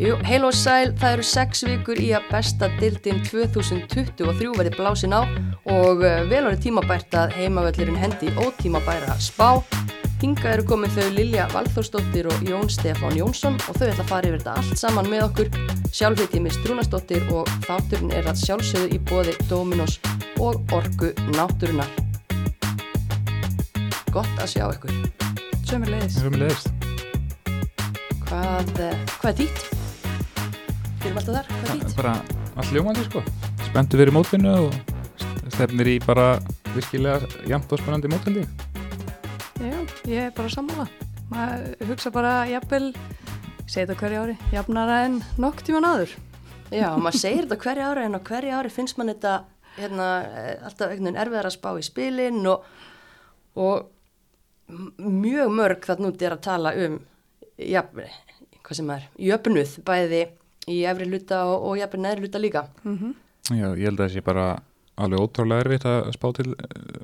Jú, heil og sæl, það eru sex vikur í að besta dildin 2023 verði blásin á og eh, vel árið tímabært að heimavöllurinn hendi ótímabæra spá. Hinga eru komið þau Lilja Valþórsdóttir og Jón Stefán Jónsson og þau ætla að fara yfir þetta allt saman með okkur. Sjálfheitið með Strúnastóttir og þátturinn er að sjálfsögðu í bóði Dominos og Orgu Náttúrunar. Gott að sjá ykkur. Leiðis. Við erum leiðist. Hvað, eh, hvað er dýtt? Við erum alltaf þar, hvað er dýtt? Bara allt ljómandi sko. Spenntu verið mótvinnu og stefnir í bara virkilega jæmt og spennandi mótvinni. Já, ég er bara sammála. Maður hugsa bara jafnvel, segi þetta hverju ári, jafnara en nokk tíman áður. Já, maður segir þetta hverju ári en á hverju ári finnst mann þetta hérna, eh, alltaf einhvern veginn erfiðar að spá í spilin og, og mjög mörg þarna út er að tala um ja, hvað sem er, jöfnuð bæði í efri hluta og, og jafnvel neðri hluta líka. Mm Já, ég held að það sé bara alveg ótrúlega erfitt að spá til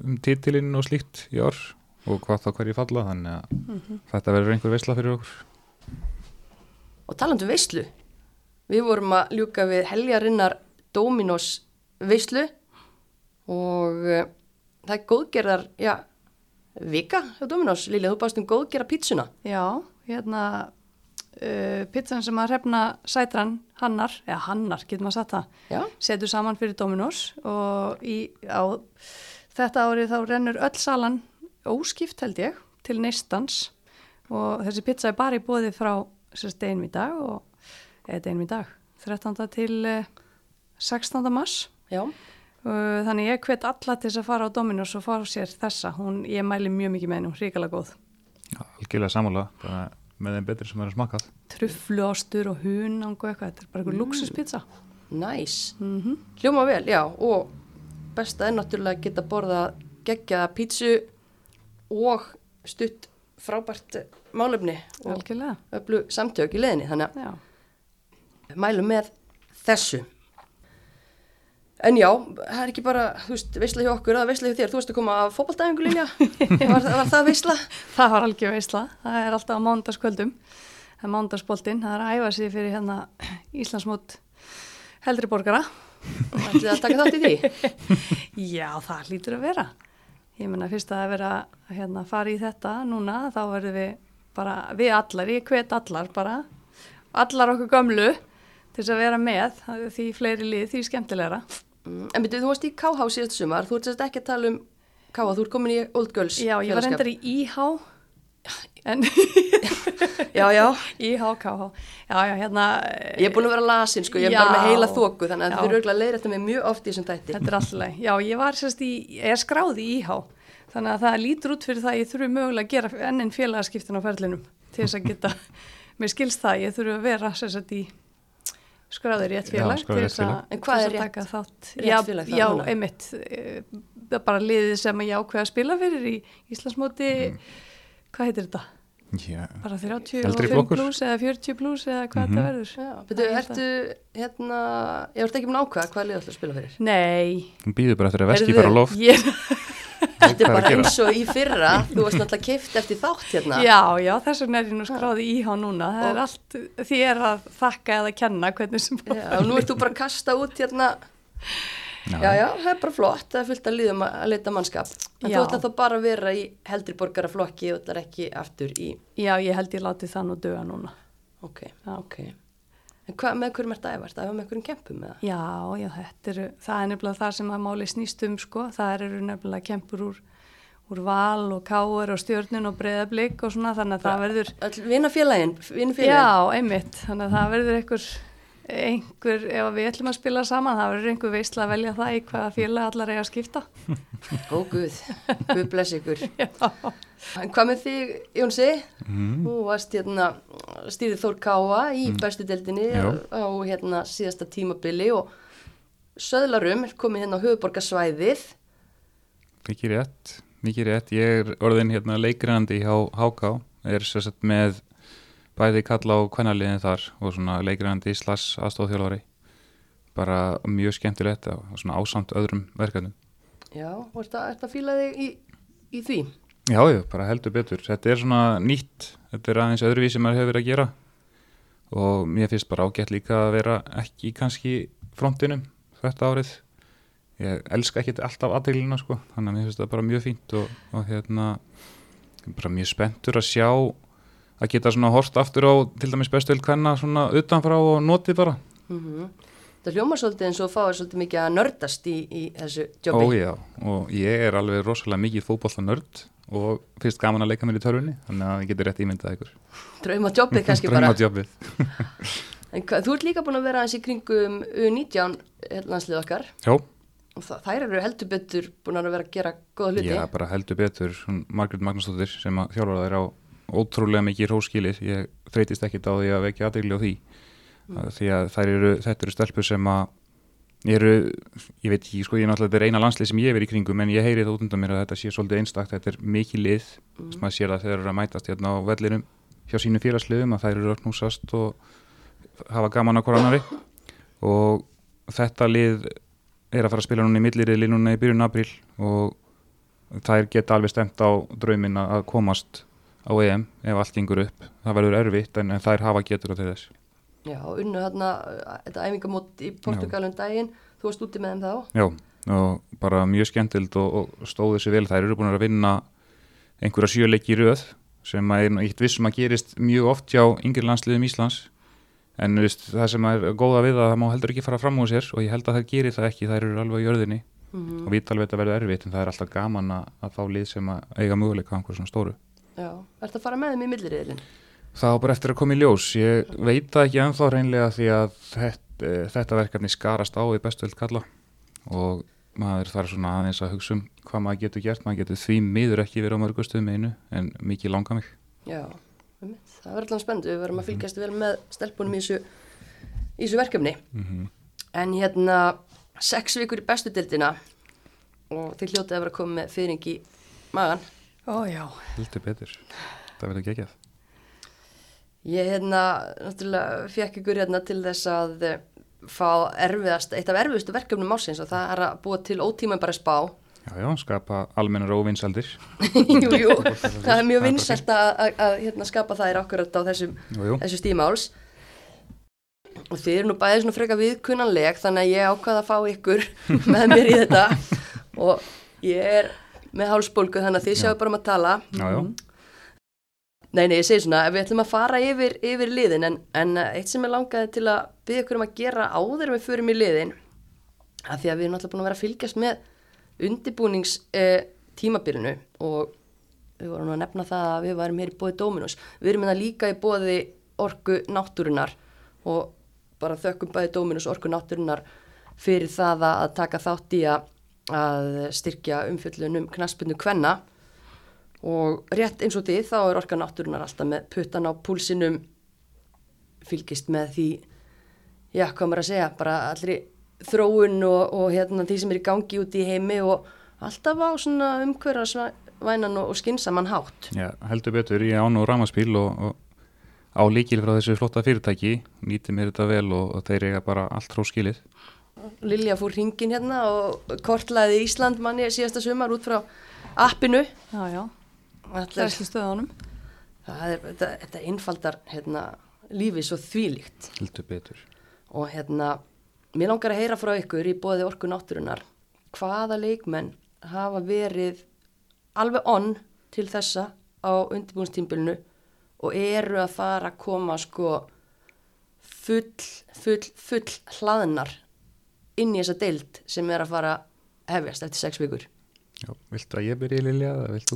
um titilinn og slíkt í ár og hvað þá hverju falla þannig að þetta verður einhver veisla fyrir okkur. Og talandu veislu, við vorum að ljúka við heljarinnar Dominos veislu og uh, það er góðgerðar, já, vika hjá Dominos, Lilja, þú bást um góðgerða pítsuna. Já, hérna, uh, pizzan sem að hrefna sætran hannar, eða hannar, getur maður satt það, Já, setur saman fyrir Dominos og í, á þetta árið þá rennur öll salan óskipt held ég til neistans og þessi pizza er bara í bóði frá sérst einum í dag og eða einum í dag 13. til eh, 16. mars já, Uh, þannig ég hvet alla til þess að fara á Dominos og fara sér þessa, hún, ég mæli mjög mikið með henni, hún er ríkala góð Já, algjörlega sammála, bara með þeim betri sem er að smakað. truffluástur og hunang og eitthvað, þetta er bara eitthvað mm. luxuspizza næs. mm Hljóma vel, já, og besta er náttúrulega að geta borða geggjaða pítsu og stutt frábært málefni og algjörlega, öllu samtök í leðinni, þannig já að mælum með þessu. En já, það er ekki bara, þú veist, veisla hjá okkur, það er veisla hjá þér, þú veist að koma af fótballtæfingu, Lilja, var, var það veisla? það var algjör veisla, það er alltaf á mánudagskvöldum. Það er mánudagspoltinn, það er að æfa sig fyrir hérna Íslandsmót heldri borgara. Og ætlið að taka þátt í því? já, það lítur að vera. Ég menna fyrst að það er vera að hérna, fara í þetta núna, þá verðum við bara, við allar, ég hvet allar bara, allar okkur gömlu til þess að vera með, því fleiri lið, því skemmtilegra Mm, En byrjuð, þú varst í KH síðast sumar, þú ert sérst ekki að tala um KH, þú ert komin í Old Girls Já, ég var reyndar í IH en Já, já, IH, KH Já, já, hérna ég er búin að vera lasin, sko, ég er Já. bara með heila þóku, þannig að Já. þið eru auðvitað leiðir þetta með mjög oft í þessum tætti. Þetta er alltaf. Já, ég var sérst í, ég er skráð í IH þannig að það lítur út fyrir það að ég þurfi mögulega að gera enn einn félagaskiptin á ferlinum til þess að geta, mér skilst það ég þurfi að vera sérst í skráður rétt Já, félag til rétt félag. En hvað er rétt- taka þátt rétt já, félag Já, núna? einmitt eh, það er bara liðið sem ég ákveða að spila fyrir í Íslandsmóti hvað heitir þetta? Já, Bara Eldri 35 flokkur. plus eða 40 plus eða hvað Mhm. þetta verður? Já, Það byrjuð, er ertu, hérna, ég vart ekki með ákvæða hvað lið ætla að spila fyrir. Nei, hún býður bara eftir að veski fara á loft. ég, Þetta er er bara eins og í fyrra, þú varst náttúrulega kift eftir þátt hérna. Já, já, þess vegna er ég nú skráði í IH núna. Það er Og- allt er að þakka eða kenna hvernig sem Já, og nú ert þú bara að kasta út hérna, já, já, það er bara flott, það er fullt að liðum að leita mannskap. En Já. þú ætla þá bara að vera í heldri borgaraflokki og ætlar ekki aftur í, Já, ég held ég láti það nú döga núna. ok, Já. ok. En hvað, með hverjum ert að æfa? Ert að æfa með hverjum kempum eða? Já, já, þetta eru, það er nefnilega það sem að máli snýst um, sko. Það eru nefnilega kempur úr, úr val og káur og stjörnun og breyðablík og svona, þannig að það verður, Öll vinafélagin, vinafélagin. já, einmitt, þannig að það verður einhver, einhver, ef við ætlum að spila saman, það verður einhver veistla að velja það í hvaða félag allar eiga að skipta. Ó guð, guð bless ykkur. Já. En hvað með þig, Jónsi? Mm. Þú varst hérna, stýrið Þór Káa í bestu deildinni Já. á hérna síðasta tímabili og Söðlarum er komið hérna á höfuborgarsvæðið. Mikið rétt, mikið rétt. Ég er orðin hérna leikrinandi hjá HK, er sérstætt með bæði kalla á kvennaliðin þar og svona leikrinandi slass aðstofþjólari. Bara mjög skemmtilegt og svona ásamt öðrum verkefnum. Já, og ert að, ert að fíla þig í, í því? Já, já, bara heldur betur. Þetta er svona nýtt, þetta er aðeins öðruvísi sem maður hefur verið að gera. Og mér finnst bara ágætt líka að vera ekki kannski frontinum þetta árið. Ég elska ekki alltaf aðteglina sko. Þannig að mér finnst það bara mjög fínt og, og hérna bara mjög spenntur að sjá að geta svona hort aftur á til dæmis bestuðil hvenna svona utanfrá og noti bara. Mm Það hljómar svolítið eins og fáir svolítið mikið að nördast í, í þessu jobbi. Ó já, og ég er alveg rosalega mikið fótbolla nörd og finnst gaman að leika mér í törfunni þannig að ég getur rétt ímyndað ykkur Drauma jobbið kannski bara. Drauma jobbið En hvað, þú ert líka búin að vera aðeins í kringum U19 landslið okkar og það, þær eru heldur betur búin að vera að gera góða hluti. Já, bara heldur betur hún Margrét Magnúsdóttir sem að þjálfara þær á ótrúlega mikið róskilið ég þreytist ekkit á því að vekja aðegli á því mm. því að eru, þetta eru stelpur sem að eru, ég veit ekki, sko ég er náttúrulega þetta er eina landslið sem ég er í kringum en ég heyri það út undan mér að þetta sé svolítið einstakt þetta er mikið lið, mm. sem maður sér að þeir eru að mætast hérna á vellinum hjá sínu félagsliðum að þær eru að knúsast og hafa gaman á koranari og þetta lið er að fara að spila núna í milliriðli núna í byrjun april og þær geta alveg stemt á draumin að komast á EM ef allt yngur upp. Það verður erfitt en, en þær hafa getur á þess. Já, unnu hérna þetta æfingamót í Portugalum daginn, þú varst úti með þeim þá? Já, og bara mjög skemmtild og, og stóðu sér vel. Þær eru búin að vinna einhverja sjöleiki í rauð sem er eitt vissum að gerist mjög oft hjá yngri landsliðum Íslands en veist, það sem er góða við að það má heldur ekki fara fram úr sér og ég held að það gerir það ekki, þær eru alveg á jörðinni mm -hmm. og við talveg þetta verður erfitt en það er alltaf gaman að, að fá lið sem að eiga möguleika á einhverjum svona stóru. Já, er þetta að fara með þeim í milliriðilin? Það á bara eftir að koma í ljós. Ég veit það ekki ennþá reynlega því að þetta, þetta verkefni skarast á í bestu vilt kalla og maður þarf svona aðeins að hugsa um hvað maður getur gert. Maður getur því miður ekki verið á mörgustuðum einu en mikið langa mig. Já, það verður alltaf spennt. Við verðum að fylgjast vel með stelpunum í þessu, í þessu verkefni. Mm -hmm. En hérna, sex vikur í bestu dildina og þið hljótið að vera að koma með fyrring í magan. Ó já. Hildur betur. Það verður gegjað. Ég hérna, náttúrulega, fekk ykkur hérna til þess að eh, fá erfiðast, eitt af erfiðustu verkefnum ásins og það er að búa til ótíma bara spá. Já, já, skapa almennar óvinnsaldir. jú, jú, það er mjög vinsalt að hérna, skapa er okkur á þessum, þessu stímáls. Og þið eru nú bæðið svona freka viðkunnanleg þannig að ég ákvaða að fá ykkur með mér í þetta og ég er með hálsbólgu þannig að þið sjáu bara um að tala. Já, já. Nei, nei, ég segi svona, við ætlum að fara yfir, yfir liðin en, en eitt sem ég langaði til að byggja ykkur um að gera áður við förum í liðin að því að við erum alltaf búin að vera að fylgjast með undibúnings eh, og við vorum að nefna það að við varum hér í bóði Dominus við erum hérna líka í bóði orgu náttúrunar og bara þökkum bæði Dominus orgu náttúrunar fyrir það að taka þátt í að, að styrkja umfjöllunum knaspunnu kvenna og rétt eins og því þá er orka náttúrunar alltaf með puttan á púlsinum fylgist með því já, hvað maður að segja, bara allri þróun og, og hérna því sem er í gangi út í heimi og alltaf á svona umhverjasvænan og, og skinsamann hátt. Já, heldur betur, ég án og ramaspíl og, og á líkil frá þessu flotta fyrirtæki, nýti mér þetta vel og þeir eiga bara allt hróskilið. Lilja fór hringin hérna og kortlaði Ísland manni síðasta sumar út frá appinu. Já, já. Þessli stöðunum. Það er, þetta, þetta einfaldar hérna, lífið svo þvílíkt. Hildur betur. Og hérna, mér langar að heyra frá ykkur í bóði orku náttúrunar hvaða leikmenn hafa verið alveg onn til þessa á undirbúinstímbilinu og eru að fara að koma sko full, full, full hlaðnar inn í þessa deild sem er að fara hefjast eftir sex vikur. Já, viltu að ég byrja Lilja?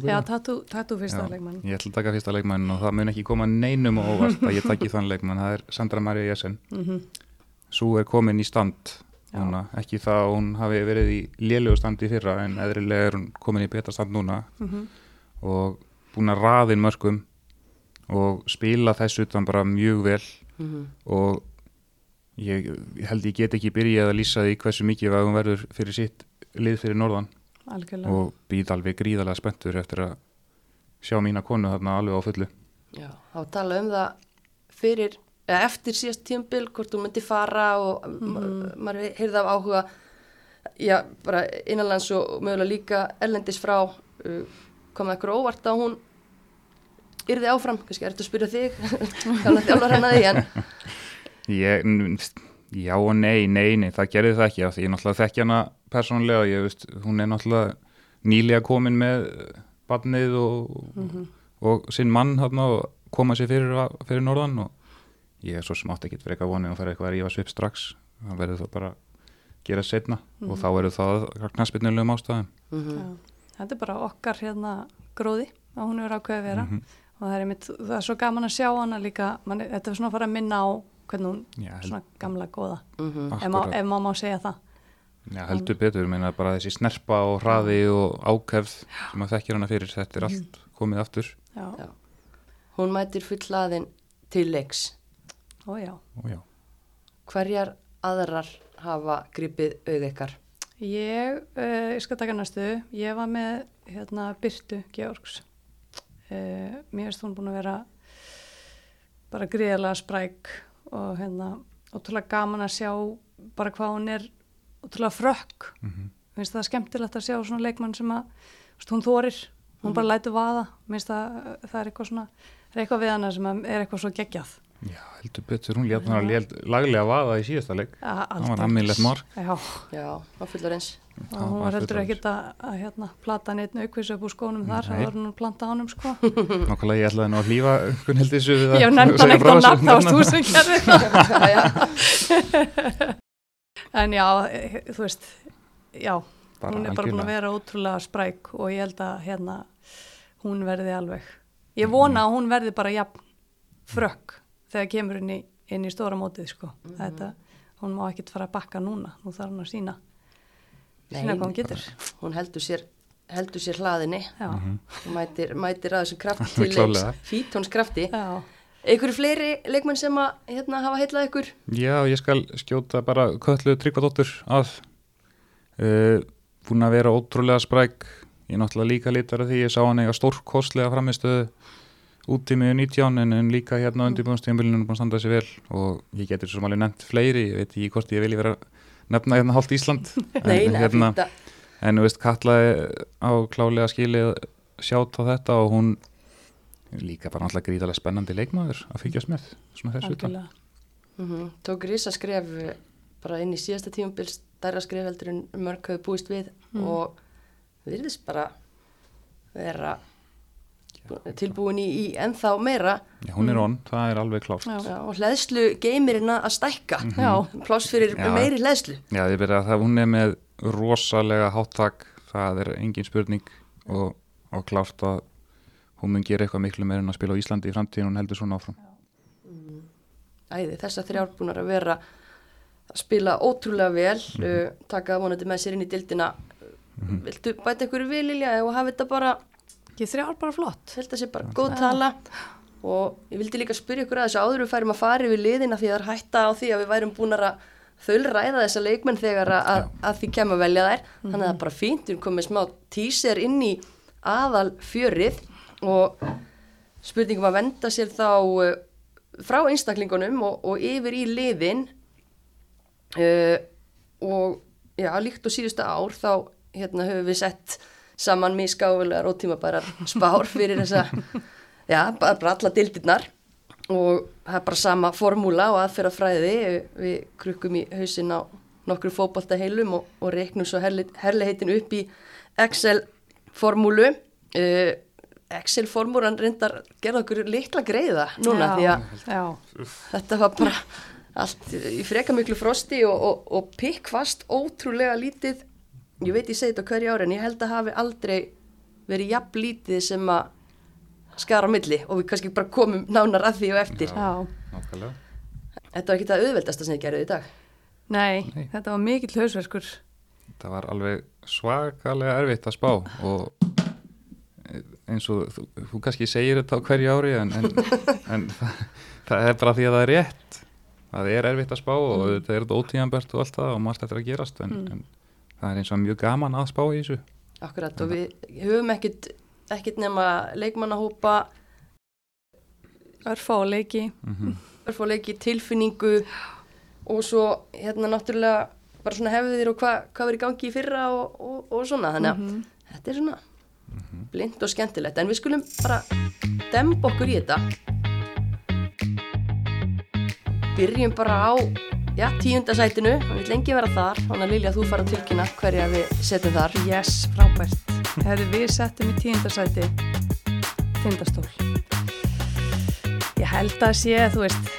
Já, tattu fyrsta leikmann. Ég ætla að taka fyrsta leikmann og það mun ekki koma neinum og óvart að ég takki þann leikmann, það er Sandra Maria Jessen. Mm -hmm. Svo er komin í stand, núna, ekki það að hún hafi verið í lélögu standi fyrra en eðrilega er hún komin í beta stand núna mm -hmm. og búin að raðin mörgum og spila þess utan bara mjög vel mm -hmm. og ég, ég held ég get ekki byrjað að lýsa því hversu mikið hún verður fyrir sitt lið fyrir norðan Algjörlega. og býð alveg gríðarlega spenntur eftir að sjá mína konu þarna alveg á fullu Já, þá tala um það fyrir, eða eftir síðast tímbil hvort þú myndi fara og mm -hmm. maður heyrði af áhuga já, bara innanlands og mögulega líka ellendis frá uh, komið ekkur óvart á hún yrði áfram, kannski er þetta að spyrja þig kannan þjálfur hennar því en Ég, já og nei, nei, nei, það gerði það ekki af því ég náttúrulega þekki hana persónulega ég veist, hún er náttúrulega nýlega komin með barnið og, og sinn mann þarna og koma sér fyrir, fyrir norðan og ég er svo smátt ekkit fyrir eitthvað vonið og fara eitthvað að rífa svip strax það verður það bara gera setna og þá verður það knaspinnulegum ástæðum Mhm. Já. Þetta er bara okkar hérna gróði að hún er ákveðið að vera Mhm. og það er, einmitt, það er svo gaman að sjá hana líka, man, þetta er svona að fara að minna á hvernig hún, Já, svona gamla góða, Mhm. ef maður má segja það. Já, heldur betur, meina bara þessi snerpa og hraði og ákefð sem að þekkir hana fyrir, þetta er allt komið aftur Já, Já. Hún mætir fullaðin til leiks. ó já. og já, Hverjar aðrar hafa gripið auð ykkar? Ég, uh, ég skal taka næstu, ég var með hérna Byrtu Georgs. Uh, mér finnst hún búin að vera bara gríðarlega spræk og hérna ótrúlega gaman að sjá bara hvað hún er ótrúlega frökk. Mhm. Mér finnst það skemmtilegt að sjá svona leikmann sem að veist, hún þorir, hún bara lætur vaða. Mér finnst það, það er eitthvað svona, það er eitthvað við hana sem að er eitthvað svo geggjað. já, heldur betur, hún létt hana létt laglega vaða í síðasta leik Ja, það var ammilegt mark Já, Já, á fullar eins. og Það hún var heldur ekkert að, að hérna, plata neitt aukvísu upp úr skónum þar, það var hún að planta ánum sko. Nákvæmlega ég ætlaði nú að hlýfa Gunnhildi við að Ég nefndi hann segja ekkert frá á þessu. nafn, það varst þú sem gerði það. En já, eh, þú veist, já, Bara hún er bara búin að vera ótrúlega spræk og ég held að hérna, hún verði alveg. Ég vona að hún verði bara jafn frökk þegar kemur inn í, inn í stóra mótið sko. Þetta, hún má ekkert fara að bakka núna, nú þarf hún að sína, sína hvað hún getur. hún heldur sér, heldur sér hlaðinni. Mhm. Hún mætir, mætir að þessum kraft til leiks. Klárlega. Fítóns krafti. já, Einhverju fleiri leikmenn sem að hérna, hafa heitlað ykkur? Já, ég skal skjóta bara köllu tryggvadóttur að uh, búin að vera ótrúlega spræk. Ég er náttúrulega líka lítar að því ég sá hann eiga stórkostlega framistöðu út í miður 19 en, en líka hérna á undirbúinstíðanbílinu búin að standa þessi vel. Og ég getur svo alveg nefnt fleiri ég veit ekki hvort ég vilji vera að nefna hérna hálft Ísland. En, hérna, en þú veist Katla er á klálega skilið sjátt á þetta og hún líka bara náttúrulega gríðarlega spennandi leikmaður að fylgjast með svona þessu utan. Mm tók risa skref eh, bara inn í síðasta tímabil stærra skref heldur en mörg hafði búist við Mm. og virðist bara vera tilbúin í, í ennþá meira. Já, hún er on, það er alveg klárt. Já. já, og hleðslu geimirinn að stækka. Já, pláss fyrir Já. meiri hleðslu. Já, ég byrja að það, hún er með rosalega háttak, það er engin spurning og, og klárt að hún mun gera eitthvað miklu meira en að spila á Íslandi í framtíðin og hún heldur svona áfram. æði, þessar þrjár búin að vera að spila ótrúlega vel uh, taka vonandi með sér inn í dildina viltu bæta ykkur við Lilja og hafa þetta bara? Ekki þrjár bara flott. held að sé bara góð tala. og ég vildi líka spyrja ykkur að þessu áður við færum að fara yfir liðina því að það er hætta á því að við værum búin að þaulræða þessa leikmenn þegar að, að, að því kemur að velja þær. Þannig að það er bara fínt, við erum komið smá tíser inn í aðal fjörið og spurningum að venda sér þá uh, frá einstaklingunum og, og yfir í liðin uh, og já, líkt og síðustu ár þá hérna höfum við sett saman misgáfulegar og tímabærar spár fyrir þessa, já, bara, alla dildirnar og það er bara sama formúla og aðferðafræði. Við krukkum í hausin á nokkru fótbolta heilum og, og reiknum svo herli, herliheitin upp í Excel formúlu uh, Excel formúlan reyndar gerða okkur likla greiða núna já, því að Já, þetta var bara allt í freka miklu frosti og, og, og pikkvast ótrúlega lítið. Ég veit ég segi þetta á hverju ári en ég held að hafi aldrei verið jafn lítið sem að skara á milli og við kannski bara komum nánar að því og eftir. Já. Þetta var ekki það auðveldasta sem þið gerðu í dag. Nei, Nei. þetta var mikill hausverkur. Það var alveg svakalega erfitt að spá og eins og þú, þú kannski segir þetta á hverju ári en, en, en það, það er bara því að það er rétt. Það er erfitt að spá og þetta er þetta ótíðanbært og allt það og margt eftir að gerast en, en það er eins og mjög gaman að spá í þessu. Akkurat og við höfum ekkit, ekkit nema leikmannahópa Örfá leiki. Mm örfáleiki, tilfinningu og svo hérna náttúrulega bara svona hefðir og hva, hvað verið í gangi í fyrra og, og, og svona þannig að þetta er svona blind og skemmtilegt en við skulum bara demba okkur í þetta byrjum bara á já, tíundasætinu, hann vil lengi vera þar hann að Lilja, þú fara að tilkynna hverja við setjum þar Yes, frábært. Hefðu við settum í tíundarsæti tindastól. Ég held að sé, þú veist,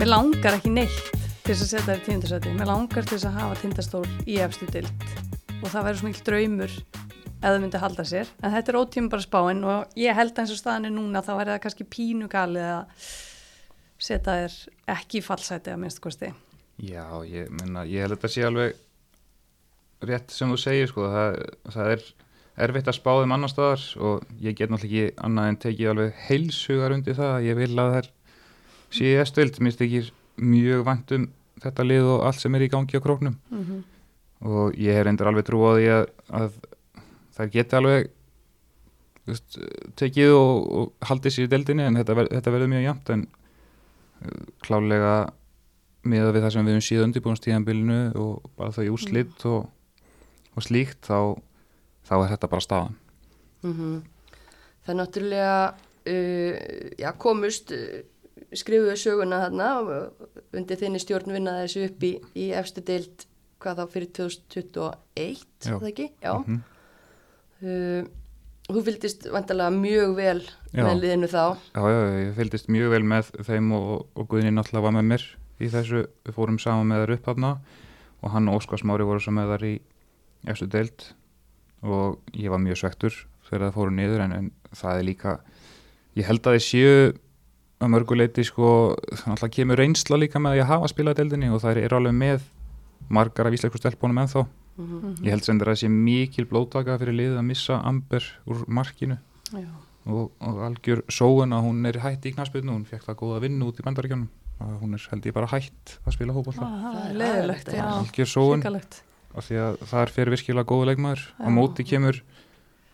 mér langar ekki neitt til þess að setja það í tíundarsæti. Mér langar til þess að hafa tindastól í efstu dild og það verður svo mikil draumur ef það myndi halda sér. En þetta er ótíma bara spáin og ég held að eins og staðan er núna þá verður það kannski pínugalið að setja þér ekki í fallsæti að minnst kosti. Já, ég, minna, ég held að þetta sé alveg rétt sem þú segir sko, það, það er erfitt að spá þeim annar staðar og ég get náttúrulega ekki annað en tekið alveg heilsugar undir það að ég vil að þær sé stöld, mér stekir mjög vant um þetta lið og allt sem er í gangi á króknum Mm -hmm. og ég hef reyndar alveg trú á því að, að þær geti alveg veist, tekið og, og haldið sér í deldinni en þetta, ver, þetta verður mjög jæmt en uh, klálega miða við það sem við höfum síðan undirbúinstíðanbylnu og bara þau úrslitt og, og slíkt þá, þá er þetta bara staðan mm Það er náttúrulega uh, já, komust uh, skrifuðu söguna þarna og undir þinni stjórn vinnaði þessu upp í, í efstu deild hvað þá fyrir 2021 Já. það ekki? Já Mhm. Uh, Þú fylgdist vantarlega mjög vel Já. með liðinu þá. Já, já, ég fylgdist mjög vel með þeim og, og Guðni náttúrulega var með mér í þessu, við fórum saman með þær upp þarna og hann og Óskar Smári voru svo með þær í efstu deild. Og ég var mjög svektur þegar það fóru niður en, en það er líka ég held að þið séu að mörguleiti sko, þannig að kemur reynsla líka með að ég hafa spilað deildinni og það er alveg með margar af íslensku stelpunum ennþá mm ég held sem þetta að það sé mikil blótaka fyrir liðið að missa Amber úr markinu. Já. og, og algjör sóun að hún er hætt í knaspinu, hún fekk það góða vinnu út í bandaríkjónum að hún er held ég bara hætt að spila hópólta, Ah, Það það er er leðilegt, já. algjör sóun. Af því að það er fyrir virkilega góða leikmaður. Á móti kemur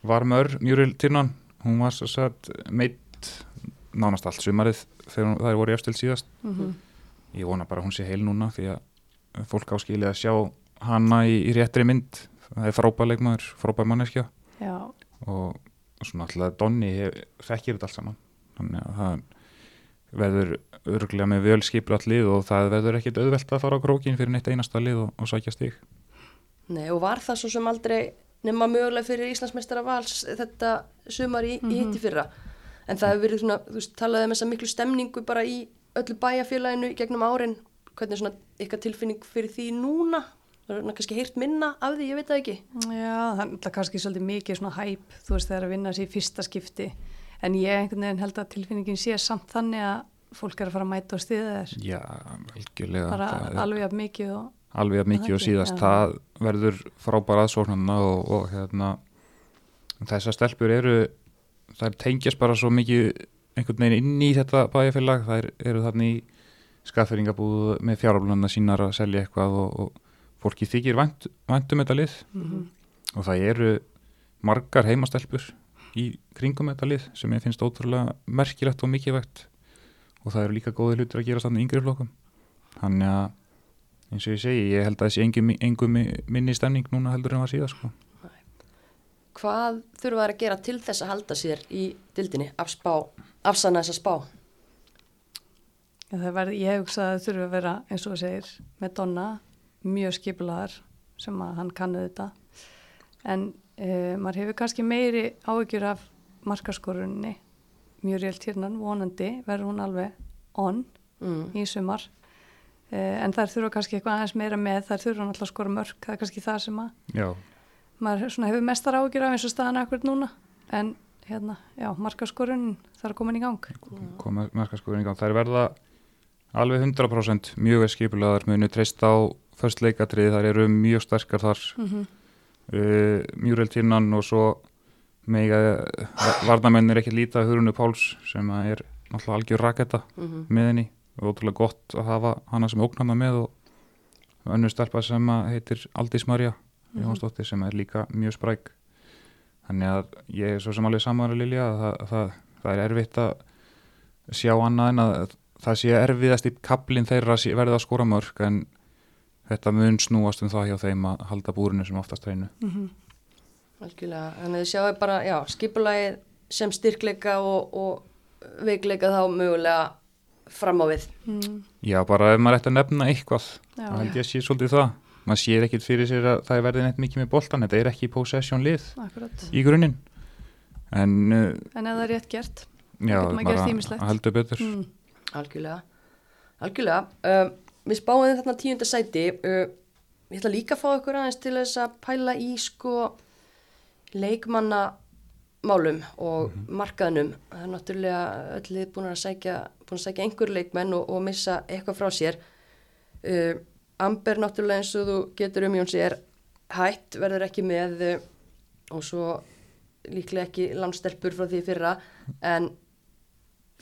Varmör Mjúril Tyrnan, hún var sagt meitt nánast allt sumarið þegar hún- þær voru í efstil síðast. Mhm. ég vona bara að hún sé heil núna því að fólk áskilja að sjá hana í, í réttri mynd. Það er frábær leikmaður, frábær manneskja. Já, og svona alltaf Donni hef- þekkir þetta allt saman. Þannig að það verður örglega með völskipur all lið og það verður ekkit auðvelt að fara á krókin fyrir neitt einasta lið og, og sækja stig. Nei, og var það svo sem aldrei nema mögulega fyrir Íslandsmeistara vals þetta sumar í, í hitti fyrra. En það hefur verið svona, þú veist, talaði um þessa miklu stemningu bara í öllu bæjarfélaginu í gegnum árin, hvernig er svona ykkar tilfinning fyrir því núna það er svona kannski heyrt minna af því, ég veit það ekki. Já, það er náttúrulega kannski svolítið mikið svona hæp, þú veist, þegar að vinna sér í fyrsta skipti, en ég einhvern veginn held að tilfinningin sé samt þannig að fólk er að fara að mæta og stiða þér. Já, algjörlega bara það er alveg jafn mikið og alveg jafn mikið Það og síðast. það verður frábær aðsóknarna og, og hérna þessar stelpur eru þær tengjast bara svo mikið einhvern veginn inn í þetta bæjarfélag. Þær eru þarna í skaffeyringabúð að fólki þykir vænt, vænt um þetta lið Mhm. og það eru margar heimastelpur í kringum þetta lið sem ég finnst ótrúlega merkilegt og mikilvægt og það eru líka góði hlutir að gera þannig yngri flokkum þannig að eins og ég segi, ég held að þessi engum, engum minni stemning núna heldur en var síðan sko. Hvað þurfa þær að gera til þess að halda sér í dildinni, afspá, afsanna þessa spá? Já, það verð, ég hef hugsað að það þurfi að vera eins og það segir með Donna mjög skipulaðar sem að hann kannu þetta en uh, maður hefur kannski meiri áhyggjur af markaskorunni mjög rélt hérna vonandi verður hún alveg on Mm. í sumar. Uh, en þær þurfa kannski eitthvað aðeins meira með þær þurfa náttúrulega að skora mörg það er kannski það sem að Já, maður svona hefur mestar áhyggjur af eins og staðan akkur núna. En hérna, já, markaskorun þarf að koma inn í gang. Koma markaskoðun í gang. Þær verða alveg 100% mjög vel skipulegaðar munu treyst á först leikatrið, þær eru mjög sterkar þar mm -hmm. uh, mjög tinnan og svo mega varnamenn er ekki lítið að hurunu Páls sem er náttúrulega algjör raketta Mm með henni og ótrúlega gott að hafa hana sem óknarna með og önnur stelpa sem heitir Aldís Marja Mhm. Jónsdóttir sem er líka mjög spræk þannig að ég er svo sem alveg saman að Lilja að það, það, það er erfitt að sjá annað en að það sé erfiðast í kaplinn þeirra verða að skora mörg en þetta mun snúast um það hjá þeim að halda búrinu sem oftast reynu Mhm. Algjörlega, þannig að þið sjáu bara, já, skipulagið sem styrkleika og, og veikleika þá mögulega fram á við. Mm, Já, bara ef maður ætti að nefna eitthvað. Já, þá held ég að sé svolítið það. Maður sér ekkit fyrir sér að það er verið neitt mikið með boltan þetta er ekki possession lið akkurat. í grunninn. En en ef það er rétt gert já, ýmislegt. heldur betur. Mm, algjörlega, algjörlega. Um, við spáum þið þarna tíunda sæti. Uh, ég ætla líka að fá ykkur aðeins til þess að pæla í sko leikmannamálum og markaðnum. Það er náttúrulega öll lið búin að sækja búin að sækja einhver leikmenn og, og missa eitthvað frá sér. Uh, Amber náttúrulega eins og þú getur um Jónsi er hætt, verður ekki með uh, og svo líklega ekki landstelpur frá því fyrra. En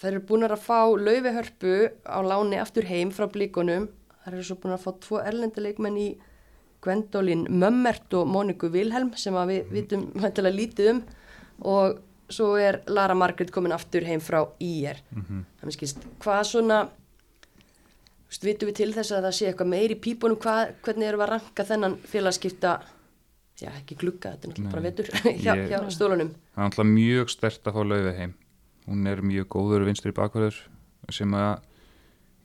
þeir eru búin að fá laufihörpu á láni aftur heim frá blíkonum. Þeir eru svo búin að fá tvo erlendileikmenn í Gwendolin Mömmert og Móniku Vilhelm sem við vitum hættilega lítið um. Og svo er Lara Margret komin aftur heim frá IR Mhm. þannig skilst, hvað svona þú veist, vitum við til þess að það sé eitthvað meir í pípunum, hvað, hvernig við að ranka þennan félagskipta? Já, ekki glugga, þetta er náttúrulega bara vetur hjá, hjá stólunum. Það er alltaf mjög stert að fá laufi heim hún er mjög góður vinstri bakverður sem að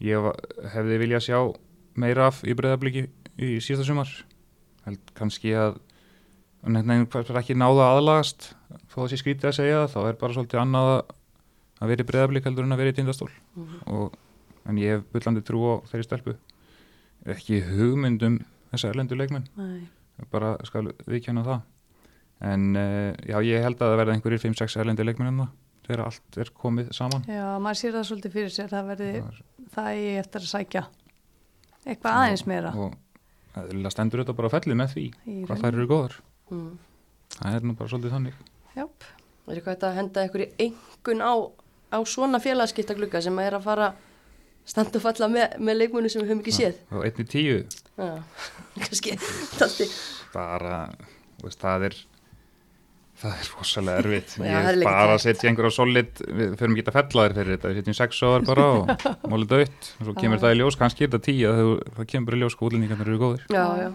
ég hefði viljað sjá meira af í breyðabliki í síðasta sumar. Held kannski að nefnir ekki náða aðlagast. Þó að sé skrítið að segja það þá er bara svolítið annað að- vera í breyðablík heldur en að vera í tindastól. Og, en ég hef bullandi trú á þeirri stelpu. Ekki hugmyndum þessa erlendu leikmenn. Nei, bara skal viðkjanna það. En uh, já, ég held að það verða einhverjir 5-6 erlendi leikmenn en það þegar allt er komið saman. Já, maður sér það svolítið fyrir sér það verði Það er- það í eftir að sækja eitthvað aðeins meira. og það stendur þetta bara að fellið með því í hvað þær eru góðar. Mm. það er nú bara svolítið þannig. Jáp, Er eitthvað að henda ykkur í engun á, á svona félagskipta glugga sem er að fara standa og falla með, með leikmunni sem við höfum ekki séð? og einni tíu. Já, kannski bara, veist, það er það er rosalega erfitt Já, ég er bara að setja einhverja solid við förum ekki að fella þér fyrir þetta við setjum 6 áður bara og málið dött og svo kemur það í ljós, kannski er þetta 10 það, það kemur bara í ljós hvað útlendingarnir eru góðir Já, já.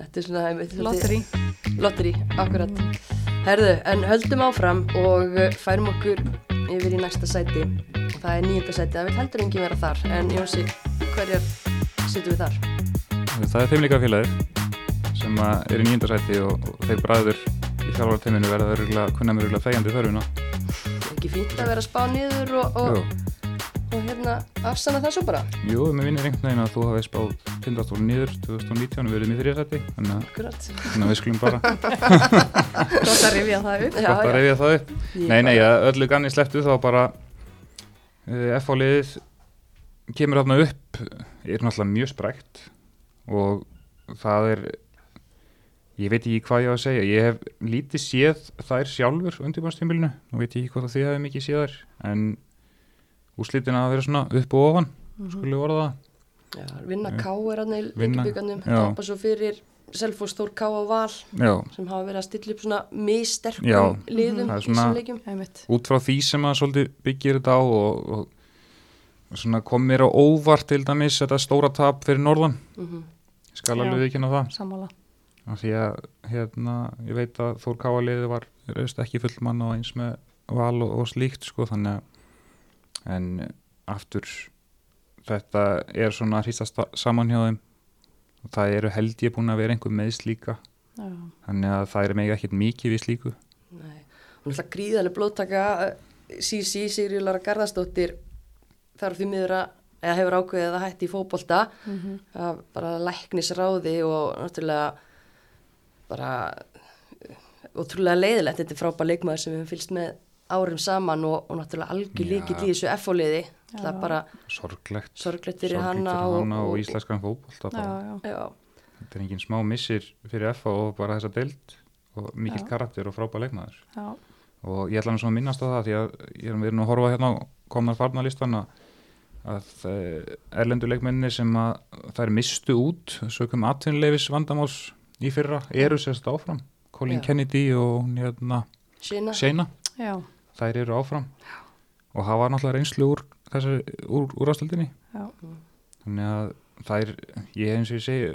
Þetta er svona lotteri Lotteri, akkurat. Herðu, en höldum áfram og færum okkur yfir í næsta sæti. Og það er nýjönda sæti, það vil heldur enginn vera þar. En Jónsi, hverjar sittum við þar? Það er fimmleika félagir sem að er í nýjunda sæti og, og þeir bræður þjálfarteiminu verða að kunna mér örugglega þegjandi þörfuna. Er ekki fínt að vera að spá niður og, og, og hérna afsanna það svo bara? jú, mér vinnir einhvern veginn að þú hafi spáð tindastól niður 2019 og verið mér þrjá sæti, þannig að, að við skulum bara Gott að rifja það upp Já, gott að já. reyfja það upp. Nei, nei, að öllu ganni slepptu þá bara uh, F-áliðið kemur þarna upp, er náttúrulega mjög sprækt og það er ég veit ekki hvað ég á að segja. Ég hef lítið séð þær sjálfur undirbánstímilinu, nú veit ég ekki hvað þið hefur mikið séð þær, en úrslitin að vera svona upp og ofan. Skulle við orða það. Já, vinna K er hann í Vinna, leikibyggarnum, já. tapa svo fyrir Selfoss Þór K á Val Já, sem hafa verið að stilla upp svona missterkum Já, liðum það er í. Einmitt. út frá því sem að svolítið byggir þetta á og, og, svona kom mér á óvart til dæmis þetta stóra tap fyrir norðan. Mm skal Já. alveg ekki það. Sammála af því að hérna, ég veit að Þór Káaliði var raust ekki fullmann og eins með val og, og slíkt sko þannig að en aftur þetta er svona að hrýstast saman hjá þeim. Og það eru held ég búin að vera einhver með slíka Já, þannig að það er mega ekkert mikið við slíku. Nei, hún er alltaf gríðarlega blóttaka Sísi, Sigri Lara Garðarsdóttir þarf því miður að eða hefur ákveðið að hætti í fótbolta Mhm. að bara læknisráði og náttúrulega bara ótrúlega leiðilegt, þetta er frábær leikmaður sem við höfum fylgst með árum saman og, og náttúrulega algjör Já. líkill í þessu F-fóliði það er bara sorglegt. sorglegt fyrir fyrir og, hana og, íslenskan fótbolta já, bara. já, já, þetta er engin smá missir fyrir FA og bara þessa deild og mikill karakter og frábær leikmaður. Já, og ég ætla að minnast á það því að ég er erum að horfa hérna á komnar farnalistan að, að eh, erlendu leikmenni sem að þær mistu út sökum atvinnuleifis vandamáls í fyrra eru sérst áfram. Colin Já. Kennedy og hérna já, þær eru áfram. Og hafa náttúrulega reynslu úr þessari, úr, úr ástöldinni já, þannig að þær, ég eins og ég segi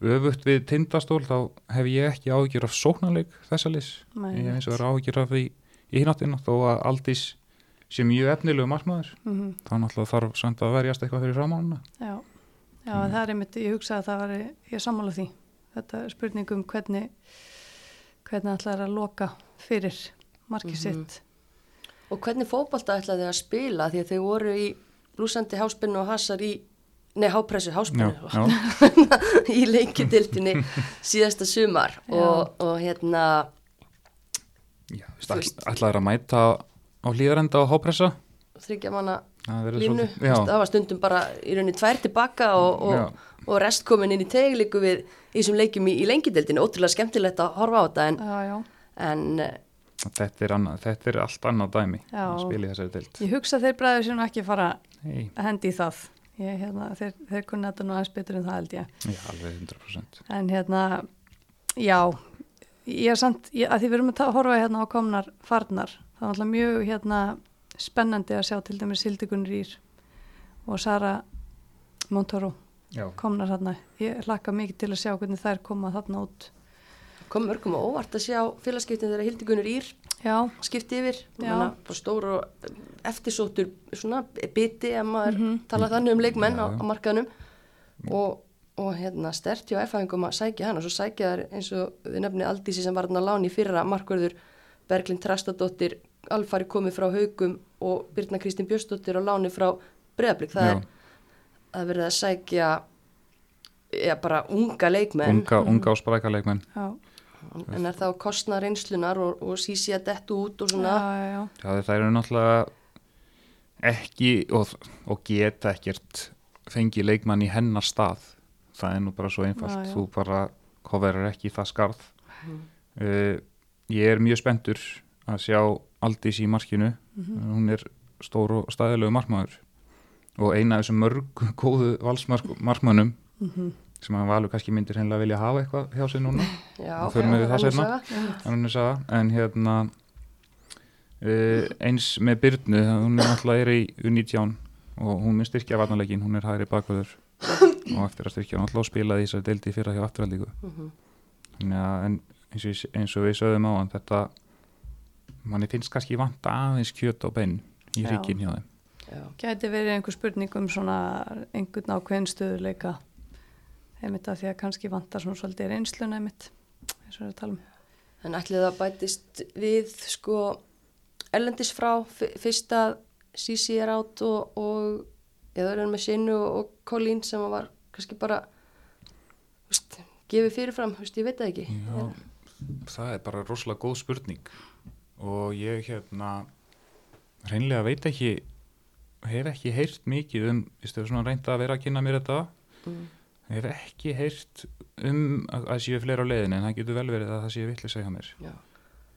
öfugt við tindastól þá hef ég ekki áhyggjur af sóknarleik þessa lis Nei, ég hef eins og er áhyggjur af því í hináttina þó að Aldís sé mjög efnilegu markmaður. Mm þá náttúrulega þarf samt að verjast eitthvað fyrir framánuna Já, já mm. það er einmitt, ég hugsa að það var, ég sammála því. Þetta er spurning um hvernig, hvernig ætlar að loka fyrir markið Mhm. sitt. Og hvernig fótbolta ætlaði að spila því að þau voru í blúsandi háspinnu og hasar í, nei hápressu já, háspinnu já, í leikidildinni síðasta sumar. Og, og hérna, já ætlaður að mæta á hlýðarenda og hápressa þryggja manna línu, það var stundum bara í rauninni tvær tilbaka og, og, og rest komin inn í teglíku við í þessum leikjum í, í lengidildinni, ótrúlega skemmtilegt að horfa á þetta en, Já, já. en eh, þetta, er annað, þetta er allt annað dæmi Já. að spila í þessari deild Ég hugsa þeir bræður nú ekki fara hey, að hendi í það. Ég, hérna, þeir, þeir kunna þetta nú aðeins betur en það held ég. já, alveg 100% En hérna, já, ég er samt, ég, að því við erum að ta- horfa hérna á komnar farnar, það er alltaf mjög hérna spennandi að sjá til dæmis Sildigun Rýr og Sara Montoro já, komnar þarna. Ég hlakka mikið til að sjá hvernig þær koma þarna út. kom mörgum á óvart að sjá félagskiptin þegar Hildigunur Ír Já, skipti yfir, Já. Menna, bara stór og eftirsóttur svona biti ef maður Mhm. tala þannig um leikmenn á, Já. á markaðnum og, og hérna stert hjá F-hæðingum að sækja hann og svo sækja þær eins og við nefni Aldísi sem var hann að lána í fyrra markverður Berglind Trastadóttir alfari komið frá Haugum og Birna Kristín Björnsdóttir á láni frá Breiðablík það Já. er að verið að sækja ja, bara unga leikmenn. Unga, unga og spræka leikmenn. Já, en er það að kostna reynslunar og, og sísi að dettu út og já, svona? Já, já. Já, það eru náttúrulega ekki og, og geta ekkert fengi leikmann í hennar stað. Það er nú bara svo einfalt. Já, já. þú bara koverar ekki það skarð. Uh, ég er mjög spenntur að sjá Aldís í markinu hún er stór og staðilegu markmaður og eina af þessum mörg góðu valsmarkmannum Mhm. sem að Valur kannski myndir hennilega vilja hafa eitthvað hjá sig núna Já, það önnur seinna. saga. Þannig að en hérna uh, eins með Byrnu hún er náttúrulega er í U19 og hún er styrkja varnalegin, hún er hægri bakvöður og eftir að styrkja hún náttúrulega spilaði þessari deildi fyrra hjá afturhaldíku Mhm. þannig að en eins og, eins og við sögðum á hann þetta manni finnst kannski vanta aðeins kjöt og bein í ríkin hjá þeim. Já. Gæti verið einhver spurning um svona einhvern ákveðin stöðuleika einmitt að því að kannski vantar svona svolítið reynsluna einmitt eins og við erum að tala um. En ætlið það bætist við sko ellendis frá f- fyrst að Sisi er átt og, og eða er hann með Sinu og, og Colleen sem var kannski bara veist, gefið fyrirfram, veist, ég veit það ekki. Já, það er bara rosalega góð spurning og ég hérna hreinlega veit ekki hef ekki heyrt mikið um reynda að vera að kynna mér þetta Mm. hef ekki heyrt um að að séu fleiri á leiðinu en það getur vel verið að það séu vittlis að hjá mér Já.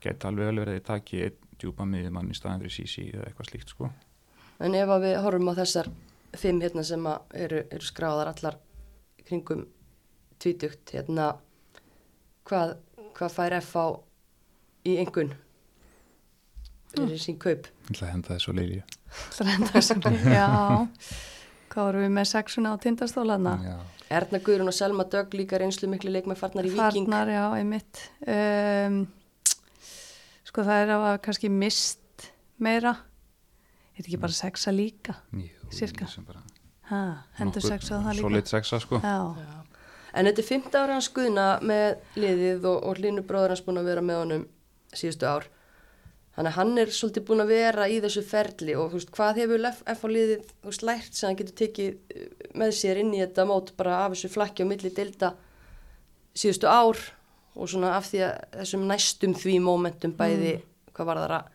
geta alveg vel verið að taki einn djúpa miðjumann í staðan fyrir sísi eða eitthvað slíkt sko En ef við horfum á þessar fimm hérna sem eru, eru skráðar allar kringum tvítugt hérna hvað, hvað fær F á í engun fyrir sín kaup ég ætla að henda þessu leili Þrændarsson, já. Hvað vorum við með sexuna á tindastólaðna? Já. Erna Guðrún og Selma Dögg líka reynslu miklu leikmæð farnar í Viking Farnar, já, einmitt. Um, sko það er að kannski mist meira. Er ekki bara sexa líka? Jú, Sirka. sem bara Ha, hendur sexa það líka? solid sexa sko Já, Já. En þetta er 15 ára hans Guðna með liðið og, og Hlynur bróður hans búin að vera með honum síðustu ár. Þannig að hann er svolítið búin að vera í þessu ferli og veist, hvað hefur F á liðið veist, lært sem hann getur tekið uh, með sér inn í þetta mót bara af þessu flakki á milli delta síðustu ár og svona af því að þessum næstum því mómentum bæði hvað var það að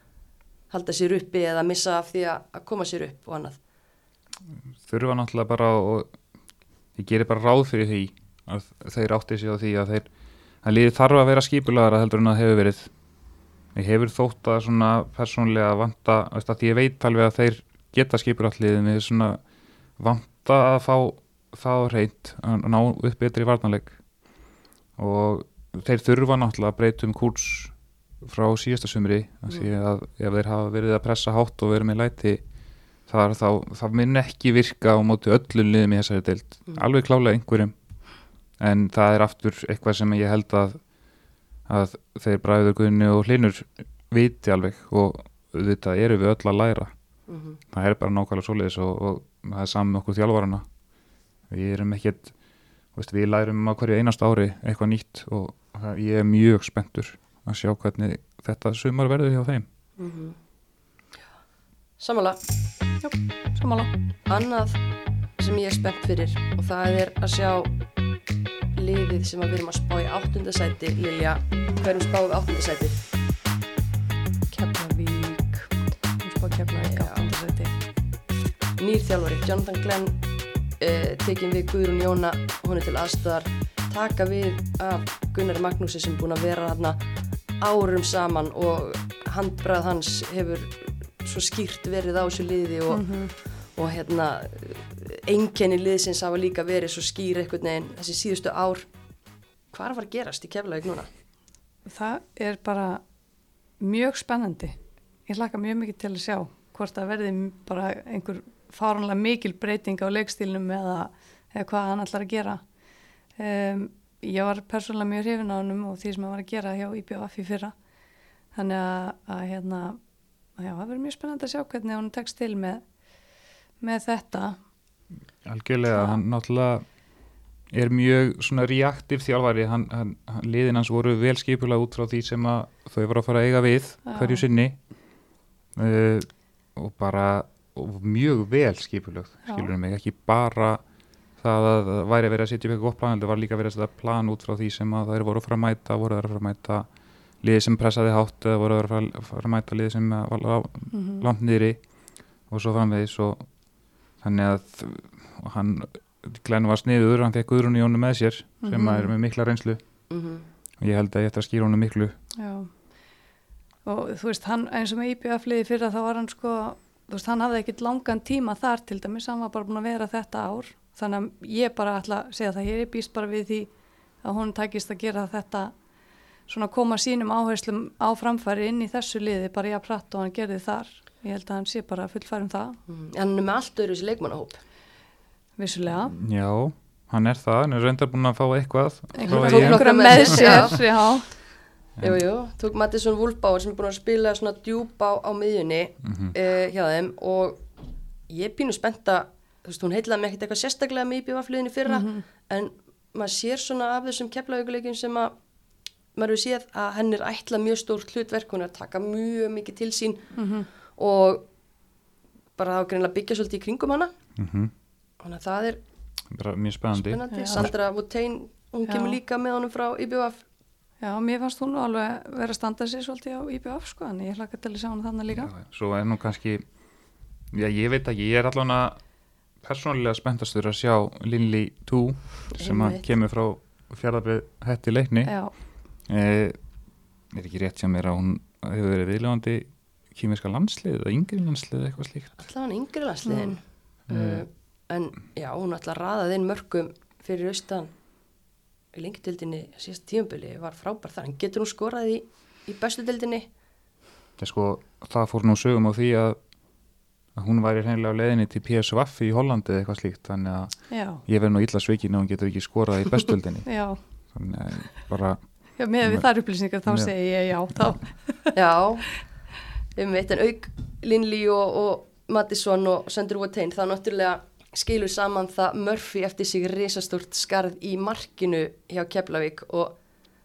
halda sér uppi eða missa af því að, koma sér upp og annað. þurfa náttúrulega bara og ég gerir bara ráð fyrir því að þeir átti sig á því að þeir að liði þarf að vera skipulaðara heldur en að hefur verið ég hefur þótt að svona persónlega vanta, veist, að ég veit alveg að þeir geta skipulallið með svona vanta að fá það reynd að ná upp betri varnarleik. Og þeir þurfa náttúrulega að breyta um kúrs frá síðasta sumri því að ef þeir hafa verið að pressa hátt og verið með læti þar þá, það minn ekki virka á móti öllum liðum í þessari deild. Mm. alveg klálega einhverjum. En það er aftur eitthvað sem ég held að að þeir bræður Guðni og Hlinur viti alveg og þetta eru við öll að læra Mhm. það er bara nákvæmlega svoleiðis og, og það er saman með okkur þjálfarana við erum ekkert veist, við lærum á hverju einast ári eitthvað nýtt og það, ég er mjög spenntur að sjá hvernig þetta sumar verður hjá þeim Mhm. Samanlega, Samála. annað sem ég er spennt fyrir og það er að sjá liðið sem við erum að spá í áttundasæti Lilja, hverjum spáum við áttundasæti? Keflavík. Hún spá Keflavík áttundasæti. Nýr þjálfari, Jonathan Glenn uh, tekin við Guðrún Jóna hún er til aðstöðar taka við af Gunnar Magnúsi sem er búin að vera þarna árum saman og handbrað hans hefur svo skýrt verið á þessu liði og, og hérna einkenni liðsins hafa líka verið svo skýr einhvern veginn þessi síðustu ár hvað er að að gerast í Keflavík núna? Það er bara mjög spennandi. Ég hlakka mjög mikið til að sjá hvort það verði bara einhver fáranlega mikil breyting á leikstílnum eða, eða hvað hann ætlar að gera. Um, ég var persónulega mjög hrifin á hannum og því sem hann var að gera hjá IBF í fyrra. Þannig að, að hérna, já, það verður mjög spennandi að sjá hvernig hann tekst til með, með þetta. Algjörlega, hann náttúrulega er mjög svona reaktiv þjálfari, hann, hann, liðin hans voru vel skipulega út frá því sem að þau voru að fara að eiga við Já. hverju sinni. Uh, og bara og mjög vel skipulega Já. skilur mig, ekki bara það að það væri verið að setja upp eitthvað gott plan, það var líka verið að setja plan út frá því sem að þær voru að fara að mæta, voru þær að fara að mæta liði sem pressaði hátt eða voru að fara, að fara að mæta liði sem var Mm langt niðri og svo framvegis. Og þannig að og hann, Glenn var sniður hann fekk Guðrún í honum með sér sem Mhm. er með mikla reynslu. Mm og ég held að ég ætti að skýra honum miklu. Já, og þú veist, hann eins og með IBF-liði fyrra þá var hann sko, þú veist, hann hafði ekkit langan tíma þar til dæmis, hann var bara búin að vera þetta ár, þannig að ég bara ætla að segja það, ég er býst bara við því að hún tækist að gera þetta svona koma sínum áherslum á framfæri inn í þessu liði bara ég að pratt og hann gerði þar. Ég held að hann sé bara fullfærum það. -hmm. hann er með allt öðru þessi leikmannahóp vissulega, já, hann er það, hann er reyndar búin að fá eitthvað nokkra með sér, já, Jú, jú, tók Mattisson Wolfbauer sem er búin að spila svona djúb á, á miðjunni Mhm. uh, hjá þeim og ég er pínu spennta, þú veist, hún heitlaði mig ekkert eitthvað sérstaklega með IBF-liðinni fyrra en maður sér svona af þessum keflaugleikin sem að maður hefur séð að henn er ætla mjög stórt hlutverk, hún er að taka mjög mikið til sín og bara þá greinlega byggja svolítið í kringum hana. Mhm. Þannig að það er bara mjög spennandi. spennandi. Sandra Votein hún Já. kemur líka með honum frá IBF já, mér fannst hún alveg vera að standa sér svolítið á IBF sko, en ég hlakka til að sjá hann þannig líka. Já, svo er nú kannski já, ég veit ekki, ég er allan að persónulega spenntastur að sjá Linley 2 sem að kemur frá fjárðarbyrð hætti leikni. Já, eh, er ekki rétt hjá mér að hún hefur verið viðljóðandi kýmiska landslið eða yngri landslið eða eitthvað slíkt? Allavega hann yngri landsliðin. Mm. uh, en já, hún ætla að raða þinn mörgum fyrir austan í lengdildinni síðast tíumbili var frábær þar, en getur hún skorað í, í bestu dildinni það, sko, það fór nú sögum á því að, að hún væri hreinlega á leiðinni til PSV í Hollandi eða eitthvað slíkt. Þannig að já, ég verð nú illa svikin og hún getur ekki skorað í bestöldinni já. Þannig að bara Já, með við þar upplýsingar þá segi ég já, þá. já, um veit en auk Linley og, og Mattisson og Sandra Watain þá náttúrulega skilur saman það Murphy eftir sig risastórt skarð í markinu hjá Keflavík og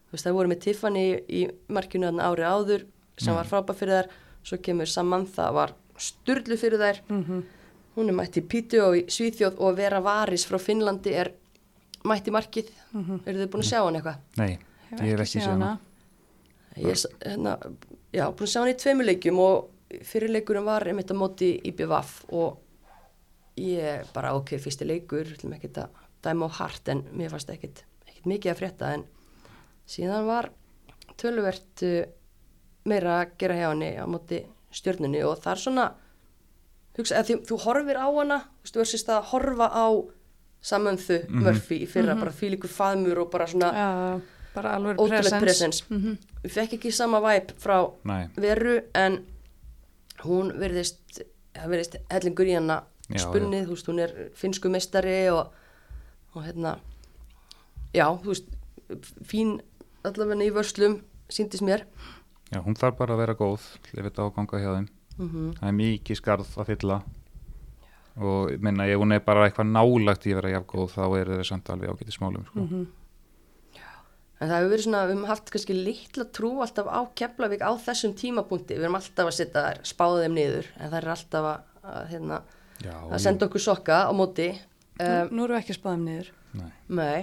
þú veist það voru með Tiffany í markinu þarna árið áður sem Mm. var frábær fyrir þær. Svo kemur Samantha var sturlu fyrir þær. Mm hún er mætt í Pítu og í Svíþjóð og Vera Varis frá Finnlandi er mætt í markið. Eru þið búin að sjá hann eitthvað? nei, ég hef ekki séð hana. Ég, er hérna, búin að sjá hann í tveimur leikjum og fyrirleikurinn var einmitt á móti í BVF og ég bara ok, fyrsti leikur, við ætlum ekkert að dæma á hart en mér fannst ekkert, ekkert mikið að frétta en síðan var töluvert uh, meira að gera hjá henni á móti stjörnunni og það er svona hugsa, því, þú horfir á hana þú veist, að horfa á samönðu Mhm. Murphy í fyrra, bara fílíkur faðmur og bara svona Já, bara alveg ótrúlega presens. presens Mhm. við fekk ekki sama væp frá nei, veru en hún verðist það verðist hellingur í hana spunnið, þú veist, hún er finsku mestari og, og hérna já, þú veist fín allavega í vörslum síndist mér já, hún þarf bara að vera góð ef þetta á að ganga hjá þeim Mhm. það er mikið skarð að fylla og ég minna ef hún er bara eitthvað nálagt í að vera jafngóð þá er það samt alveg ágætið smálum sko. Mhm. En það hefur verið svona, við höfum haft kannski litla trú alltaf á Keflavík á þessum tímapunkti. Við erum alltaf að setja þær, spáða þeim niður, en það er alltaf að, að, hérna, Já, að senda okkur sokka á móti. Um, Nú erum við ekki að spáðum niður. Nei. nei,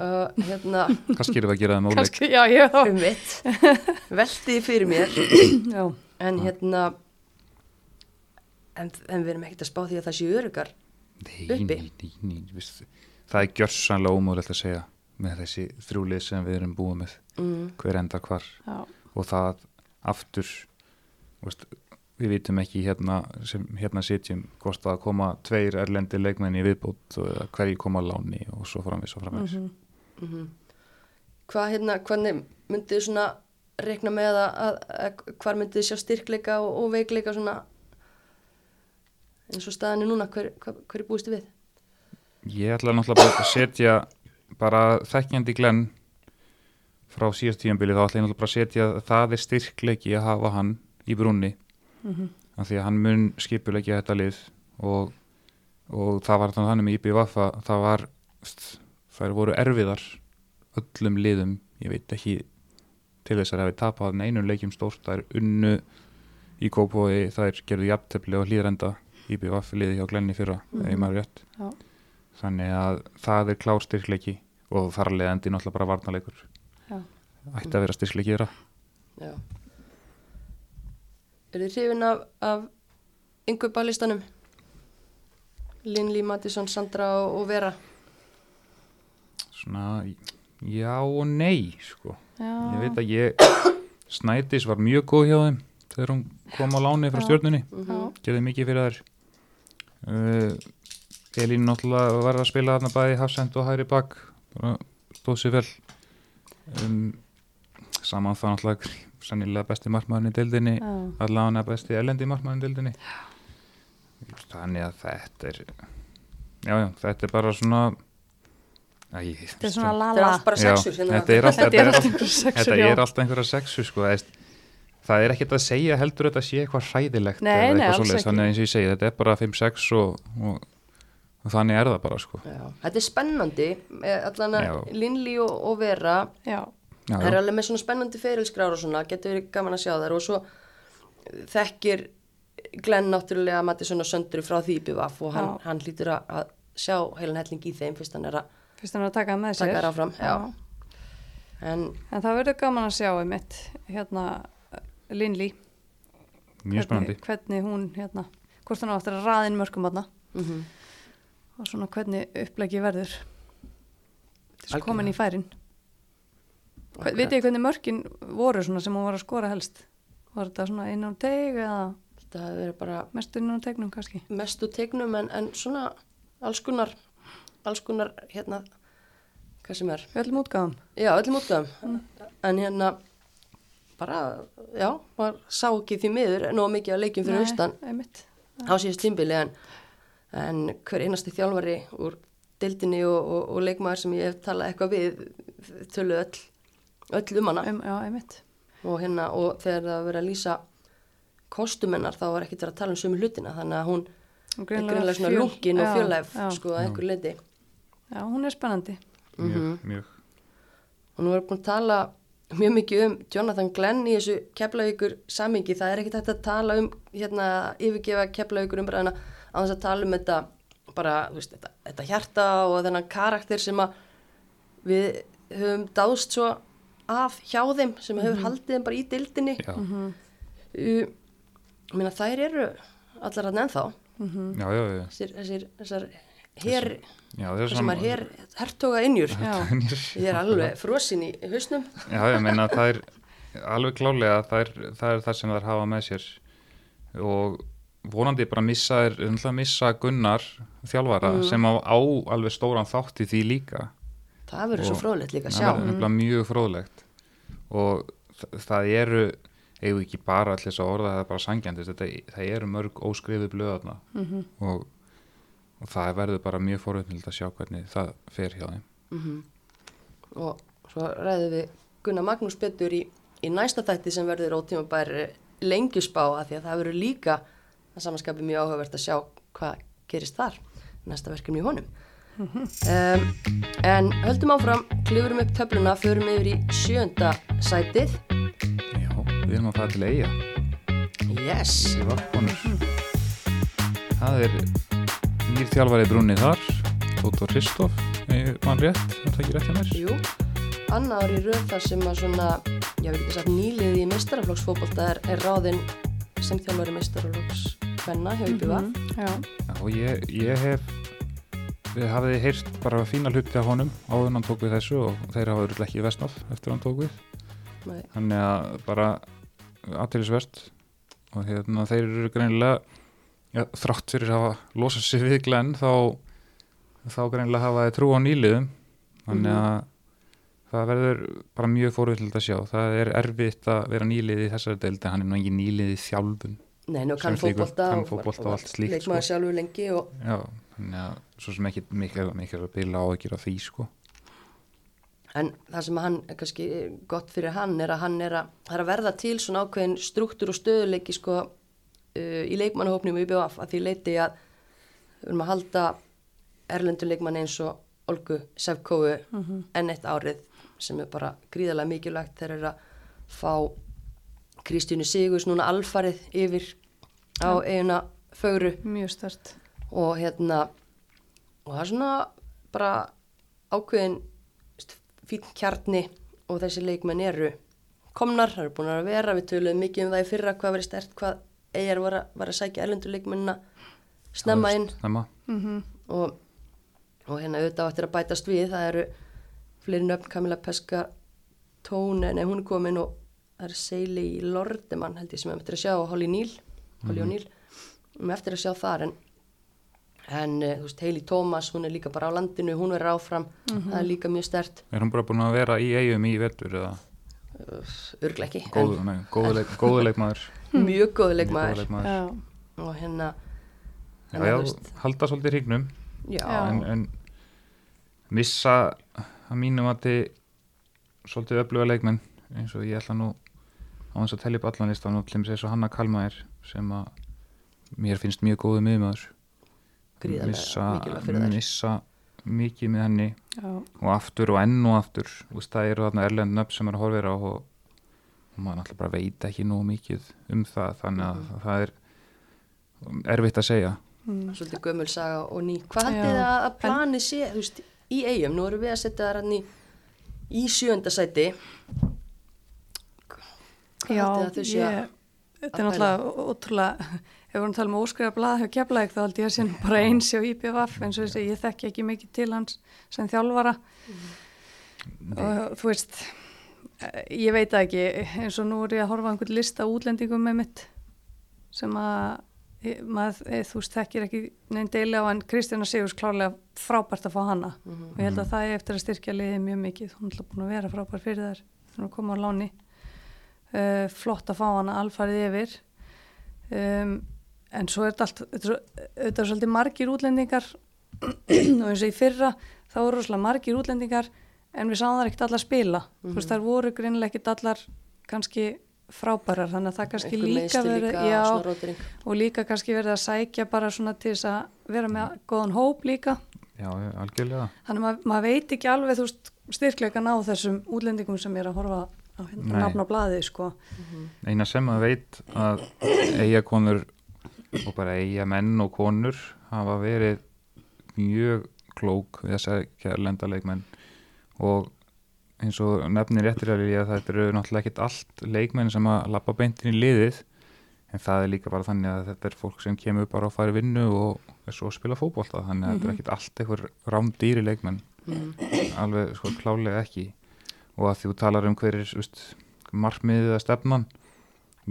uh, hérna, kannski erum við að gera það með óleik Kannski, já, ég þá. um mitt, veltiði fyrir mér, Já, en hérna, en, en við erum ekkert að spá því að það sé örugar. Nei, uppi. nei, nei, það er gjörsanlega ómögulegt að segja með þessi þrjúlið sem við erum búið með Mm, hver enda hvar já, og það aftur veist, við vitum ekki hérna sem hérna sitjum hvort að koma tveir erlendi leikmenni viðbót og hverji koma láni og svo framvis og framvis mhm. mhm. Hvað hérna, hvernig myndið svona reikna með að, að, að hvar myndið sjá styrkleika og, og veikleika svona eins og staðinni núna, hver, hver, hver er búist þið við? Ég ætla náttúrulega bara að setja bara þekkjandi glenn frá síðast tíðanbili þá ætla ég náttúrulega bara að setja að það er styrkleiki að hafa hann í brunni Mhm. af því að hann mun skipulegja þetta lið og, og það var þannig með IBVF að það var þær voru erfiðar öllum liðum, ég veit ekki til þess að það hefði tapað einum leikjum stórt, það er unnu í Kópói, það er gerðu jafntefli og hlýðrenda IBVF liði hjá Glenni fyrra, mm Mhm. ef maður rétt Já. þannig að það er klár styrkleiki og þar leðandi náttúrulega bara varnarleikur Já. ætti að vera styrkleiki þeirra Já. Er þið hrifin af, af yngur ballistanum? Linlí, Mattisson, Sandra og, og Vera. svona, já og nei sko Já. Ég veit að ég, Snædís var mjög góð hjá þeim þegar hún kom á láni frá stjórnunni, Já. gerði mikið fyrir þær. Uh, Elín náttúrulega var að spila þarna bæði hafsend og hæri bak, bara stóð sér vel. Um, saman það náttúrulega sannilega besti markmaðurinn í deildinni, allavega besti elendi markmaðurinn í deildinni. Þannig að þetta er, já já, þetta er bara svona, Æ, Þetta er svona Þetta er lala. þetta er er alltaf einhver sexur, þetta já. er alltaf einhverja sexu sko, eðst, það er ekkert að segja heldur þetta sé eitthvað hræðilegt Nei, eða nei, eitthvað ekki. þannig að eins og ég segi, þetta er bara 5-6 og, og, og þannig er það bara sko. Já. Þetta er spennandi, eh, allan að Já. Linlí og, og Vera. Já, já, Það er alveg með svona spennandi ferilskrár og svona, getur verið gaman að sjá þær og svo þekkir Glenn náttúrulega Mattisson og Söndru frá því BVF og hann, hann hlýtur að, að sjá heilan helling í þeim fyrst hann er að fyrst hann er að taka með sér. taka þær áfram. Já. En En það verður gaman að sjá um mitt, hérna, mjög spennandi Hvernig, hvernig hún, hérna, hvort hann á eftir að raðin mörgum aðna mm og svona hvernig upplegi verður. Þess Algjörlega. komin í færin. Vitið þið hvernig mörkin voru sem hún var að skora helst? Var þetta svona innan teg eða þetta hefur verið bara mest innan tegnum kannski? mest úr tegnum en, en svona alls konar, alls konar hérna, hvað sem er. Öllum útgáðum. Já, öllum útgöðum. En hérna, bara, já, maður sá ekki því miður nóg mikið að leikjum fyrir austan Einmitt. á síðast tímbili en, en hver einasti þjálfari úr deildinni og, og, og leikmaður sem ég hef talað eitthvað við tölu öll, öll um hana. Um, já, einmitt. og hérna og þegar það verið að lýsa kostumennar þá var ekkert verið að tala um sömu hlutina. Þannig að hún er greinlega svona lungin og já. sko að einhverju leiti Já, hún er spennandi. mjög, mjög. Og nú erum búin að tala mjög mikið um Jonathan Glenn í þessu keflavíkur samingi, það er ekkert hægt að tala um hérna yfirgefa keflavíkur umræðina á þess að tala um þetta bara, þú veist, þetta, þetta hjarta og þennan karakter sem að við höfum dást svo af hjá þeim sem hefur haldið þeim bara í dildinni já, Mhm. uh, ég meina þær eru allar að ennþá. Já, já, já, þessir, þessir, þessar her, já, það er sem er her hertoga innjur Já, ég er alveg frosin í hausnum. Já, ég meina það er alveg klálega það er, það er það sem þær hafa með sér. Og vonandi bara missa er, missa Gunnar þjálfara sem á, á alveg stóran þátt í því líka það verður svo fróðlegt líka að það sjá. er nefnilega mjög fróðlegt. Og þa- það eru eigum ekki bara allir þess að orða það er bara sangjandi, þetta, það eru mörg óskrifu blöðarna Mhm. og, og það verður bara mjög forvöldnild að sjá hvernig það fer hjá þeim. Mhm. og svo ræðum við Gunnar Magnús betur í, í næsta þætti sem verður ótímabær lengjusbá að því að það verður líka að samanskapi mjög áhugavert að sjá hvað gerist þar. Næsta verkefni í honum um, en höldum áfram klifurum upp töfluna, förum yfir í sjönda sætið. Já, við erum að fara til eiga yes, í Vafkonur Það er nýr þjálfari brunni þar Tóttor Kristoff mann rétt, er það ekki rétt hjá mér? jú annað ári röð þar sem að svona ég vil ekki sagt nýliði í meistaraflokksfótbolta er, er ráðinn sem þjálfari meistaraflokks hvenna hjá IBV Já, Já, og ég, ég hef við hafiði heyrt bara fína hluti af honum áður hann tók við þessu og þeir hafa örugglega ekki vestnátt eftir hann tók við Nei. þannig að bara aðtýrisvert og hérna þeir eru greinilega ja, þrátt fyrir að hafa losað sér við Glenn þá, þá greinilega hafa þeir trú á nýliðum þannig Mhm. að það verður bara mjög fórvild að sjá það er erfitt að vera nýlið í þessari deild en hann er nú engin nýlið í þjálfun Nei, nú kann kann fótbolta og allt slíkt, leikmaður sko. sjálfur lengi og já, þannig að svo sem ekki mikil, mikil að bila á ekki á því sko. En það sem hann er kannski gott fyrir hann er að hann er að, er að verða til svona ákveðin struktúr og stöðuleiki sko uh, í leikmannahópnum í BVF að því leiti að við erum að halda erlendur leikmann eins og Olgu Sefkóu enn eitt árið sem er bara gríðarlega mikilvægt þeir eru að fá Kristínu Sigurs núna alfarið yfir á eiguna fögru. Mjög stört. Og hérna og það er svona bara ákveðin fín kjarni og þessi leikmenn eru komnar, það eru búin að vera. Við töluðum mikið um það í fyrra hvað verið stert hvað eigjar var, að- var að sækja erlendur leikmennina snemma inn. Snemma. Mm og, og hérna auðvitað áttir að bætast við það eru fleiri nöfn Camilla Peska Tóne, nei hún er komin og það er Seili Lordemann held ég sem við eftir að sjá og Holly Neal Holly og Neal, við eftir að sjá þar en, en eh, þú veist Heili Tómas hún er líka bara á landinu, hún verður áfram. Það er líka mjög stert Er hún bara búin að vera í eigum í vetur eða? Örglega ekki, góðu, nei, góðu, leik, góðu leikmaður. En mjög góð Mjög leikmaður góður leikmaður. Já, og hérna Já, en já, þú veist, halda svolítið hríknum en, en missa að mínum að þið svolítið öfluga leikmenn eins og ég ætla nú á þess að tellja upp allan listan og til þess að Hanna Kalmaðir sem að mér finnst mjög góðu miðmaður Gríðarlega missa, mikilvæg fyrir þær. missa mikið með henni. Já, og aftur og enn og aftur. Þú veist, það eru þarna erlend nöfn sem er að horfir á og, og maður náttúrulega bara veit ekki nú mikið um það þannig að Mhm. það er erfitt að segja. Mm. svolítið gömul saga og ný hvað þið að, plani sé veist, í eigum, nú erum við að setja það rann í í sjönda sæti. Hvað haldið að þau sé að þetta er náttúrulega ótrúlega, við erum að tala um óskrifa blað hjá keflæk þá held ég að sé nú bara eins hjá IPVF eins og þessi, ég þekki ekki mikið til hans sem þjálfara. Og þú veist eh, ég veit ekki, eins og nú er ég að horfa einhvern lista útlendingum með mitt sem að ég- maður, e, þú veist, þekkir ekki neinn deili á en Kristjana Sigurs klárlega frábært að fá hana. Mhm. og ég held að það er eftir að styrkja liðið mjög mikið. Hún er búin að vera frábær fyrir þær. Þannig að koma á láni. Uh, flott að fá hana alfarið yfir. Um, en svo er þetta allt þetta er er svolítið margir útlendingar og eins og í fyrra þá eru rosalega margir útlendingar en við sáum það ekkert allar spila. Þú veist þar voru greinilega ekkert allar kannski frábærar þannig að það kannski einhver líka verið líka já, og líka kannski verið að sækja bara svona til þess að vera með góðan hóp líka. Já, algjörlega. Þannig að mað, maður veit ekki alveg þú veist styrkleikan á þessum útlendingum sem er að horfa á hérna nafn á blaði sko. eina sem maður veit að eiga konur og bara eiga menn og konur hafa verið mjög klók við þess að kærlenda leikmenn. Og eins og nefnir réttir að líka þetta eru náttúrulega ekkit allt leikmenn sem að lappa beintin í liðið. En það er líka bara þannig að þetta er fólk sem kemur bara og fari vinnu og svo spila fótbolta. Þannig að þetta er ekkit allt einhver rámdýri leikmenn. Alveg sko klálega ekki. Og að þú talar um hver er veist, markmiðið að stefnan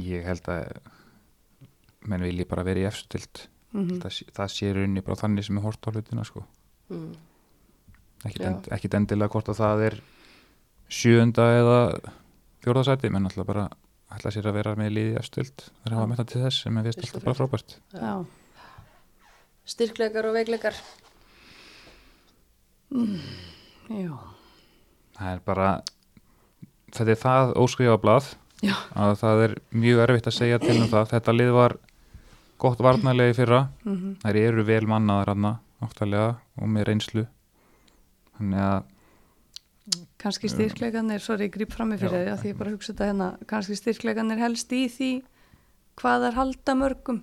ég held að menn vilji bara vera í efstild mm það, sé- það sé raunni bara þannig sem er hort á hlutina sko. Mm. ekkit, end, ekkit endilega hvort að það er sjöunda eða fjórðasæti menn alltaf bara ætla sér að vera með liði efstild þeir hafa Já. með það til þess sem er vist alltaf bara frábært. Já, styrkleikar og veikleikar. Já, það er bara þetta er það óskrifa blað Já. að það er mjög erfitt að segja til um það. Þetta lið var gott varnarlega í fyrra. Mm þær eru vel mannaðar hann áttalega og með reynslu. Þannig að kannski styrkleikanir, sorry, ég grýp fram í fyrir Já. því að því ég bara hugsa þetta hérna. Kannski styrkleikanir helst í því hvað er halda mörgum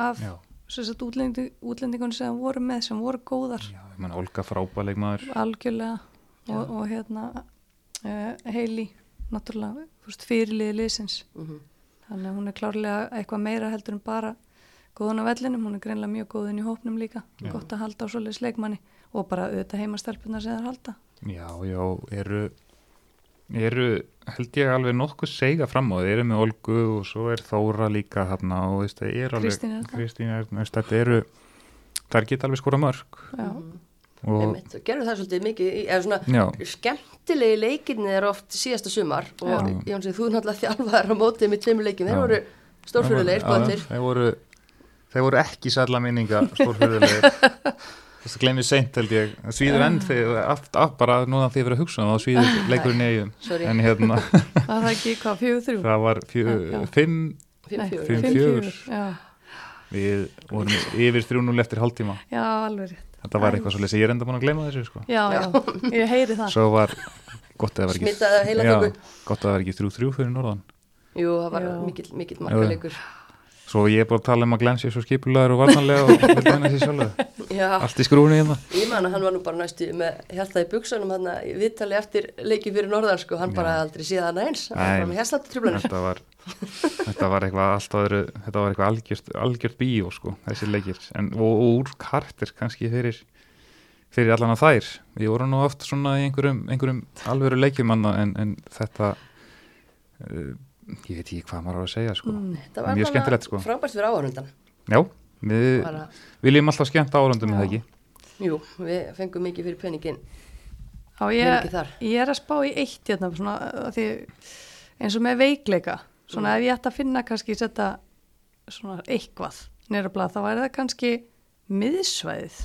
af já, sem sagt útlendi, útlendingun sem voru með sem voru góðar. Já ég menn Olga frábæleikmaður algjörlega. Og, og hérna uh, Heili, náttúrulega þú veist, fyrirliði liðsins. Mhm. þannig að hún er klárlega eitthvað meira heldur en bara góðun á vellinum, hún er greinlega mjög góðun í hópnum líka, Já. gott að halda á svoleiðis leikmanni og bara auðvitað heimastelpunar sem þeir halda. Já, já, eru eru held ég alveg nokkuð seiga fram á. Þeir eru með Olgu og svo er Þóra líka hann og veist, það er alveg Kristín Erna, veist, þetta eru þær geta alveg skora mörg Já, og Einmitt, og gerðu það svolítið mikið í- eða svona já, skemmtilegi leikinni er oft síðasta sumar og. Jónsson, þú er náttúrulega þjálfaður á mótið með tveimur leikin, þeir voru stórfyrirlegir Já, bátir þeir voru, þeir voru ekki sætla minninga stórfyrðulegir þess að glemir seint held ég. Svíður enn þegar aft, aft, bara núna þegar ég verið að hugsa um þá svíður leikurinn eigin en hérna það er ekki hvað, fjögur þrjú? Það var já. fimm fimm fjögur. við vorum yfir 3-0 eftir hálftíma. Já, alveg rétt. Þetta var eitthvað svo ég er enda búin að gleyma þessu sko. Já, já, ég heyri það. Svo var gott að það var ekki smitaði heila Já, þöggu gott að það var ekki 3-3 fyrir norðan. Jú, það var mikill, mikill markaleikur svo ég er bara að tala um að Glenn sé svo skipulegar og varnarlega og vil dæna sér sjálf Já, allt í skrúni hérna. Ég man að hann var nú bara næstu með hjartaði buksunum hann í viðtali eftir leiki fyrir norðan sko, hann Já. bara aldrei séð hann eins. Hann Nei. var bara með hjartaði trublanir þetta var, þetta var eitthvað allt öðru, þetta var eitthvað algjört, algjört bíó sko, þessi leikir. En, og, og úr kartir kannski fyrir fyrir allan að þær. Við vorum nú oft svona í einhverjum, einhverjum alvöru leikjumanna en, en þetta uh, ég veit ekki hvað maður á að segja sko. Mm. Mjög skemmtilegt, sko. frábært fyrir áhörundan já, við bara, viljum alltaf skemmt Já. það ekki Jú, við fengum mikið fyrir peningin ég, ég er að spá í eitt hérna, svona, því, eins og með veikleika svona Mm. ef ég ætti að finna kannski setja svona eitthvað nýra blað, þá væri það kannski miðsvæðið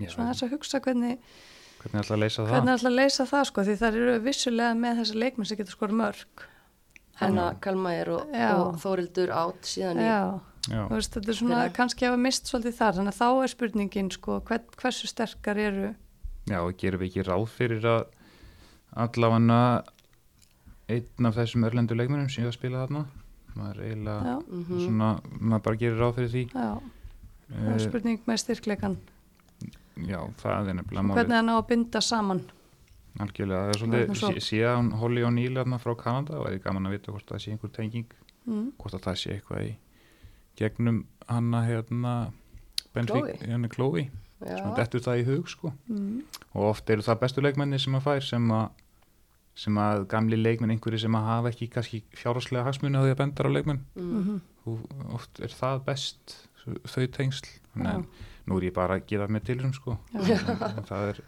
Já, svona þess að hugsa hvernig hvernig ætla að leysa það hvernig ætla að leysa það sko því það eru vissulega með þessa leikmenn sem getur skora mörg Henna Kalmægir og, og Þórildur átt síðan í já, Já. þú veist þetta er svona Þeirra. kannski hafa mist svolítið þar þannig að þá er spurningin sko hvern, hversu sterkar eru Já, og gerum við ekki ráð fyrir að allavega einn af þessum örlendu leikmennum sem ég var að spila þarna? Maður eiginlega já, Mhm. svona, maður bara gerir ráð fyrir því. Já, það er uh, spurning með styrkleikan Já, það er nefnilega málið. hvernig það ná að binda saman algjörlega, það er svolítið svo- síðan Holly og Neil þarna frá Kanada og það er gaman að vita hvort það sé einhver tenging mm. hvort að það sé eitthvað í gegnum hanna hérna Benfica, Chloe. hérna Chloe Já, dettur það í hug sko Mm. og oft eru það bestu leikmenni sem að fær sem að sem að gamli leikmenn einhverju sem að hafa ekki kannski fjárháslega hagsmuni á því að benda á leikmenn mm. Og oft er það best þau tengsl en nú er ég bara að gera með tilrum sko Já. en það er,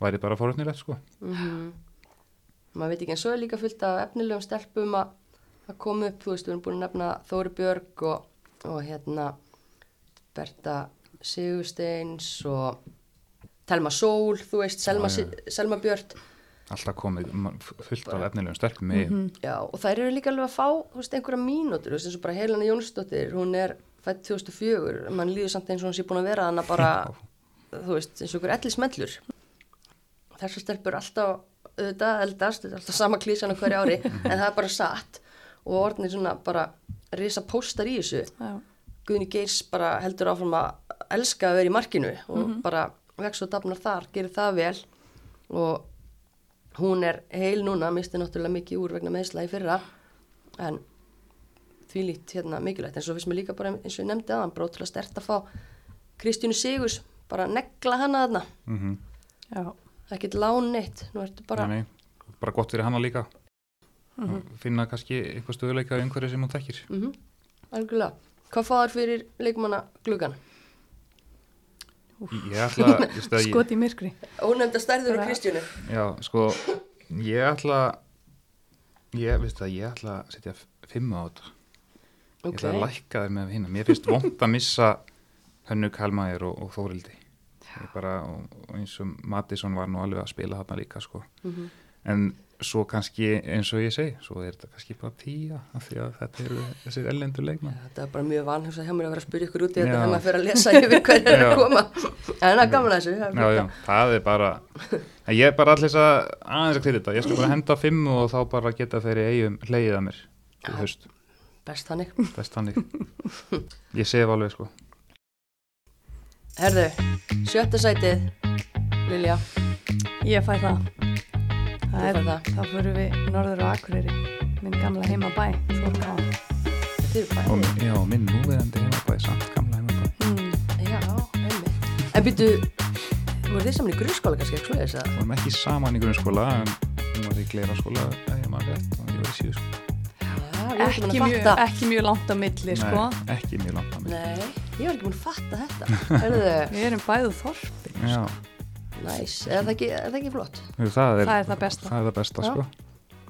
væri bara forutnilegt sko. Mm maður veit ekki en svo er líka fullt af efnilegum stelpum að að koma upp, þú veist, við erum búin að nefna Þóri Björg og, og hérna Berta Sigursteins og Telma Sól, þú veist, Selma, já. Si- Selma Björn alltaf komið fullt af efnilegum stelpum með Mhm. Já, og þær eru líka alveg að fá, þú veist, einhverja mínútur, þú veist, eins og bara Helena Jónsdóttir, hún er fætt 2004, mann líður samt eins og hún sé búin að vera hana bara, þú veist, eins og einhver elli smellur. Þessu stelpur alltaf, auðvitað, eldast, þetta er alltaf sama klísan á hverju ári, en það er bara satt og orðinir svona bara risa póstar í þessu. Já. Guðni Geirs bara heldur áfram að elska að vera í markinu og bara vex og dafnar þar, gerir það vel og hún er heil núna, misti náttúrulega mikið úr vegna meðsla í fyrra en því lít hérna mikilvægt en svo finnst mér líka bara eins og ég nefndi aðan bara ótrúlega stert að fá Kristjánu Sigurs bara negla hana þarna mm -hmm. Já. Ekkert lán neitt, nú ertu bara nei, nei, bara gott fyrir hana líka. Mhm. og finna kannski eitthvað stöðuleika í einhverju sem hún þekkir. Mm algjörlega. Hvað fáðar fyrir leikmanna gluggan? ég ætla ég skot í myrkri. Ónefnda stærður og Kristjánu já, sko ég ætla ég, veist það, ég ætla að setja fimm á þetta. Ég ætla að lækka þér með hérna mér finnst vond að missa Hönnu Kalmæður og, og Þórildi bara, eins og Mattisson var nú alveg að spila þarna líka sko. Mhm. en svo kannski eins og ég segi svo er þetta kannski bara tíja því að þetta eru þessir ellendur leikmann Þetta er bara mjög vanhugsa hjá mér að vera að spyrja ykkur út í þetta þegar maður fyrir að lesa yfir hverju er að koma. En það er gaman að þessu. það já, já, það er bara ég er bara allir að aðeins að fyrir þetta. Ég skal bara henda fimm og þá bara geta þeirri eigum hleyið að mér veist, Best þannig. best þannig. Ég sef alveg sko Herðu, sjötta sætið, Lilja, Ég fæ það. þú það er, fær það. þá fyrir við norður á Akureyri, minn gamla heimabæ, Þórká. Þetta eru og bæði. já, minn núverandi heimabæði samt gamla heimabæði Mm. Já, einmitt. En býtu, voru þið saman í grunnskóla kannski, ekki svo þess að? við vorum ekki saman í grunnskóla en hún var í gleira skóla ef ég maður rétt og ég var í síðu sko Já, ég var ekki Ekki, búin að mjög, fatta. ekki mjög langt á milli, sko. Nei, ekki mjög langt á mig Nei, ég var ekki búin að fatta þetta. Herðu, Við erum bæðu þorpi. já, næs, er það ekki, er það ekki flott? jú, það, er, Það er það besta. það er það besta sko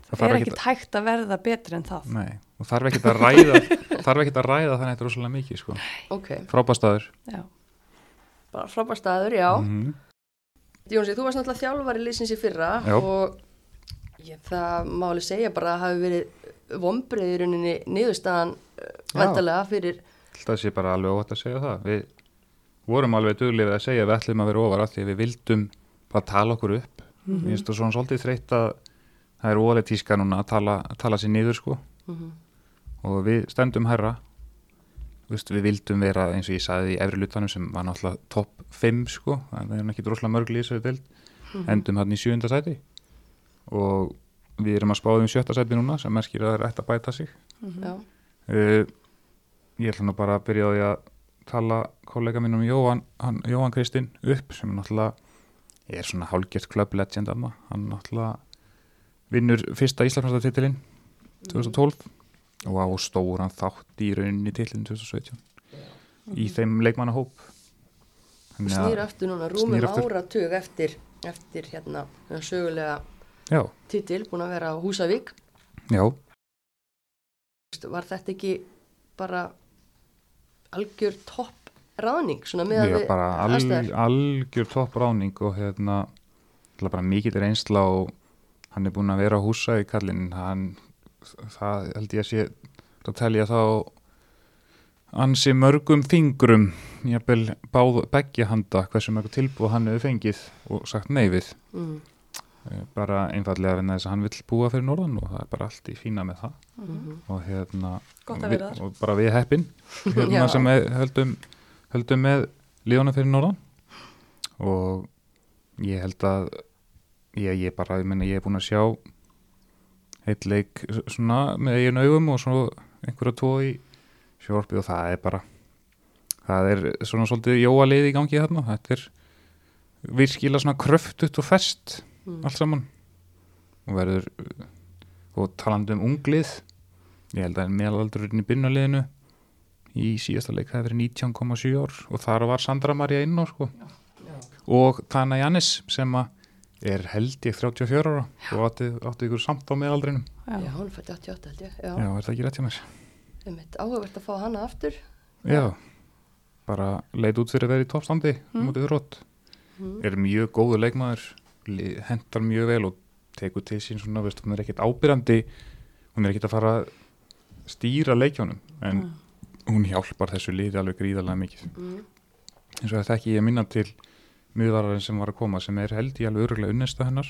það Það er ekkert hægt að verða betri en það. Nei, og þarf ekkert að ræða þarf ekkert að ræða þannig að þetta er rosalega mikið sko. Ok, frábæstaður Já. bara frábær staður, já. Mhm. Jónsi, þú varst náttúrulega þjálfari liðsins í fyrra Já. og ég, það má alveg segja bara að hafi verið rauninni niðurstaðan Já. vantarlega fyrir, það sé bara alveg óvægt að segja það. Við vorum alveg duglega að segja að við ætlum að vera ofar af því að við vildum bara tala okkur upp. Mhm. mér finnst það svona svolítið þreytt að það er ólega tíska núna að tala, að tala sér niður sko. Mm og við stendum herra Vist, við vildum vera eins og ég sagði í efri lutanum sem var náttúrulega topp 5 sko, það er ekki droslega mörg lýsari dild Mhm. endum hann í sjönda sæti. Og við erum að spáðum sjötta sæti núna sem merkir að það er ætt að bæta sig. Uh, ég ætla nú bara að byrja á því að tala kollega mínum Jóhann, hann, Jóhann Kristinn upp sem náttúrulega er svona hálgjert club legend amma. hann náttúrulega vinnur fyrsta Íslandsfjörðartitilinn 2012 og á stóran þátt í rauninni titilinn 2017 í þeim leikmannahóp. Snýr aftur núna rúmum áratug eftir, eftir hérna sögulega já, titil búin að vera á Húsavík. Já, var þetta ekki bara algjör topp með Já, bara al, algjör topp ráning og hérna bara mikið reynsla og hann er búin að vera á húsa í kallin hann, það held ég að sé að telja þá ansi mörgum fingrum jafnvel báð beggja handa hversu mörg tilbúð hann hefur fengið og sagt nei við mm. Eh, bara einfallega vegna þess að hann vill búa fyrir norðan og það er bara allt í fína með það. Mm og hérna við, og bara við heppin hérna sem höldum, höldum með líðana fyrir norðan. Og ég held að ég, ég bara, ég menna ég er búin að sjá heitt leik svona með eigin augum og svo einhverja tvo í sjórfið og það er bara það er svona svolítið jóalið í gangi þarna. Þetta er virkilega svona kröftut og fest Mm. allt saman. Og verður og talandi um unglið ég held að meðalaldurinn í byrnuleginu í síðasta leik það verið 19,7 ár og þar var Sandra Maria inn á sko. Og Tana Jannis sem að er held ég 34 ára og átti, átti ykkur samt á meðaldrinum. Já, Já. hún fætti 88 held ég. Já, já, er það ekki rétt hjá mér? Áhugavert að fá hana aftur. Já, bara leit út fyrir að vera í toppstandi Mm. mm. mútið þrótt mm. er mjög góðu leikmaður hentar mjög vel og tekur til sín svona, veist, hún er ekkert ábyrjandi hún er ekkert að fara að stýra leikjónum en hún hjálpar þessu liði alveg gríðarlega mikið Mm. eins og þetta ekki ég minna til miðvararinn sem var að koma sem er held ég alveg öruglega unnesta hennar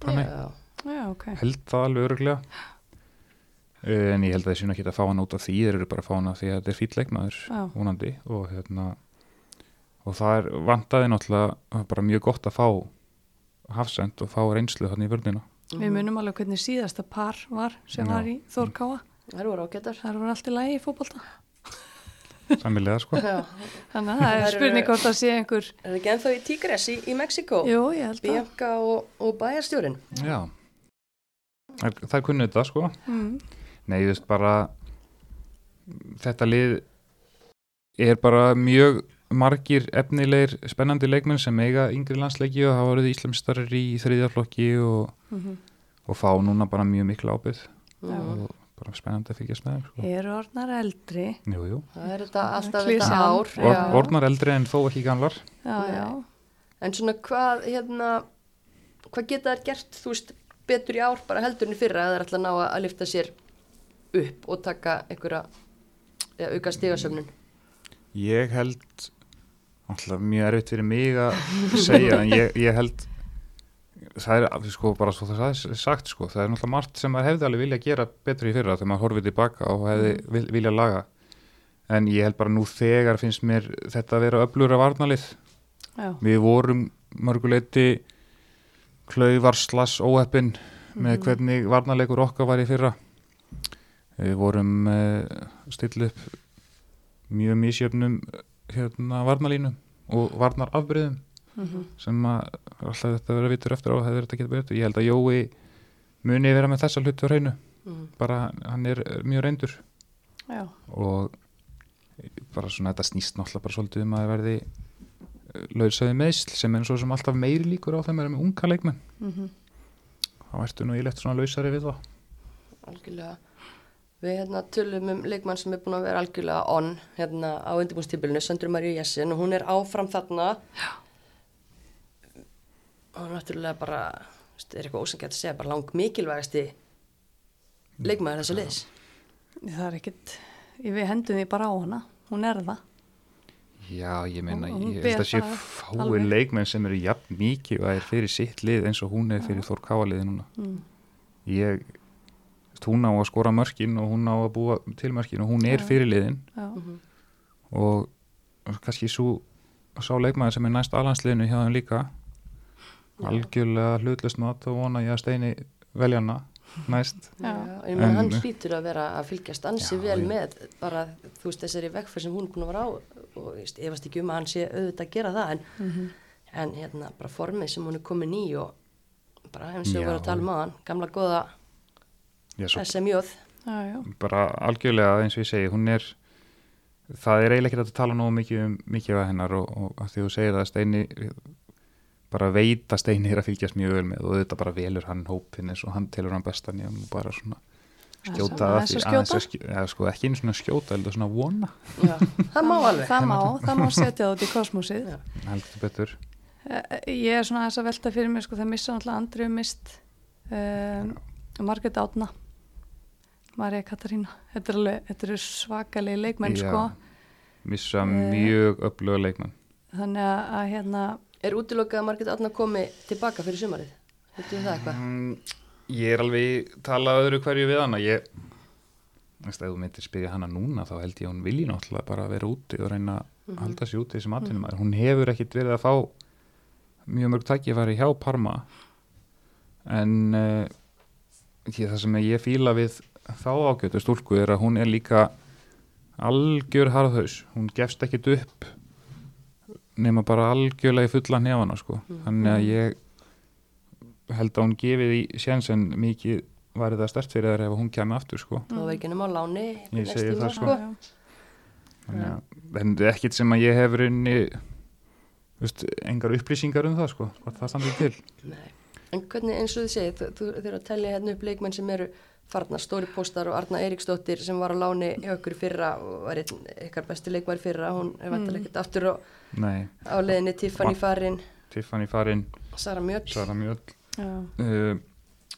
Tanni. já, Já, ok. held það alveg öruglega Eh, en ég held að þessi ekki að fá hann út af því þeir eru bara að fá hann af því að þetta er fýll leikmaður Já. vonandi og hérna og það er vantaði náttúrulega það bara mjög gott að fá hafsend og fá reynslu hann í vörnina Við munum alveg hvernig síðasta par var sem Já. var í Þórkáa. það voru ágættar Það var allt í lagi í fótbolta. sammilega sko já, Þannig að það er spurning hvort það sé einhver, er það ekki ennþá í Tigres í, í Mexiko jú, ég held að. Bianca og, og bæjarstjórin já það, það er kunnið þetta sko Mm. Nei, ég veist bara þetta lið er bara mjög margir efnilegir spennandi leikmenn sem eiga yngri landsleiki og hafa verið íslamstarar í þriðjaflokki og, Mm og fá núna bara mjög mikla ábyrð Já. og bara spennandi að fylgjast með þeim sko. Eru orðnar eldri. Jú, jú. það er þetta alltaf þetta ár Or, orðnar eldri en þó ekki gamlar Já, já. en svona hvað hérna hvað geta þær gert þú veist betur í ár bara heldurinn fyrra að það er alltaf að ná að lifta sér upp og taka einhverja ja, auka stigasöfnun Ég held alltaf mjög erfitt fyrir mig að segja en ég, ég held það er sko bara svo það er sagt sko það er náttúrulega margt sem maður hefði alveg vilja gera betur í fyrra þegar maður horfið tilbaka og hefði vil, vilja laga. En ég held bara nú þegar finnst mér þetta að vera öflur af varnalið Já, við vorum mörguleiti klauvarslas óheppin með Mhm. hvernig varnarleikur okkar var í fyrra. Við vorum uh, still upp mjög misjöfnum hérna varnarlínum og varnarafbyrðum mhm, sem að alltaf þetta verið að vitur eftir á að hefur þetta getið betur. Ég held að Jói muni vera með þessa hlutu á hreinu. Mm. bara hann er mjög reyndur. Já, og bara svona þetta snýst náttúrulega bara svolítið um að það verði lausaði meðsl sem er svo sem alltaf meiri líkur á þeim að vera með unga leikmenn. Mhm, þá ertu nú í lett svona lausari við það algjörlega við hérna tölum um leikmann sem er búin að vera algjörlega on hérna á undirbúinstýpilinu, Sandru Maríu Jessin og hún er áfram þarna Já. og náttúrulega bara veist, er eitthvað ósangætt að segja bara lang mikilvægasti leikmaður þessa liðs það er ekkit, við hendum því bara á hana, hún er það. Já, ég meina, ég held að sé það fái alveg. leikmenn sem eru jafn mikið og er fyrir sitt lið eins og hún er fyrir Þór Káaliði núna Mm. ég, hún á að skora mörkin og hún á að búa til mörkin og hún er Já. fyrir liðin Já, Mhm. og kannski svo sá leikmaður sem er næst alhansliðinu hjá þeim líka algjörlega hlutlust mat og vona ég að steini veljana næst Já. Ég meina En- hann hlýtur að vera að fylgjast ansi Já, vel já. með bara þú veist þessari vegferð sem hún er búin að vera á og ég efast ekki um að hann sé auðvitað að gera það en, mhm, en hérna bara formið sem hún er komin í og bara eins og við vorum að tala um á hann gamla svo SMJ bara algjörlega eins og ég segi hún er það er eiginlega ekki að tala nógu mikið um mikið af hennar og, og að því þú segir það að Steini bara veit að Steini er að fylgjast mjög vel með og þetta bara velur hann hópin eins og hann telur hann bestan í hann og bara svona skjóta að- aðeins að skjóta? skj- ja, sko, ekki einu svona skjóta heldur svona vona. Já, það má alveg. Það má, það má setja það út í kosmosið. Já. heldur betur. Eh, Ég er svona aðeins að velta fyrir mér, sko, það missa náttúrulega Andrið mist um, Margrét Átna, Marja Katarína, þetta er alveg, þetta eru svakalegi leikmenn, Já. sko, missa Eh. mjög öfluga leikmann þannig að, að hérna, Er útilokað að Margrét Átna komi tilbaka fyrir sumarið? Þetta er það eitthvað? Mm, ég er alveg talað öðru hverju við hana ég veist, ef þú myndir spyrja hana núna þá held ég að hún vilji náttúrulega bara vera úti og reyna að halda sér úti sem atvinnum mm hún hefur ekkit verið að fá mjög mörg tækifæri hjá Parma en uh, það sem ég fíla við þá ágjötu stúlku er að hún er líka algjör harðhaus hún gefst ekkit upp nema bara algjörlega í fulla nefana sko. þannig að ég held að hún gefið í sjensen mikið væri það stert fyrir þær ef hún kemur aftur sko. Það var ekki nema á láni Ég segi það, sko. já, já. Þannig að- en ekkit sem að ég hef runni veist, engar upplýsingar um það sko, hvað það standið til Nei. En hvernig eins og þið segið, þú, þú þurfa að tellja hérna upp leikmenn sem eru farna, Stóri Póstar og Arna Eiríksdóttir sem var á láni hjá ykkur í fyrra og var einn ykkar besti leikmar í fyrra, hún er vantilega ekkert aftur á, Nei, á leiðinni Tiffany farin, Tiffany farinn, Sara Mjöll, Sara Mjöll. Já. uh,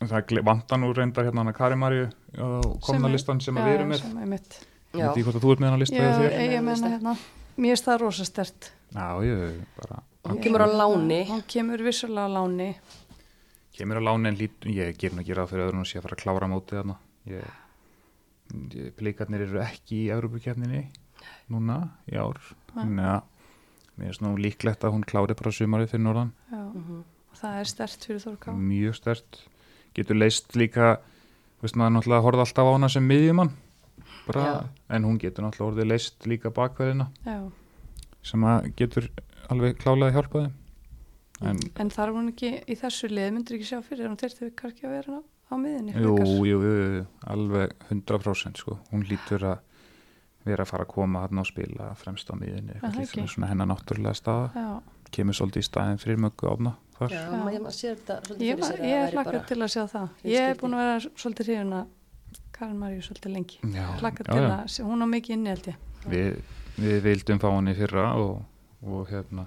það gle- vantar nú reyndar hérna hana Kari Marju á komna listan sem að við erum með. sem er mitt. ég já, veit ekki hvort að þú ert með hana lista Já, eða þér. ég menna hérna, mér finnst það rosa stert. Já, ég bara hún kemur á láni, Hún kemur vissulega á láni. Kemur að lána en lít, ég ger nú ekki ráð fyrir öðrun og sé að fara að klára mótið þarna. Ég, ég, plikarnir eru ekki í Európukefninni núna í ár. Þannig að mér finnst nú líklegt að hún klári bara sumarið fyrir norðan. Já, Mhm. það er stert fyrir Þórká. mjög stert getur leist líka veist maður náttúrulega horfði alltaf á hana sem miðjumann. En hún getur náttúrulega orðið leist líka bakverðina. Já, sem að getur alveg klálega hjálpa en en þarf hún ekki í þessu lið, myndir ekki sjá fyrir, hún þyrfti við kannski að vera á, á miðinni. jú, jú, jú, jú, alveg 100% sko, hún lítur að vera að fara að koma hann og spila fremst á miðinni, eitthvað svona hennar náttúrulega staða, Já, kemur svolítið í staðin fyrir möggu áfna þar já, Já. maður sér þetta svolítið ég, fyrir var, sér að ég það væri hlakka bara, til að sjá það. Ég er skipti. búin að vera svolítið hrifin að Karin Marju svolítið lengi. já, Hlakka já, til að, hún á mikið inni held ég. við, við vildum fá hann í fyrra og, og hérna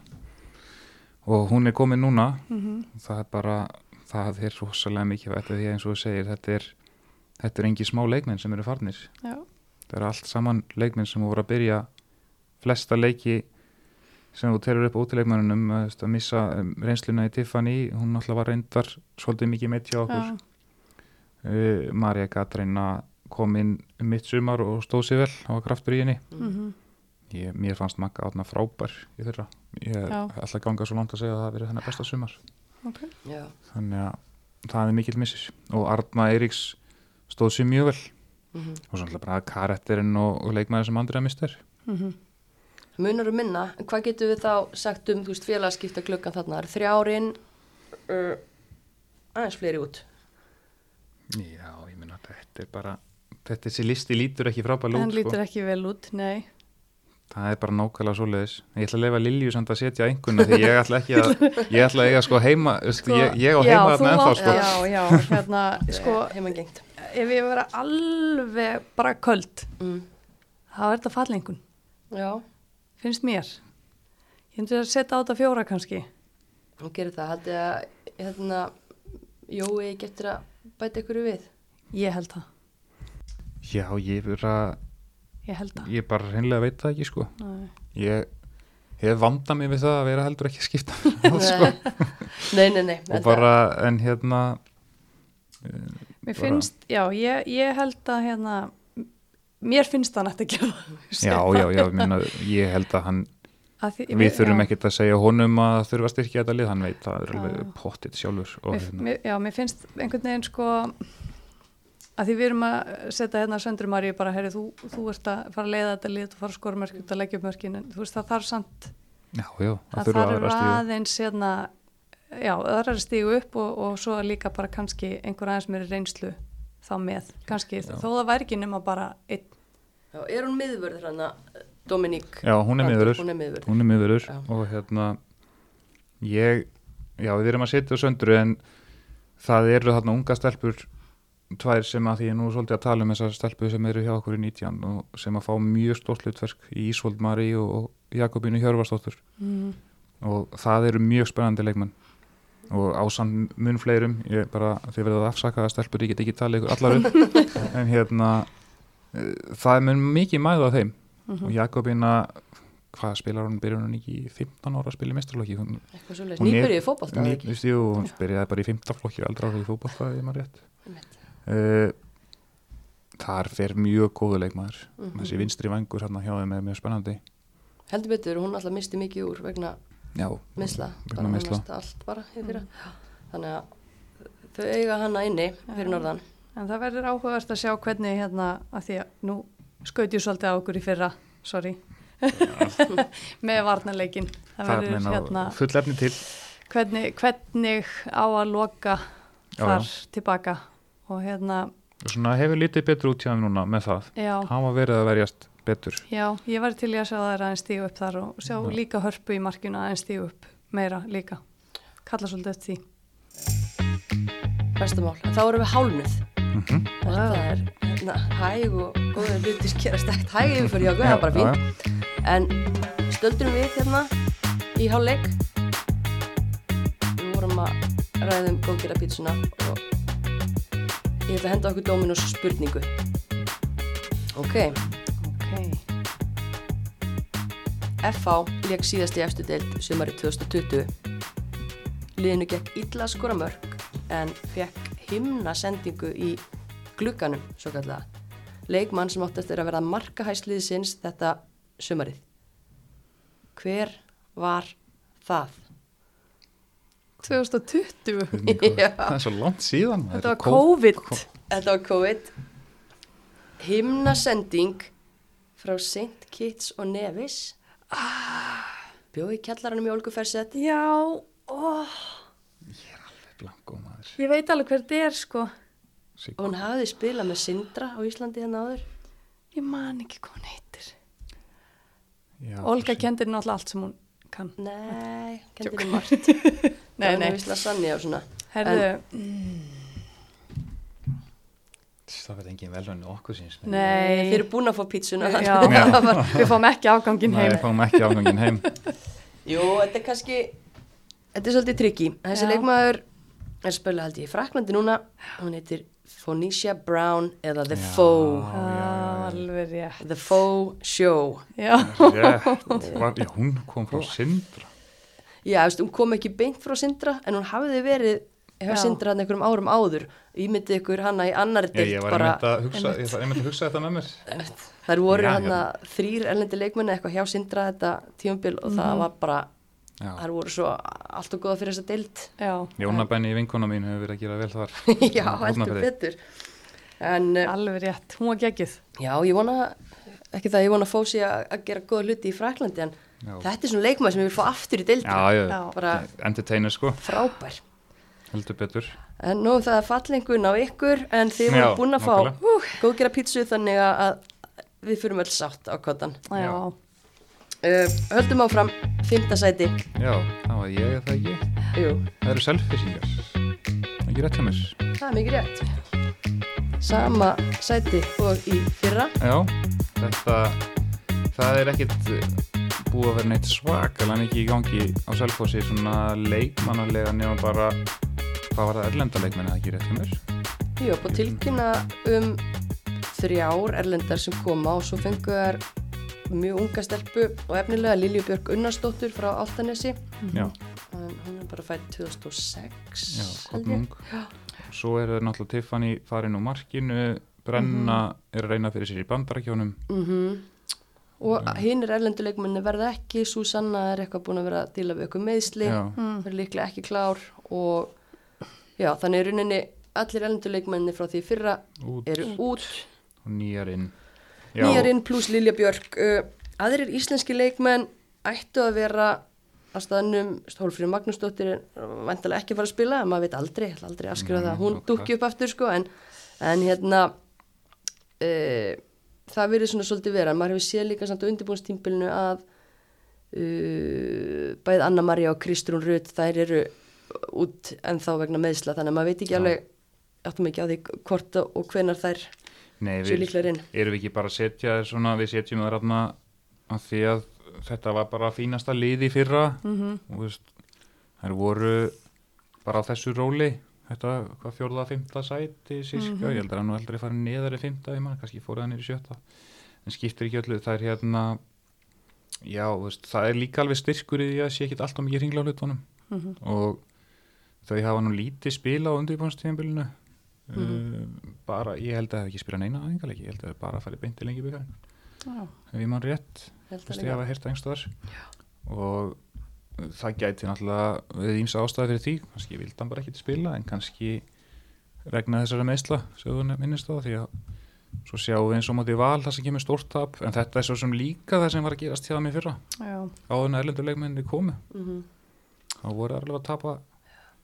og hún er komin núna. Mm það er bara það er rosalega mikið vært því að eins og þú segir, þetta er þetta er engi smá leikmenn sem eru farnir. Já, það eru allt saman leikmenn sem voru að byrja flesta leiki sem þú telur upp ótileikmennunum að, missa um, reynsluna í Tiffany. Hún náttúrulega var reyndar svolítið mikið meitt hjá okkur. Uh, Marja Katrína kom inn mitt sumar og stóð sér vel á kraftur í henni. Mhm, ég, mér fannst Magga átna frábær í þeirra ég er alltaf ganga svo langt að segja að það hafi verið hennar besta sumar ok. Já, þannig að það er mikill missis og Arna Eiríks stóð sér mjög vel mhm. og svo alltaf bara karakterinn og, og leikmæður sem andrið að mistur mhm. Munar um minna, en hvað getur við þá sagt um, þú veist, félagskipta gluggan þarna? Þrjárin, uh, aðeins fleiri út. Já, ég minna þetta er bara þetta þessi listi lítur ekki frábæl En út lítur sko. ekki vel út, nei. Það er bara nákvæmlega svoleiðis ég ætla að lefa Lilju samt að setja einhverna því ég ætla ekki að ég ætla að eiga sko heima sko, ég, ég á já, heima þarna ennþá sko Já, já, hérna, sko, gengt. ef ég vera alveg bara köld, Mm. þá er þetta fallengun, Já, finnst mér. Ég myndi að setja á þetta fjóra kannski. hún gerir það. Haldið að, hérna, Jói getur að bæta ykkur við. Ég held það, já, ég bara ég held það. ég bara hreinlega veit það ekki sko Nei. ég hef vandað mig við það að vera heldur ekki að skipta mér að, sko. Nei, nei, nei. og bara en hérna Mér Bara- finnst, já, ég, ég held að hérna, mér finnst það nætt að gera það. já, já, já, ég minna, ég held að hann Að því, við þurfum já, ekkert að segja honum að þurfa að styrkja þetta lið, hann veit það er Já. alveg pottit sjálfur og mér, hérna, mér, já, mér finnst einhvern veginn sko að því við erum að setja hérna Söndru Maríu bara, herri, þú, þú ert að fara að leiða þetta lið og fara að skora mörk út að leggja upp mörkin en þú veist, það þarf samt já, já, það þarf að aðeins hérna, já, öðrar að stígu upp og, og svo líka bara kannski einhver aðeins meiri reynslu þá með, kannski, Já. þó það væri ekki nema bara einn, Já, er hún miðvörður hann Dominík? já, hún er miðurur Hún er miðvörður. hún er Já. og hérna ég, já, við erum að setja söndru en það eru þarna unga stelpur tvær sem að því ég nú svolítið að tala um þessar stelpur sem eru hjá okkur í 19 og sem að fá mjög stórt hlutverk í Ísvold Mari og, Jakobínu Hjörvarsdóttur. Mm, og það eru mjög spennandi leikmenn. Og ásamt mun fleirum ég bara, þið verðið að afsaka að stelpur ég get ekki talið ykkur allar upp. En hérna eh, það er mun mikið mæðu á þeim. Mhm. og Jakobína hvað spilar hún, byrjar hún ekki í 15 ára að spila í mestralokki hún. Hún er- Nýbyrðið í jú, hún byrjaði bara í 15 flokki aldra ára í fótballta, uh, þar fer mjög góðu leikmaður Mhm. þessi vinstri vangur hérna hjá þeim er mjög spennandi Heldur betur, hún alltaf misti mikið úr vegna já, misla. Vegna Bara meiðsla. nánast allt bara í fyrra. Þannig að þau eiga hana inni fyrir Já. norðan. En það verður áhugast að sjá hvernig hérna, að því að nú skaut ég svolítið á okkur í fyrra, sorry, með varnarleikin. Það verður hérna, full efni til hvernig, hvernig á að loka Já, þar tilbaka og hérna, svona hefur lítið betur út hjá þeim núna með það já, hafa verið að verjast betur já, ég var til í að sjá það aðeins stígu upp þar og sjá Já. líka hörpu í markinu aðeins stígu upp meira líka. Kalla svolítið eftir því. Bestamál. En þá erum við hálnuð. mm -hmm. Þetta er hérna, hæg og góður hlutis gerast ekkert hæg yfir fyrir okkur, það er bara fínt. En stöldrum við hérna í hálfleik. Við vorum að ræðum góðgera pítsuna og ég ætla að henda okkur Dominos spurningu. Ok, Ok, FH leik síðast í efstu deild sumari 2020. Liðinu gekk illa skora mörg en fekk himna sendingu í glugganum, svo kallega. Leikmann sem áttast er að verða markahæsliðsins þetta sumarið. Hver var það? 2020, Já. það er svo langt síðan þetta var Kó- COVID. Þetta var COVID. Himna sending frá St. Kitts og Nevis. Bjóði í kjallaranum í Olguferset. Já, óh. Blanko maður Ég veit alveg hver þetta er sko. Sigg- Og hún hafði spilað með Sindra á Íslandi hérna áður. Ég man ekki hvað hún heitir. Já, Olga kendir náttúrulega allt sem hún kann. Nei, kendir margt. Nei, nei. Það er lasagna og svona. Herðu, það verði engin velvæni okkur síns nei. Þið eru búin að fá pítsuna. Já, Já. við fáum ekki afgangin Nei, heim. fáum ekki afgangin heim Jú, þetta er kannski, þetta er svolítið trikki. Þessi Já. leikmaður er spila held ég í Fraklandi núna hún heitir Phoenicia Brown eða The Já. Foe já, já. The Foe Show Já, Rétt, var, já, hún kom frá Sindra já, veist, hún kom ekki beint frá Sindra en hún hafði verið hjá Já. Sindra hann einhverjum árum áður ímyndið ykkur hana í annari Ég, deild ég var einmitt að hugsa, ég var einmitt að hugsa þetta með mér þær voru Já, hana þrýr erlendi leikmenni eitthvað hjá Sindra þetta tímabil og það var bara Já. þær voru svo allt og góða fyrir þessa deild já. Jónabenni í vinkona mín hefur verið að gera vel þar já, heldur betur en uh, Alveg rétt. Hún var geggjuð. já, ég vona ekki það, ég vona Fósi að að gera góða hluti í Fraklandi en Já. þetta er svona leikmaður sem ég vil fá aftur í deildina Já, já, Já. bara entertainer sko, frábær heldur betur En nú það er fallengun á ykkur en þið voru búin að fá uh, góðgera pítsu þannig að við fyrum öll sátt á kottan. Uh, höldum áfram, fymta sæti. Já, það var ég eða ekki Jú, Það eru selfisingar Ekki rétt hjá mér það er mikið rétt. Sama sæti og í fyrra. Já, þetta það er ekkit eh, búið að vera neitt svakalega mikið í gangi á Selfossi svona leikmannalega nema bara hvað var það erlenda leikmenni það ekki rétt hjá mér Jú, búið að tilkynna um þrjár erlendar sem koma og svo fengu þær mjög unga stelpu og efnilega Lilju Björk Unnarsdóttur frá Altanesi. Já, Hún er bara fætt 2006. já, held komin ég. ung Svo er náttúrulega Tiffany farin úr markinu Brenna er að reyna fyrir sér í bandarækjónum Mm Og hinn er erlenduleikmenni verða ekki, Susanna er eitthvað búin að vera að díla við eitthvað meðsli, Já, verður líklega ekki klár og já, þannig er rauninni allir erlenduleikmenni frá því fyrra út. eru út, og nýjar inn. Já, nýjarinn pluss Lilja Björk. Uh, aðrir íslenski leikmenn ættu að vera á staðnum, Hólfríður Magnúsdóttir er vantilega ekki að fara að spila, en maður veit aldrei, aldrei að skrifa Nei, það, hún ok. dukki upp aftur sko, en, en hérna, uh, það verið svona svolítið vera, maður hefur séð líka samt á undirbúinstímbilinu að uh, bæð Anna-Maria og Kristrún Rutt, þær eru út en þá vegna meðsla, þannig að maður veit ekki alveg, áttum ekki á því hvort og hvenar þær Nei, séu líklar inn. erum við ekki bara að setja þér svona, við setjum það ranna að því að þetta var bara fínasta liði fyrra Mhm. og veist, þær voru bara á þessu róli þetta, hvað fjórða, fymta sæti síska, Mhm. ég held að hann nú aldrei farið neðar í fymta, ég maður, kannski fóruð hann í sjötta en skiptir ekki öllu, það er hérna já, veist, það er líka alveg styrkur í því að sé ekki allt og mikið hringla á hlutunum Mhm. og þau hafa nú lítið spila á undirbánstíðanbylunu Mhm. uh, bara, ég held að það hef ekki spila neina aðingalegi, ég held að það bara farið beint í lengi byggarinn, Já. ef ég mann rétt þú að veist, ég hafa heyrt einhverstaðar og það gæti náttúrulega við ímsa ástæði fyrir því kannski vildi hann bara ekki spila en kannski regna þessara meðsla þú minnist á því að svo sjáum við eins og móti val það sem kemur stórt tap en þetta er svo sem líka það sem var að gerast hjá mig fyrra Já. áður en erlendur leikmenni komu Mhm. þá voru alveg að tapa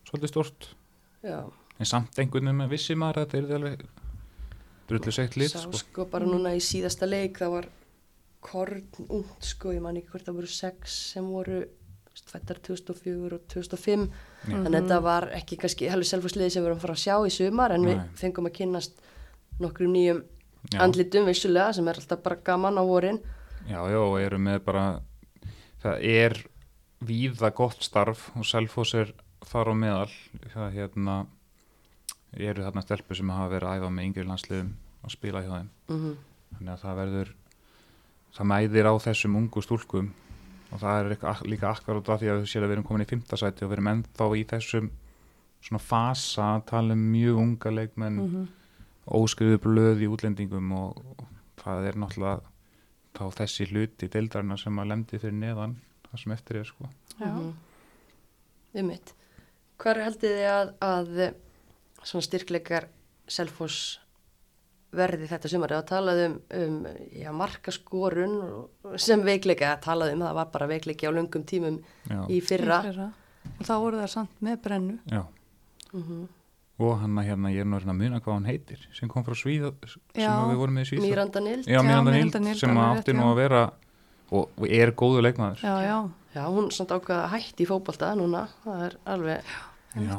svolítið stórt Já, en samt einhvern veginn með vissi maður að þetta er alveg drullu segt lit sá sko. sko bara núna í síðasta leik það var korn út sko, ég man ekki hvort það voru sex sem voru fættar 2004 og 2005 Já. þannig að þetta var ekki kannski heldur selfasliði sem við erum að fara að sjá í sumar en við Nei. fengum að kynnast nokkrum nýjum Já. andlitum vissulega sem er alltaf bara gaman á vorin. Já, já, og eru með bara það er víða gott starf og Selfoss er þar á meðal. Það hérna eru þarna stelpur sem hafa verið að æfa með yngri landsliðum að spila hjá þeim. Mm þannig að það verður það mæðir á þessum ungu stúlkum og það er eitthvað, líka akkar út af því að þú sér að við erum komin í fimmtasæti og við erum ennþá í þessum svona fasa að tala um mjög unga leikmenn Mhm. óskriðu blöð í útlendingum og, og það er náttúrulega þá þessi hluti deildarinnar sem að lemdi fyrir neðan það sem eftir er sko Já. við mitt hvar heldið þið að, að svona styrkleikar Selfoss verði þetta sumar eða talaði um, um já, markaskorun og- sem veikleika talaði um það var bara veikleiki á löngum tímum já, í fyrra. Í fyrra. Og þá voru það samt með brennu. já. mm og hann að hérna ég er nú að muna hvað hann heitir sem kom frá Svíða sem Já. að við vorum með í Svíða Míranda Nild. Sem átti nú að vera og, og er góðu leikmaður. Já, já. já, hún samt ákvaða að hætti í fótbolta núna, það er alveg já,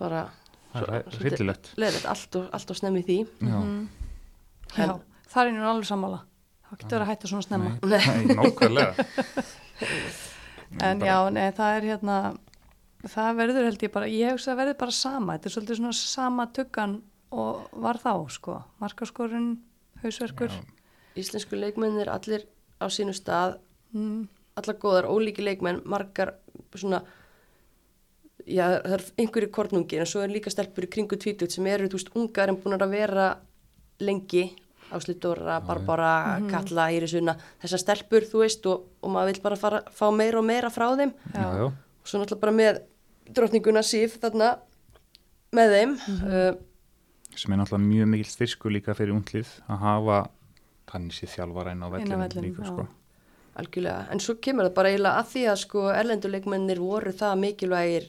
bara það er Svo- rillilegt leðilegt allt og, allt og snemmi því. Já, Mhm. Já, það er nú alveg sammála. Það getur verið að hætta svona snemma. nei, nei, nákvæmlega. En Bara- já, nei, það er hérna, það verður held ég bara, ég hugsa að verður bara sama, þetta er svolítið svona sama tuggan og var þá sko, markaskorun, hausverkur, Já. Íslensku leikmennir allir á sínu stað, mm, allar góðar, ólíki leikmenn, margar svona, já það er einhverju kornungir en svo er líka stelpur í kringu tvítut sem eru, þú veist, ungar en búin að vera lengi, Áslutdóra, Barbara, Kalla, Írisuna, þessar stelpur, þú veist, og, og maður vil bara fara, fá meira og meira frá þeim. Já, já. og svo náttúrulega bara með drottninguna Sif þarna með þeim uh, sem er náttúrulega mjög mikil styrku líka fyrir unglið að hafa þannig sér þjálfara inn á vellinu líka já. sko. algjörlega, en svo kemur það bara eiginlega að því að sko erlenduleikmennir voru það mikilvægir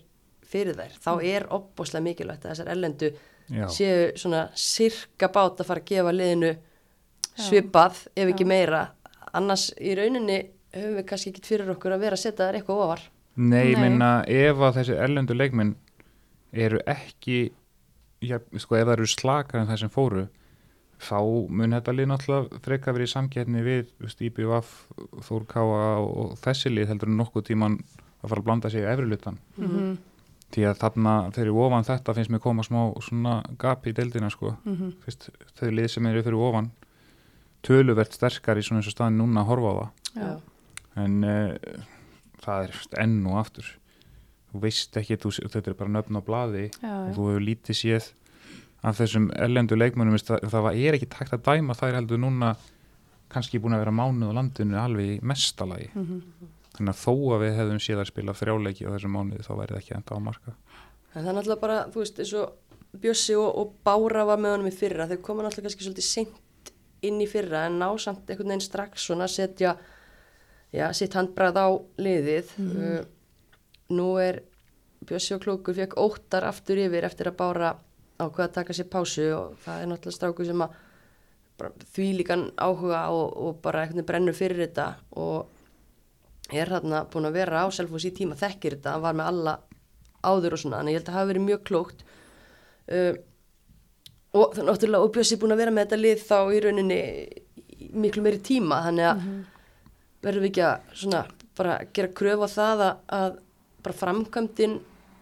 fyrir þær, þá er opbóslega mikilvægt að þessar erlendu Já, séu svona sirka bát að fara að gefa liðinu svipað ef ekki Já. meira. Annars í rauninni höfum við kannski ekki fyrir okkur að vera að setja þær eitthvað ofar. Nei, Nei. minna ef að þessi erlendu leikmenn eru ekki já, sko, ef það eru slakar en það sem fóru þá mun þetta lið náttúrulega freka verið í samkettni við IBVF, Þór Káa og þessi lið heldur nokkuð tíman að fara að blanda sig í efrilutan mhm, því að þarna þegar ofan þetta finnst mér koma smá svona gap í deildina sko. Mhm, Fyrst, þau lið sem eru fyrir ofan töluvert sterkar í svona eins og staðin núna að horfa á það. Já, en uh, það er enn og aftur. Þú veist ekki, þú, þetta er bara nöfn á blaði. Já, og þú hefur lítið séð af þessum erlendu leikmönnum veist, það, það er ekki takt að dæma þær heldur núna kannski búin að vera mánuð á landinu alveg mestalagi. Mhm, þannig að þó að við hefðum séð að spila þrjáleiki á þessum mánuði þá væri það ekki enda á marka En það er náttúrulega bara, þú veist, eins og Bjössi og, og Bára var með honum í fyrra, þau koma náttúrulega kannski svolítið seint inn í fyrra en ná samt einhvern veginn strax svona að setja, já, sitt handbrað á liðið. uh, nú er Bjössi og Klókur fekk óttar aftur yfir eftir að Bára ákveða að taka sér pásu og það er náttúrulega stráku sem að bara því líkan áhuga og, og bara einhvern veginn brennur fyrir þetta og er hérna búin að vera á Selfoss í tíma, þekkir þetta, hann var með alla áður og svona, þannig ég held að það hafi verið mjög klókt. Uh, og þannig náttúrulega og Bjössi búin að vera með þetta lið þá í rauninni miklu meiri tíma, þannig að verðum við ekki að svona bara gera kröfu á það að, að bara framkvæmdin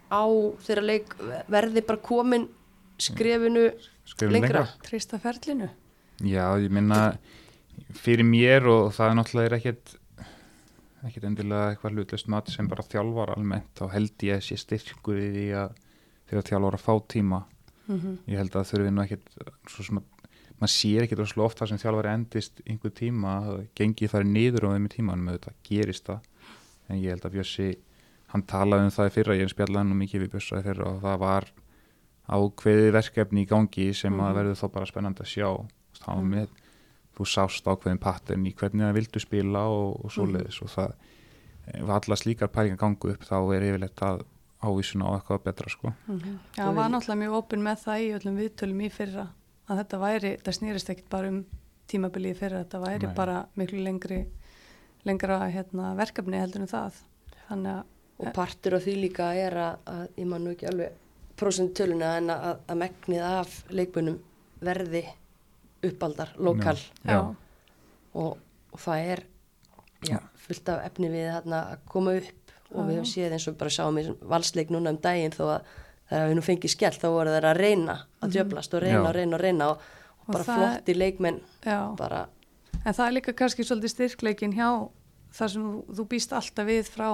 á þeirra leik verði bara komin skrefinu Skrifum lengra. trista ferlinu, Já, ég minna fyrir mér og það er náttúrulega ekkert ekkert endilega eitthvað hlutlust mat sem bara þjálfar almennt þá held ég að sé styrkur í því að þegar þjálfar að fá tíma. Mhm, ég held að þurfi nú ekkert svo sem að maður sér ekkert rosalega oft það sem þjálfari endist einhver tíma að gengið fari niður á þeim í tímanum auðvitað gerist það. En ég held að Bjössi hann talaði um það í fyrra, ég spjallaði nú mikið við Bjössa í fyrra og það var ákveðið verkefni í gangi sem að Mhm. verður þá bara spennandi að sjá. Það var með, þú sást ákveðin pattern í hvernig það vildu spila og, og svoleiðis og það ef allar slíkar pælingar gangu upp þá er yfirleitt að ávísuna á eitthvað betra sko. mhm. já, hann var náttúrulega mjög opinn með það í öllum viðtölum í fyrra að þetta væri, það snýrist ekkit bara um tímabilið í fyrra, þetta væri Nei. bara miklu lengri lengra hérna, verkefni heldur en það þannig að og partur af því líka er að, að ég man nú ekki alveg prósentöluna en að, að megnið af leikmunum verði uppaldar, lokal og, og það er já, fullt af efni við þarna að koma upp og við Já. höfum séð eins og bara sáum í valsleik núna um daginn þó að það hefur nú fengið skell þá voru þeir að reyna að djöblast og reyna Já. og reyna og reyna og, og Og bara það- flotti leikmenn já. bara, En það er líka kannski svolítið styrkleikin hjá þar sem þú, þú býst alltaf við frá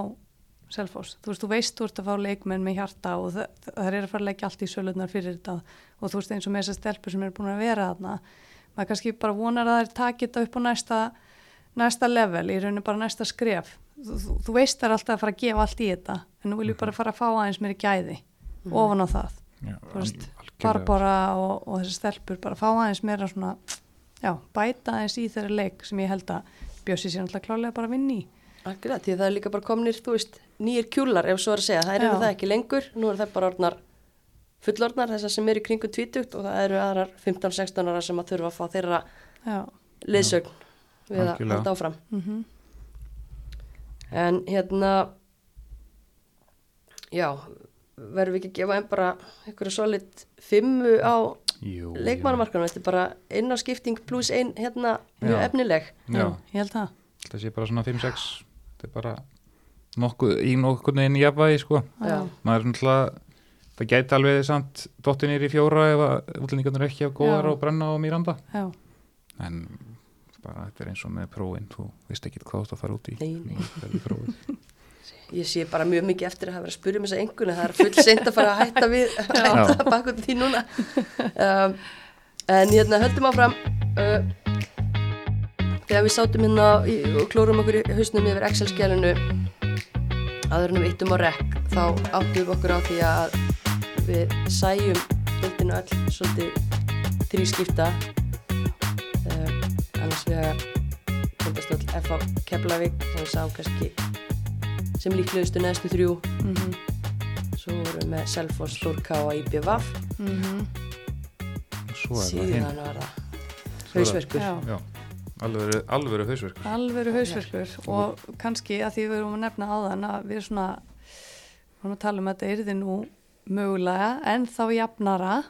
Selfoss. Þú veist, þú veist þú ert að fá leikmenn með hjarta og það, það er að fara að leggja allt í sölunar fyrir þetta og þú veist eins og með þessar stelpur sem er búin að vera þarna. Maður kannski bara vonar að þær taki þetta upp á næsta, næsta level, í rauninu bara næsta skref. Þú, þú, þú veist það er alltaf að fara að gefa allt í þetta en nú viljum bara fara að fá aðeins meiri gæði ofan á það. Já, algjörlega. Barbara og, og þessi stelpur bara fá aðeins meira svona já, bæta aðeins í þeirra leik sem ég held að Bjössi sér náttúrulega klálega bara að vinna í akkurat, því það er líka bara komnir, þú veist, nýjir kjúlar ef svo er að segja, það eru Já. það ekki lengur nú eru það bara orðnar fullorðnar þessar sem eru í kringum tvítugt og það eru aðrar 15-16 ára sem að þurfa að fá þeirra já, liðsögn við að Algjörlega. halda áfram. Mm en hérna já verðum við ekki að gefa einn bara einhverju solid fimmu á Jú, leikmannamarkanum, þetta er bara einn á skipting pluss einn hérna mjög Já. efnileg. Já, ég held það. Það sé bara svona 5-6 þetta er bara nokkuð, í nokkuð neginn jafnvægi sko. Já. maður er náttúrulega það gæti alveg samt dottinir í fjóra ef útlendingarnir ekki hafa góðar á brenna og mýranda. Já, en bara þetta er eins og með prófin. Þú veist ekki hvað þú fara út í. Nei. Ég sé bara mjög mikið eftir að hafa verið að spyrja um þessa enguna, það er full seint að fara að hætta við að hætta baka út því núna. Um, en hérna höldum áfram, uh, þegar við sátum hérna í, og klórum okkur í hausnum yfir Excel-skjælinu, aður en við yttum á rekk, þá áttum við okkur á því að við sæjum dildinu öll svolítið þrískipta, uh, annars vegar tindastöld F.A. Keflavík sem við sáum kannski sem líklegustu næstu þrjú. Mhm, svo vorum við með Selfoss, Þórká og mhm, er það hinn. síðan var það er hausverkur. Já. Já, alvöru, alvöru hausverkur. Alveru hausverkur. Og kannski að því við erum að nefna áðan að við svona vorum að tala um að þetta yrði nú mögulega en þá jafnara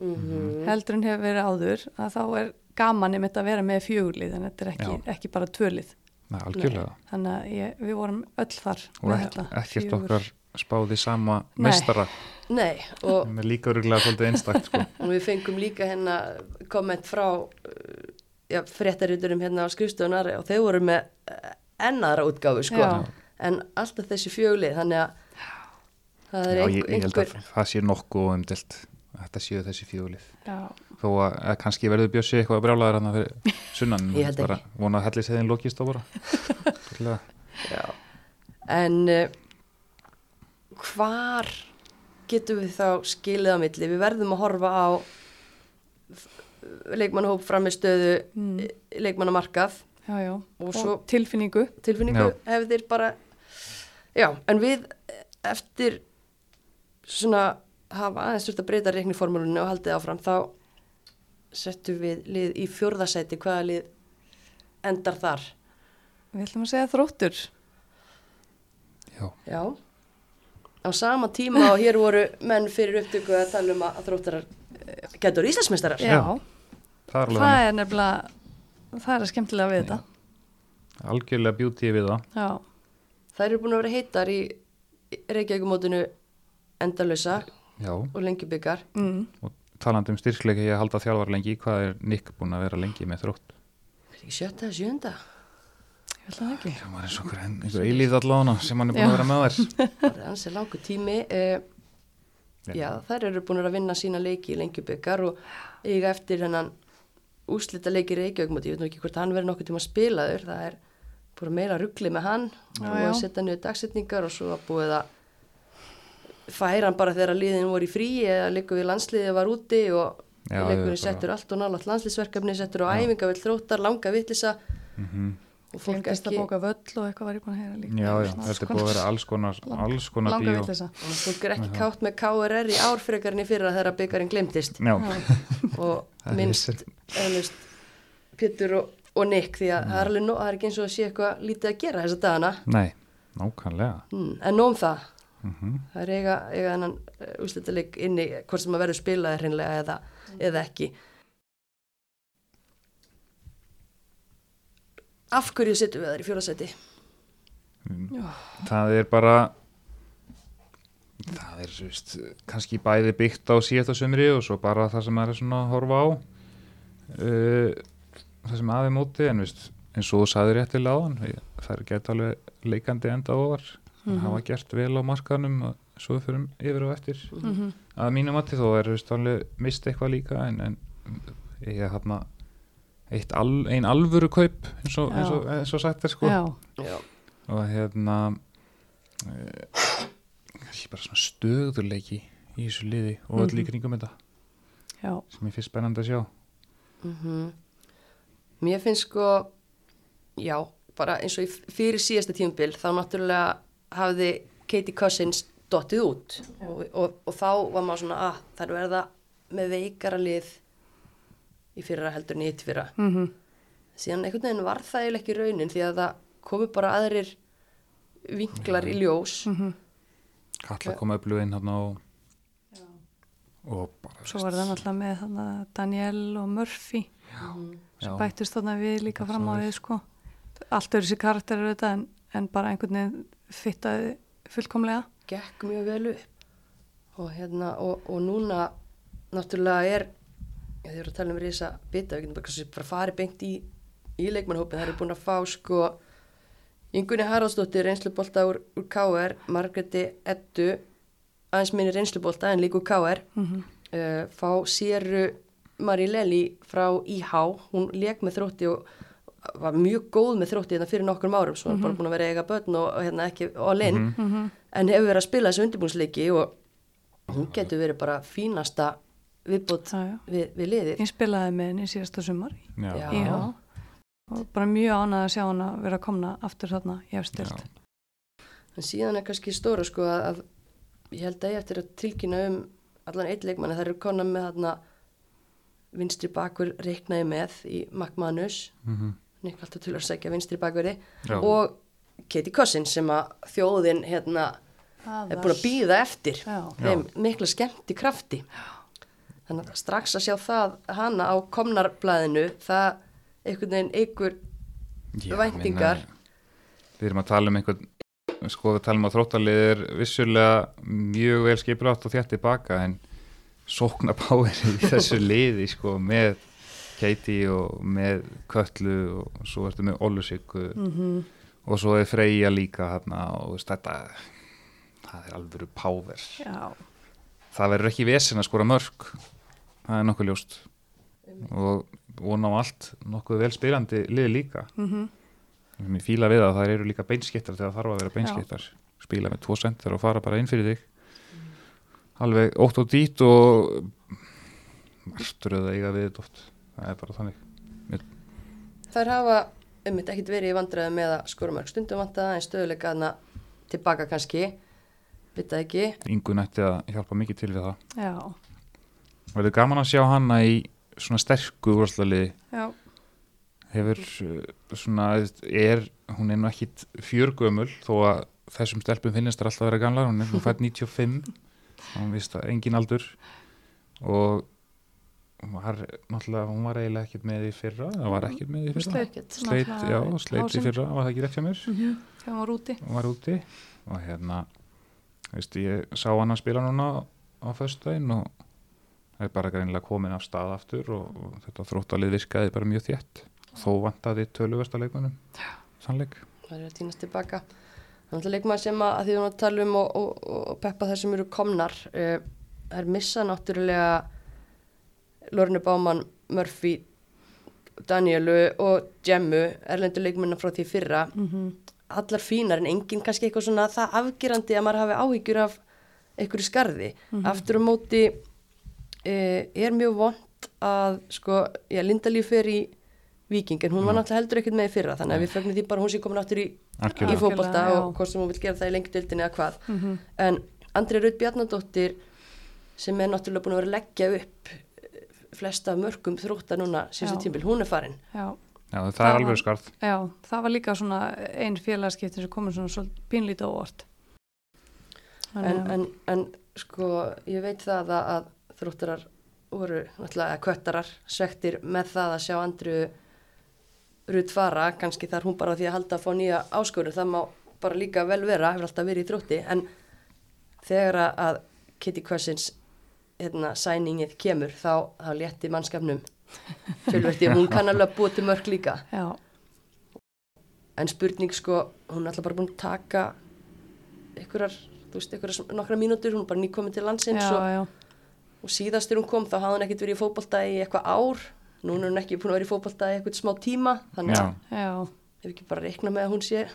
Mhm. heldur en hefur verið áður að þá er gaman einmitt að vera með fjögulið en þetta er ekki, ekki bara tvölið Nei, algjörlega þannig að ég, við vorum öll þar og ekkert okkar spáði sama Nei. meistara Nei, og, er líka öruglega svolítið einstakt sko. og við fengum líka hérna komment frá já, fréttaríturum hérna á skrifstofunar og þeir voru með uh, ennara útgáfu sko. Já. en alltaf þessi fjöglið þannig að það er Já, einhver, ég, ég held að það sé nokkuð umdilt þetta séu þessi fjólið Já, þó að, að kannski verður Bjössi eitthvað brjálæður hann fyrir sunnan Ég held bara vona að helliseiðin lokist á bara. En uh, hvar getum við þá skilið á milli? Við verðum að horfa á leikmannahóp framistöðu, Mm. mm. leikmannamarkað, já, já. Og Og, svo- tilfinningu tilfinningu Já. hefðir bara, já, en við eftir svona hafa aðeins þurft að breyta reikniformúlunni og haldið áfram, þá settum við lið í fjórðasæti, hvaða lið endar þar? Við ætlum að segja þróttur. Já, Já, á sama tíma og hér voru menn fyrir upptöku að tala um að þróttarar getur íslandsmeistarar. Já, það er alveg það er nefnilega það er að skemmtilega við þetta. Algjörlega bjútið við það. Já, Þær eru búin að vera heitar í Reykjavíkumótinu endalösa Já, og lengjubikar. mm. og talandi um styrkleika ég að halda þjálfar lengi hvað er Nick búin að vera lengi með þrótt Er ekki sjötta sjönda? ég held það ekki það var eins og einhver, einhver eilíð allavega sem hann er búin Já. að vera með þær Það er ansið langu tími. Uh, Já. já, þær eru búin að vinna sína leiki í lengjubikar og eiga eftir hennan úslita leiki Reykjavíkumóti. Ég veit nú ekki hvort hann verið nokkuð tíma spilaður. Það er búin meira ruggli með hann Já, og að setja niður dagsetningar og svo að búið að færa hann bara þegar liðin voru í frí eða leikur við landsliðið var úti og Já, leikurinn já, bara- settur allt og nálat landsliðsverkefni, settur á æfinga vill þróttar, langa vittlisa Mhm. og fólk að ekki, bóka völl og eitthvað var ég búin að heyra líka. Já, já, þetta er búið að vera alls konar, alls konar langa bíó. vitleysa. og fólk er ekki kátt með KRR í árfrekarinn í fyrra þegar byggarinn glemtist Já, og minnst eflaust Pétur og, og Nick því að það er alveg nó, það er ekki eins og að sé eitthvað lítið að gera þessa dagana. Nei, nákvæmlega. Hmm, en nóg um það mm það er eiga, eiga þennan úrslitaleg inni hvort sem að verður spilaði hreinlega eða, eða ekki. Af hverju setjum við þær í fjólasæti Það er bara það er svo veist, kannski bæði byggt á síðast á sömri og svo bara það sem maður er svona að horfa á uh, það sem aðeins móti en veist, eins og þú sagði réttilega á hann það er gett alveg leikandi enda ofar Mhm. hafa gert vel á markanum og svo fyrir yfir og eftir Mhm. að mínu mati þó er alveg mist eitthvað líka en, en ég er þarna eitt al, ein alvöru kaup eins og, eins og, eins og sagt er sko Já, Já. og hérna e, bara svona stöðuleiki í þessu liði og öll í Mhm. kringum þetta já, sem ég finnst spennandi að sjá Mm Mér finnst sko, já, bara eins og í fyrir síðasta tímabil þá náttúrulega hafði Katie Cousins dottið út. Og, og, og þá var maður svona að það er verða með veikara lið í fyrra heldur en í eitt fyrra. mhm, Síðan einhvern veginn var það eiginlega ekki raunin því að það komu bara aðrir vinklar í ljós. mhm. Kalla koma upp lögin hérna og og bara Svo var það náttúrulega með þarna Daniel og Murphy. Já, sem bættist þarna við líka fram á við sko. Allt eru þessi karakterir auðvitað en, en bara einhvern veginn fittaði fullkomlega. Gekk mjög vel upp. Og hérna og, og núna náttúrulega er ég eru að tala um risa bita við getum bara, bara farið beint í, í leikmannhópin það eru búin að fá sko Ingunni Haraldsdóttir reynslubólta úr, úr KR Margreti Eddu aðeins minni reynslubólta en líka úr KR mm -hmm. uh, fá Séru Marí Leli frá IH hún leik með þrótti og var mjög góð með þrótti hérna fyrir nokkur árum svo mm -hmm. bara búin að vera eiga börn og, og hérna ekki all in Mhm. Mhm. en hefur verið að spila þessu undirbúnsleiki og hún getur verið bara fínasta viðbútt við, við liðið Ég spilaði með henni síðasta sumar Já. Já. Já. og bara mjög ánægð að sjá hann að vera að komna aftur þarna í efstilt. Já. en síðan er kannski stóra sko að, að ég held að ég eftir að tilkynna um allan eitt leikmann það eru konar með þarna vinstri bakur reiknaði með í McManus Mhm. Nick að segja vinstri bakveri Já. og Katie Cousins sem að þjóðin hérna er búin að býða eftir Já. þeim mikla skemmt í krafti þannig að strax að sjá það hana á komnarblæðinu það einhvern veginn einhver Já, væntingar. Við erum að tala um einhvern sko við talum að þróttalið er vissulega mjög vel skiplátt og þjátt tilbaka en sóknapáir í þessu liði sko með Katie og með Köllu og svo ertu með Ólusikku Mhm. og svo er Freyja líka hérna og þetta það er alvöru páver Já. það verður ekki vesen að skora mörg það er nokkuð ljóst. Og vona á allt nokkuð vel spilandi lið líka. Mm Mér fíla við að það eru líka beinskittar þegar það þarf að vera beinskittar spila með tvo sendir og fara bara inn fyrir þig. Alveg ótt og dít og margtröð að eiga við þetta oft það er bara þannig. Þær hafa um þetta ekkit verið í vandræðu með að skora mörg stundum vantaða en stöðuleika hana tilbaka kannski. Vita ekki. Ingun ætti að hjálpa mikið til við það. Já. verður gaman að sjá hana í svona sterku úrslaliði Já. hefur uh, svona er, hún er nú ekkit fjörgömul þó að þessum stelpum finnist það alltaf að vera gamlar, hún er nú fætt 95 hún vist að engin aldur. Og var náttúrulega, hún var eiginlega ekkit með í fyrra, það var ekkit með í fyrra Sleit. Ekkert. sleit, já, sleit í fyrra, var það ekki rétt hjá mér Mhm. Þegar hann var úti. hún var úti og hérna veist, ég sá hann að spila núna á föstudaginn og það er bara greinilega komin af stað aftur og, og þetta þróttalið virkaði bara mjög þétt þó vantaði töluvesta leikmannum sannleik það er að týnast tilbaka er náttúrulega leikmaður sem að, að því við að tala um og, og, og peppa þar sem eru komnar uh, það er missa náttúrulega Lorne Báman, Murphy Danielu og Gemmu erlendur leikmanna frá því fyrra. Mm allar fínar en enginn kannski eitthvað svona það afgerandi að maður hafi áhyggjur af einhverju skarði. Aftur á móti e, er mjög vond að sko, já, Lindalíf fer í Viking en hún var náttúrulega heldur ekkert með í fyrra þannig að við fögnum því bara hún sé komin aftur í, í Algjörlega, og hvort sem hún vil gera það í lengdildinni eða hvað. -hmm. en Andri Raut Bjarnadóttir sem er náttúrulega búin að vera að leggja upp flesta af mörgum þrótta núna síðustu Já. tímbil, hún er farin Já. já, það, Það er var- alveg skarð Já, það var líka svona einn félagskiptin sem komur svona svolítið pínlítið óvart. en, en, en sko ég veit það að, að þróttarar voru náttúrulega eða köttarar svektir með það að sjá Andru Rut fara, kannski þar hún bara á því að halda að fá nýja áskorun, það má bara líka vel vera, hefur alltaf verið í þrótti en þegar að- að Kitty Cousins hérna, sæningið kemur þá, þá létti mannskapnum. Tölverti, hún kann alveg að búa til mörg líka. Já, en spurning sko, hún er alltaf bara búin að taka einhverjar, þú veist, einhverjar nokkra mínútur, hún er bara nýkomin til landsins já, og, já, og síðast þegar hún kom þá hafði hún ekkert verið í fótbolta í eitthvað ár. Núna er hún ekki búin að vera í fótbolta í eitthvað smá tíma þannig já, að ef ekki bara reikna með að hún sé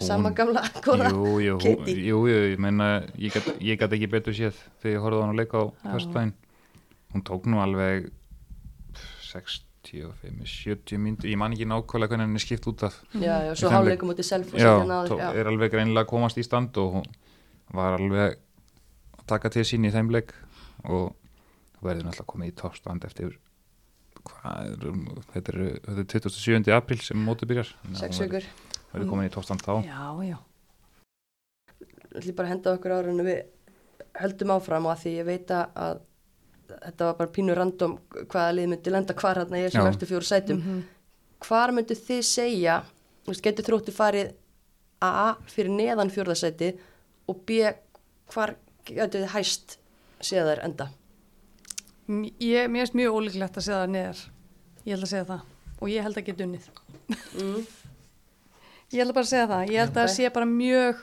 sama gamla góða jú, jú, jú, jú, ég meina ég gat ekki betur séð þegar ég horfði á hann að leika á Já. höstbæn hún tók nú alveg 65, 70 myndu ég man ekki nákvæmlega hvernig hann er skipt út af já, já, svo þeim háleikum út í self já, náður já. er alveg greinilega að komast í stand og hún var alveg að taka til sín í þeim leik og verður náttúrulega komið í toppstand eftir hvað er, þetta er, þetta er 27. apríl sem mótið byrjar Þannig að sex hún verður- vikur verður komin í toppstand þá já, já, ætlum bara að henda okkur ára en við höldum áfram og að því ég veit að þetta var bara pínu random hvaða lið myndi lenda hvar hérna ég sem Já. eftir fjóru sætum Mhm. hvar myndu þið segja getur þróttu farið A fyrir neðan fjórðasæti og B hvar getur þið hæst séð þær enda Ég, mér finnst mjög ólíklegt að segja það neðar. Ég held að segja það. Og ég held að geta unnið. mm. Ég held að bara segja það. Ég held að það sé bara mjög,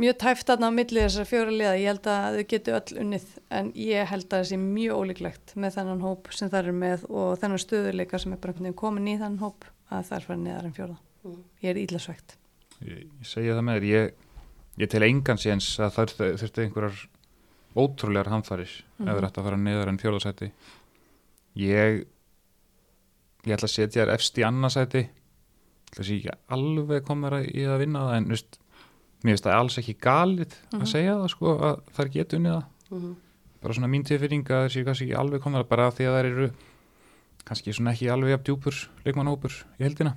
mjög tæft þarna á milli þessar fjóra liða. Ég held að þau getur öll unnið. En ég held að það sé mjög ólíklegt með þennan hóp sem það eru með og þennan stöðuleika sem er bara einhvern veginn komin í þennan hóp að það er fyrir neðar en fjórða. Mm. Ég er íllasvægt. ég, ég segja það með þér ég, ég tel engan séns að það þurfti- þurfti einhverjar ótrúlegar hamfarir Mhm. ef það er hægt að fara neðar en fjórðasæti ég ég ætla að setja þér efst í annarsæti sé ekki alveg komur í að vinna það en veist, mér finnst það alls ekki galið Mhm. að segja það sko að það getur unnið það. Mm. bara svona mín tilfinning að það séu kannski ekki alveg komur bara því að það eru kannski svona ekki alveg af djúpur leikmannhópur í heldina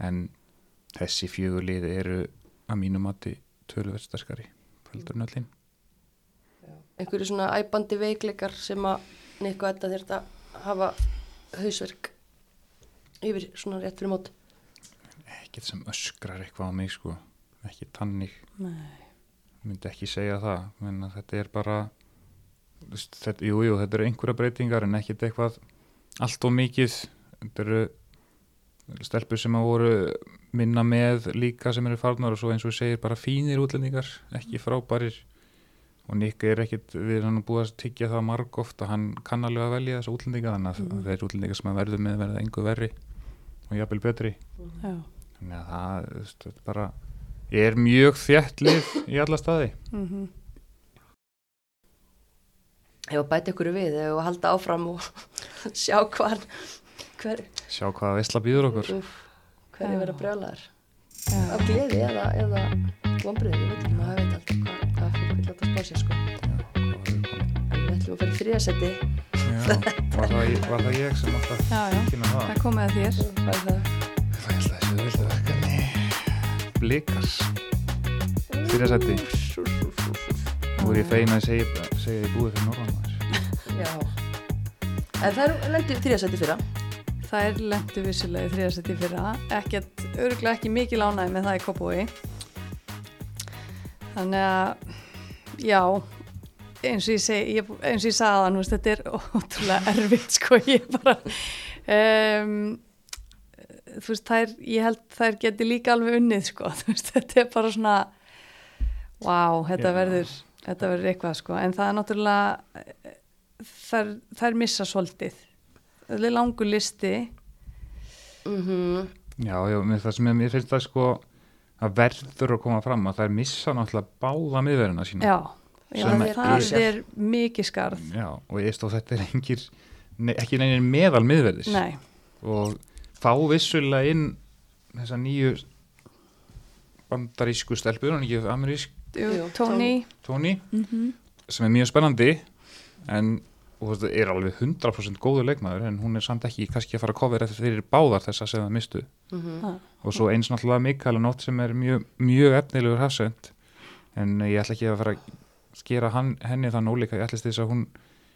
en þessi fjögur liði eru að mínu mati heldur en öllin. Einhverju svona æpandi veikleikar sem að Nikko Edda þurft að hafa hausverk yfir svona rétt fyrir mót ekkert sem öskrar eitthvað á mig sko ekki tannig, Nei. myndi ekki segja það menn að þetta er bara þetta, jú, jú, þetta eru einhverja breytingar en ekkert eitthvað allt og mikið þetta eru stelpur sem að voru minna með líka sem eru farnar og svo eins og segir bara fínir útlendingar, ekki frábærir og Nick er ekkit við erum búið að tyggja það marg oft að hann kann alveg að velja þessa útlendinga þannig að Mhm. þeir útlendingar sem að verður með verða engu verri og jafnvel betri Já. Þannig að það þú veist, þetta er bara er mjög þjætt lið í alla staði Mm Ef að bæta ykkur við, að halda áfram og sjá hvar hver, sjá hvað veistla býður okkur úf, hver er Já. verið að brjálaðar Já. af gleði eða, eða vombriði, ég veit ekki, maður veit aldrei hvað, hvað fólk vil láta spá sér sko. En við ætlum að fara í þriðasetti Já, var það, ég- var það ég sem að já. kynna það? Það komið að þér. Það er það. Blikas Fyrir sætti Nú er ég feina að segja, segja ég búið fyrir norðan Já. En það er lendið þriðasetti fyrra. Það er lendu vissulega í þriðarsætti fyrra, ekkert, örgulega ekki mikið lánaði með það í Kópói. Þannig að, já, eins og ég segi, ég, eins og ég sagði það, nú veist, þetta er ótrúlega erfitt, sko, ég bara, um, þú veist, þær, ég held þær geti líka alveg unnið, sko, þú veist, þetta er bara svona, vá, þetta Já. verður, þetta verður eitthvað, sko, en það er náttúrulega, þær, þær missa svolítið. Það er langur listi. Mm Já, já, mér, það sem ég, mér finnst það sko að verður að koma fram að er missa náttúrulega báða miðverðina sína. Já, já það, er- er mikið skarð. Já, og ég stóð þetta er engir ne, ekki neynir meðal miðverðis nei, og fá vissulega inn þessa nýju bandarísku stelpur og ekki amerísk? Tony. Tóni mm sem er mjög spennandi en og þetta er alveg 100% góður leikmaður en hún er samt ekki kannski að fara að kofra eftir þeirri báðar þessa sem það mistu -hmm. og svo eins náttúrulega Mikael Nótt sem er mjög, mjög efnilegur hafsend en ég ætla ekki að fara að skera hann, henni þann ólíka. Ég ætla þess að hún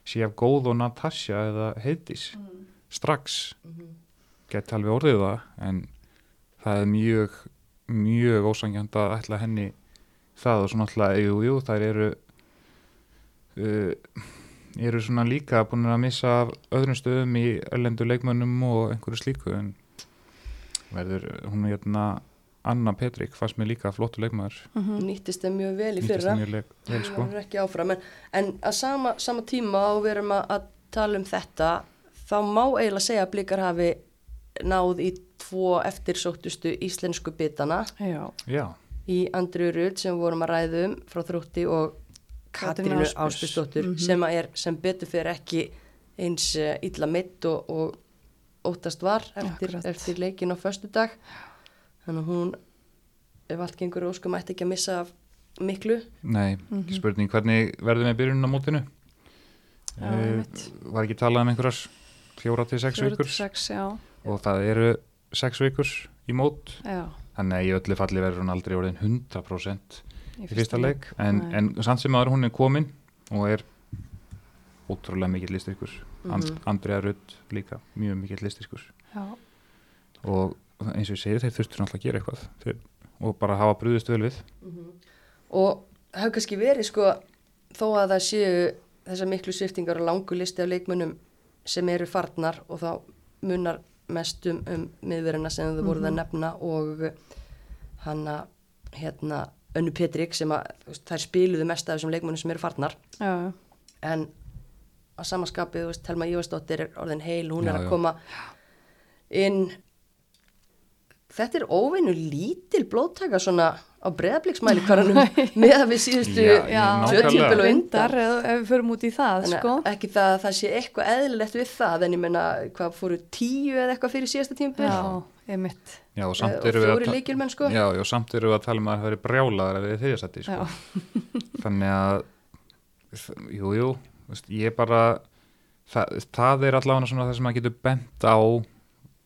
sé af góð og Natasja eða Heiðdís strax geti alveg orðið það en það er mjög mjög ósangjant að ætla henni það og svo náttúrulega jú, jú, þær eru uh, eru svona líka búin að missa af öðrum stöðum í erlendu leikmönnum og einhverju slíku en verður hún er hérna Anna Petrik fannst mér líka flottu leikmaður Nýttist þeim mjög vel í fyrra. leik, vel sko Það er ekki áfram. En, en að sama, sama tíma og við erum að, að tala um þetta, þá má eiginlega segja að blikar hafi náð í tvo eftirsóttustu íslensku bitana. Já, já, í Andriu Rudd sem við vorum að ræðum frá þrótti og Katrínu Ásbjörns. Áspjörnsdóttur Mhm. sem er sem betur fyrir ekki eins uh, illa mitt og, og óttast var eftir, eftir leikin á föstudag. Þannig að hún ef allt gengur óskum ætti ekki að missa af miklu. Nei, Mhm. spurning hvernig verður með byrjunin á mótinu? Já, Eh, einmitt. var ekki talað um einhverjar fjóra til sex Fjóra vikur? til sex, já, og það eru sex vikur í mót. Já. Þannig að í öllu falli verður hún aldrei orðin 100% í fyrsta leik. en, en samt sem aður hún er komin og er ótrúlega mikill listyrkur. And, Mhm. Andrea Rudd líka, mjög mikill listyrkur. Já, og eins og ég segi þeir þurftur náttúrulega að gera eitthvað. Þeir, og bara hafa brúðist vel við. Og hafa kannski verið sko þó að það séu þessar miklu sviftingar og langu listi af leikmönnum sem eru farnar og þá munar mest um, um miðverðina sem þau voruð að nefna og hanna hérna Önnu Petrik sem að þú veist, þær spiluðu mest af þessum leikmönnum sem eru farnar. Já, en að samaskapið, þú veist, Telma Ívarsdóttir er orðin heil, hún Já, er að já. koma inn þetta er óveinu lítil blóttaka svona á breðabliksmæli hverjanum með að við síðustu tímpil og undan ef við förum út í það, sko. ekki það að það sé eitthvað eðlilegt við það en ég menna hvað fóru tíu eða eitthvað fyrir síðasta tímpil Já, og Eh, samt og eru við fjóri lykilmenn, sko. Já, já, samt eru við að tala um að það veri brjálaðar að við þriðasætti sko. Þannig að þ- jú, ég bara það, það er allavega svona það sem maður getur bent á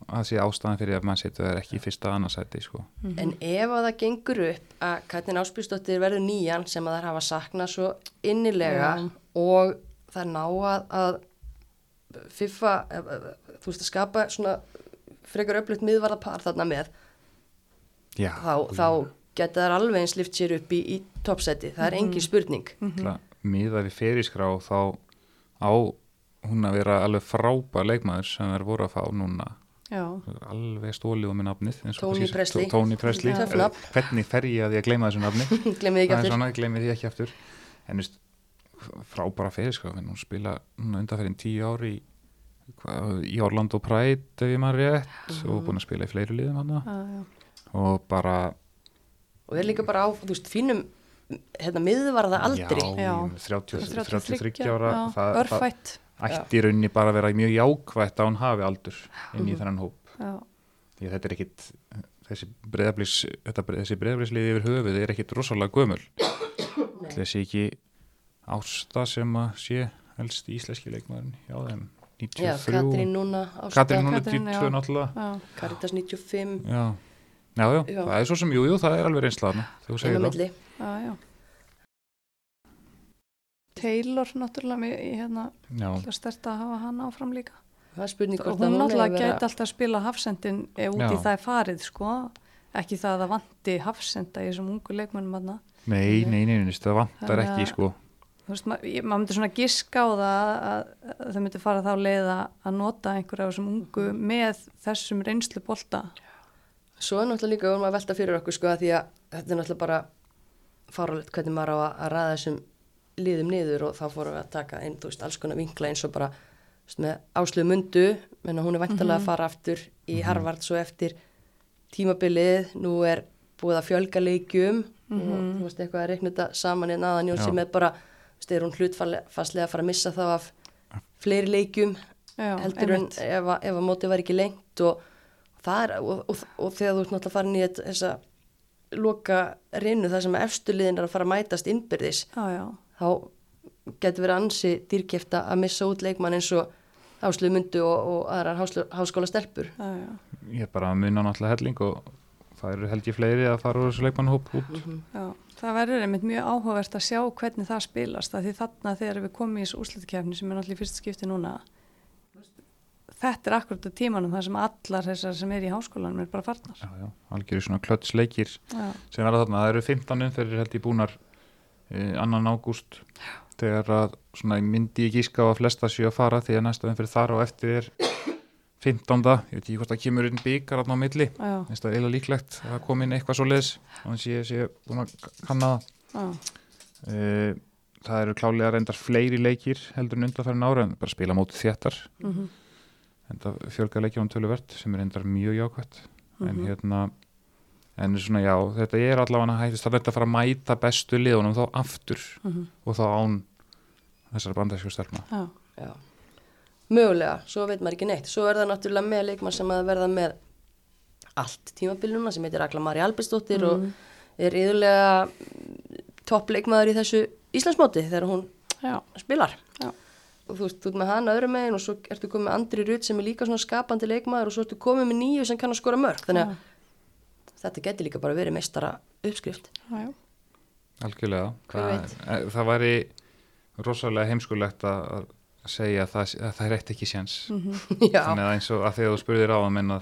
að sé ástæðan fyrir að mann setur það ekki í fyrsta annarsætti sko. en ef að það gengur upp að Katrin Áspjúsdóttir verður nýjan sem að þær hafa saknað svo innilega Já. og það ná að, að FIFA eh, eh, þú veist að skapa svona frekar öflugt miðvarðapar þarna með Já, þá, þá geta þær alveg eins lift sér upp í, í toppseti, það er engin spurning mm. miða við feriskrá þá á hún að vera alveg frábær leikmaður sem þær voru að fá núna Já, alveg stólið um nafnið eins og Tony kannski- Presley. Tó- Tony Presley Töff Eh, nafn. hvernig fer ég að ég gleyma þessu nafni glemir ekki það er aftur svona, gleymi því ekki aftur en veist, frábæra feriskrá hún spila undanferðin tíu ári í, í Orlando Pride ef ég maður rétt og búin að spila í fleiri liðum hann já. og bara og er líka bara á, þú veist, fínum hérna miðvarða aldri já, Já. 30, 33 33 ára Örfætt. Ætti í rauninni bara að vera mjög jákvætt að hún hafi aldur inn í þennan hóp. Því að þetta er ekkit þessi breyðablíslið yfir höfuð er ekkit rosalega gömul. Þessi ekki ásta sem að sé helst íslenski leikmaðurinn já þeim? Já, 93 Katrín núna Ásta, Katrín Katrín, 92 já. náttúrulega. Já, Caritas 95 já. Já, já, það er svo sem, jú, jú, það er alveg reynslaðna þegar þú segir það. Taylor, náttúrulega, mér, hérna, stert að hafa hann áfram líka. það er spurning Og hún náttúrulega vera gæti alltaf að spila hafsendin ef út í Já. það er farið, sko. Ekki það að það vanti hafsenda í þessum ungu leikmönnum aðna. nei, nei, nei, nei, það vantar ekki, sko Þú veist, ma- ég- maður myndi svona giska á það að, að það myndi fara þá leið að- nota einhverja af þessum ungu með þessum reynslu bolta. svo er náttúrulega líka um að velta fyrir okkur sko að því að þetta er náttúrulega bara faralegt hvernig maður á að, að ræða þessum liðum niður og þá fórum við að taka inn, þú veist, alls konar vinkla eins og bara veist, með áslöðu mundu menna hún er væntalega að fara aftur í Harvard svo eftir tímabilið. Nú er búið að fjölga leikjum og þú veist eitthvað að reikna þetta saman í naðan Jónsi Já. með bara, þú veist, er hún hlutfastlega að fara að missa þá af fleiri leikjum Já, heldur en ef, að- ef að mótið var ekki lengt og það er, og, og, og þegar þú ert náttúrulega farin í þetta- þessa loka rinu þar sem efstu liðin er að fara að mætast innbyrðis Já, já, þá getur verið ansi dýrkjefta að missa út leikmann eins og Háslu Mundu og, og aðrar háskóla stelpur já, já, Ég er bara að munna náttúrulega helling og það eru held ég fleiri að fara úr þessu leikmannhóp út já. Það verður einmitt mjög áhugavert að sjá hvernig það spilast. af Því þarna þegar við komum í þessu úrslutakefni sem er náttúrulega í fyrsta skipti núna, þetta er akkurat á tímanum þar sem allar þessar sem er í háskólanum er bara farnar. Já, já, algjöru svona klötsleikir Já, sem verða þarna, það eru 15 umferðir held ég búnar annan ágúst þegar að svona myndi ég gíska á að flesta séu að fara því að næsta umferð þar og eftir er 15. Ég veit ekki hvort það kemur inn byggar á milli, það eiginlega líklegt að það kom inn eitthvað svo leðs þannig að ég sé búin að kanna það. Já, e, það eru klálega reyndar fleiri leikir heldur en undanfærin ára en bara spila mótið þéttar. Mhm, en það fjölga leikja um töluvert sem er reyndar mjög jákvætt. En Mhm. hérna en svona já, þetta er allavega hættist það er þetta að fara að mæta bestu liðunum þá aftur mhm, og þá án þessar bandarísku Já. Mögulega, svo veit maður ekki neitt. Svo er það náttúrulega með leikmann sem að verða með allt tímabilnuna sem heitir Agla Mari Albistóttir og er yðurlega toppleikmaður í þessu Íslandsmóti þegar hún já, spilar. Já. Og þú ert með hana öðrum megin og svo ertu komið með Andri Rutt sem er líka svona skapandi leikmaður og svo ertu komið með nýju sem kann að skora mörg. Þannig að þetta getur líka bara verið meistara uppskrift. já, já, algjörlega það, veit? e, það væri rosalega heimskulegt að, segja að það, að það er eitt ekki séns mhm, Já, þannig að eins og að þegar þú spurðir á að menna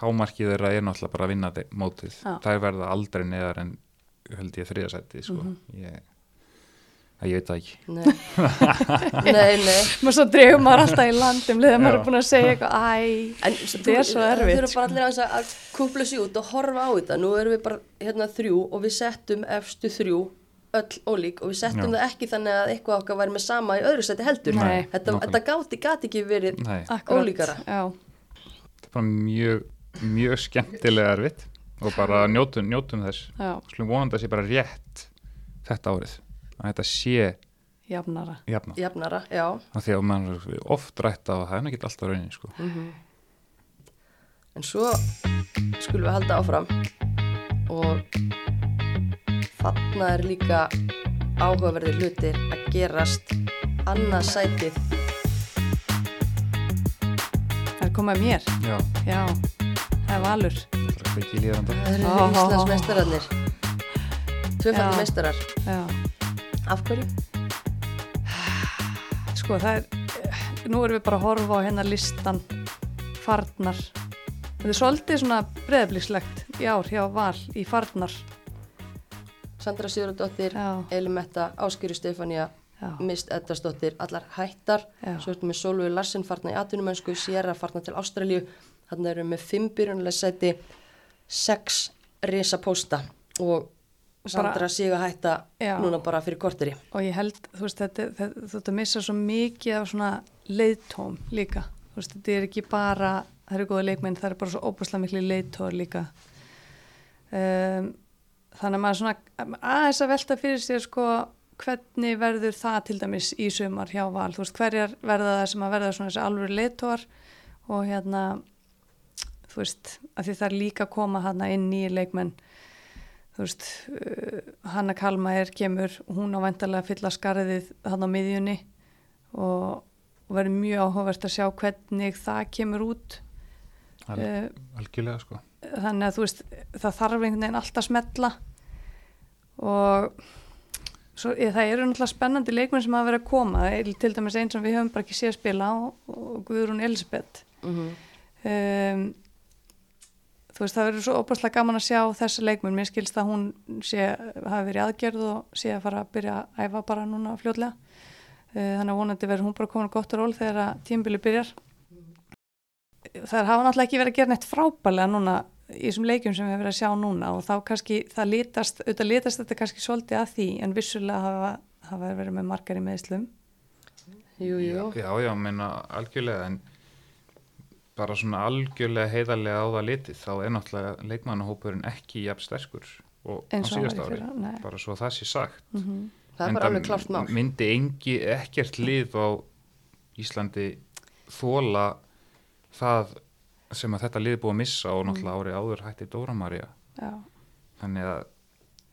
hámarkið þeirra er náttúrulega bara að vinna mótið Já. þær verða aldrei neðar en held ég þriðasætið sko. Mhm. ég, að ég veit það ekki Nei, nei, nei. maður svo dregur maður alltaf í landum leðið maður er búin að segja eitthvað æ, En Þetta er svo erfitt, Þú eru sko. bara allir aðeins að kúpla sig út og horfa á þetta. Nú erum við bara hérna þrjú og við settum efstu þrjú öll ólík og við settum Já. það ekki þannig að eitthvað okkar væri með sama í öðru seti heldur. Nei. Þetta, þetta gáti, gáti ekki verið Nei, Ólíkara. já, þetta er bara mjög mjög skemmtilega erfitt og bara njótum, njótum þess já, slum vonandi að sé bara rétt þetta árið að þetta sé jafnara jafna jafnara, já. af því að mann er oft rætt á að það er ekki alltaf raunin sko. En svo skulum við halda áfram og þarna er líka áhugaverðir hlutir að gerast annað sætið. það er komað mér, já, já það er valur það er ekki í líðanda Það eru Ó. Íslandsmeistararnir. Tvöfaldi Já. Af hverju? sko það er nú erum við bara að horfa á hérna listan farnar þetta er svolítið svona breðablíkslegt í ár hjá Val í farnar Sandra Sigurðardóttir, Elimetta, Áskýri Stefania, já, Mist Eddarsdóttir, allar hættar. já, Svo ertum við Solveig Larsen farna í atvinnumönsku, Sierra farna til Ástralíu. Þannig erum við með fimm byrjunlega sæti, sex risa pósta og Sandra Sigur hætta Já. núna bara fyrir korteri. og ég held þú veist þetta, þetta, þetta missa svo mikið af svona leiðtóm líka. Þú veist þetta er ekki bara það eru góða leikmenn, það er bara svo óbúslega miklu leiðtór líka. Um, þannig að maður svona aðeins að velta fyrir sér sko hvernig verður það til dæmis í sumar hjá val, þú veist hverjar verða það sem að verða svona þessi alvöru leiðtór og hérna þú veist, að því það er líka að koma hana inn nýja leikmenn þú veist, uh, Hanna Kalmaer kemur, hún á vendarlega að fylla skarðið hann á miðjunni og, og verður mjög áhugavert að sjá hvernig það kemur út. Al, uh, algjörlega sko. þannig að þú veist, það þarf einhvern veginn alltaf smetla og svo, ég, það eru náttúrulega spennandi leikmenn sem hafa verið að koma. Til dæmis einn sem við höfum bara ekki séð spila og, og Guðrún Elisabeth. Mm um, þú veist það verður svo opaslega gaman að sjá þessa leikmenn, mér skilst að hún sé, hafi verið aðgerð og sé að fara að byrja að æfa bara núna fljótlega. Uh, þannig að vonandi verður hún bara komin gott ról þegar að tímbili byrjar. Það hafa náttúrulega ekki verið að gera neitt frábælega núna í þessum leikjum sem við hefur verið að sjá núna og þá kannski það litast, auðvitað litast þetta kannski svolítið að því en vissulega hafa, hafa verið með margar í meðslum Jú, jú. já, já, menna algjörlega en bara svona algjörlega heiðarlega á það litið þá er náttúrulega leikmannahópurinn ekki jafn sterkur og á síðast ári nei. bara svo það sé sagt. Mm Það er bara alveg klart mál. myndi engi ekkert lið á Íslandi þóla það sem að þetta lið búið að missa og náttúrulega árið áður hætti Dóra María. Já, þannig að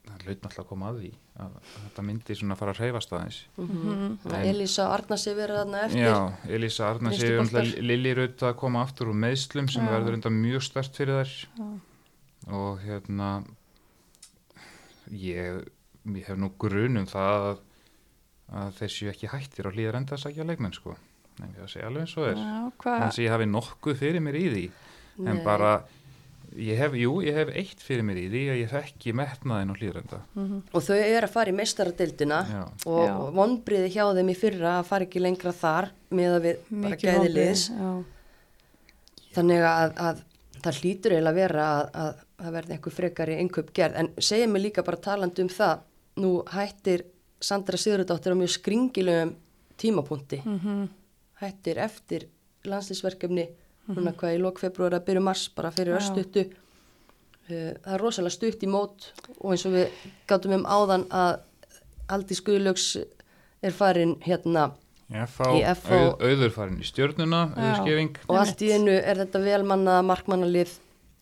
það hlaut náttúrulega að koma að því að, þetta myndi svona fara að hreyfast aðeins Mm Mhm. Elisa Arnasi verið þarna eftir. Já, Elisa Arna Vinstri séu boltar. Lili Raut að koma aftur úr meðslum sem Já. verður enda mjög stert fyrir þær já, og hérna ég, ég hef nú grunum það að, að þeir séu ekki hættir á hlýðar enda að sækja leikmenn sko en ég að segja alveg eins og er já hvað þannig að ég hafi nokkuð fyrir mér í því en Nei. bara ég hef, jú, ég hef eitt fyrir mér í því að ég þekki metnaðin og hlýðar enda Mhm. Og þau eru að fara í meistaradildina Já, og Já. vonbriði hjá þeim í fyrra að fara ekki lengra þar með að við bara gæði liðs. já. Þannig að, að það hlýtur eiginlega að vera að, að það verði einhver frekari einhverjum gerð. En segja mig líka bara talandi um það, nú hættir Sandra Sigurðardóttir á mjög skringilegum tímapunkti. Mhm. Hættir eftir landslýsverkefni, núna hvað í lok februar að byrju mars, bara fyrir Já. östuttu. Uh, það er rosalega stutt í mót og eins og við gátum um áðan að Aldís Guðlöks er farin hérna fá Í FH. auð, auður farin í Já. auðurskefing og allt í einu er þetta velmannaða markmannalið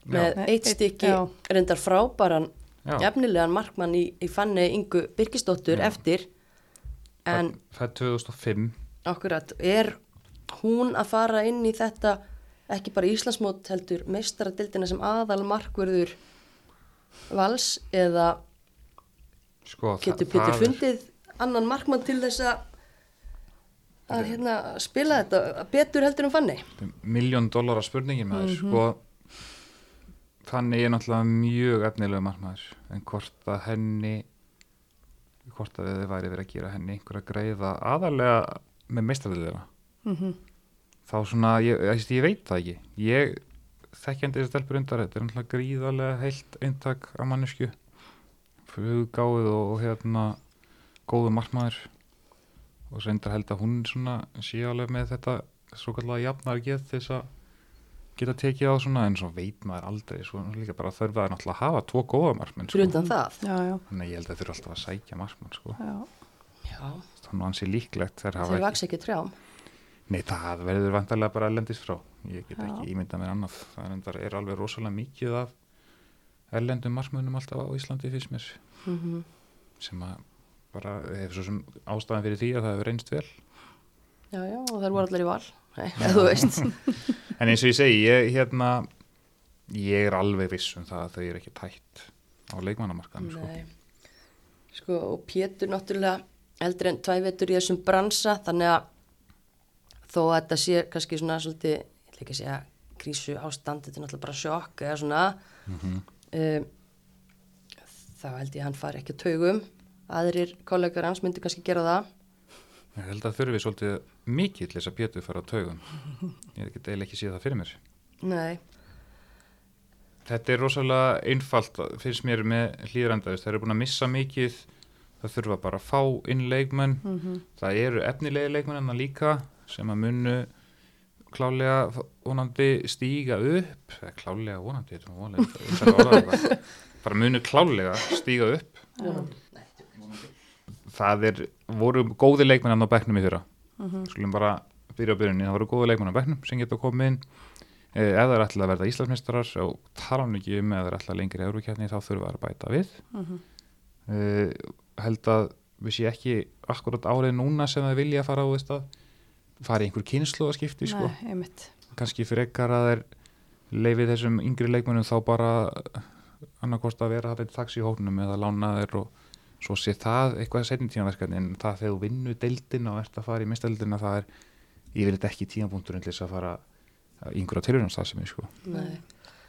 með Nei, eitt stykki já. reyndar frábæran Já. jafnilegan markmann í, í fanni Ingu Birgisdóttur Já. eftir en það, það er 2005 akkurat er hún að fara inn í þetta ekki bara Íslandsmót heldur meistaradildina sem aðal markverður vals eða sko, getur Pétur fundið annan markmann til þess að að hérna spila þetta betur heldur en fanni miljón dólara spurningin með þess sko þannig er náttúrulega mjög efnilega margmæður en hvort að henni hvort að þið væri verið að gera henni einhverja greiða aðalega með meistarliðina mm þá svona, ég, ég, ég veit það ekki. Ég þekkjandi þessi stelpur undar þetta er náttúrulega gríðarlega heilt eintak af mannesku fluggáð og, og hérna góðu margmæður og reyndar held að hún svona sé alveg með þetta svo kallega jafnar get þess að geta tekið á svona en svo veit maður aldrei. Svo líka bara þurfa að náttúrulega hafa tvo góða fyrir sko. undan það. Já, já, þannig að ég held að þurfa alltaf að sækja margmenn sko. já, já, þannig að hann sé líklegt þeir hafa þeir ekki vaks ekki trjám Nei, það verður vantarlega bara erlendis frá. Ég get ekki ímyndað mér annað. Það er, er alveg rosalega mikið af erlendum markmönnum alltaf á Íslandi fyrst mér mm sem að bara hefur svo sem ástæðan fyrir því að það hefur reynst vel. já, já, og þeir voru allir í val Nei, þú veist En eins og ég segi, ég, hérna, ég er alveg viss um það að þau eru ekki tætt á leikmannamarkaðum. Sko. Sko, og Pétur náttúrulega eldri en tvævetur í þessum bransa þannig að þó að þetta sé kannski svona svolítið, ég ætla ekki að segja krísu ástand, þetta er náttúrulega bara sjokk eða svona Mm um, þá held ég að hann fari ekki að taugum aðrir kollegar hans myndi kannski gera það Ég held að þurfi svolítið mikið til þess að Pétur fara á taugum. Ég get eiginlega ekki séð það fyrir mér. Nei, Þetta er rosalega einfalt finnst mér með hlýðrandaðist. Það eru búin að missa mikið, það þurfa bara að fá inn leikmenn. mhm, Það eru efnilegi leikmenn en það líka sem að munu klálega vonandi stíga upp, eða klálega vonandi, er eitthvað. bara munu klálega stíga upp. Það er, voru góði leikmenn á bekknum í fyrra. mhm, Skulum bara byrja á byrjunni, það voru góði leikmenn á bekknum sem geta komið inn Eh, það er ætlað að verða Íslandsmeistarar og tala hann ekki um það er ætlað lengri eurukjarni þá þurfa að bæta við mhm. uh, held að við sé ekki akkurat árið núna sem það vilja að fara á þess að fara í einhver kynslu að skipti sko. Kannski frekar að þeir leifið þessum yngri leikmennum þá bara annarkost að vera það þaks í hóknum eða lána þeir og svo sé það eitthvað setjum tímaverkefni en það þegar þú vinnu deildin og ert að fara í mistadeildina það er yfirleitt ekki tímapunkturinn til þess að fara í einhverja tilhörnastafsemi sko. nei.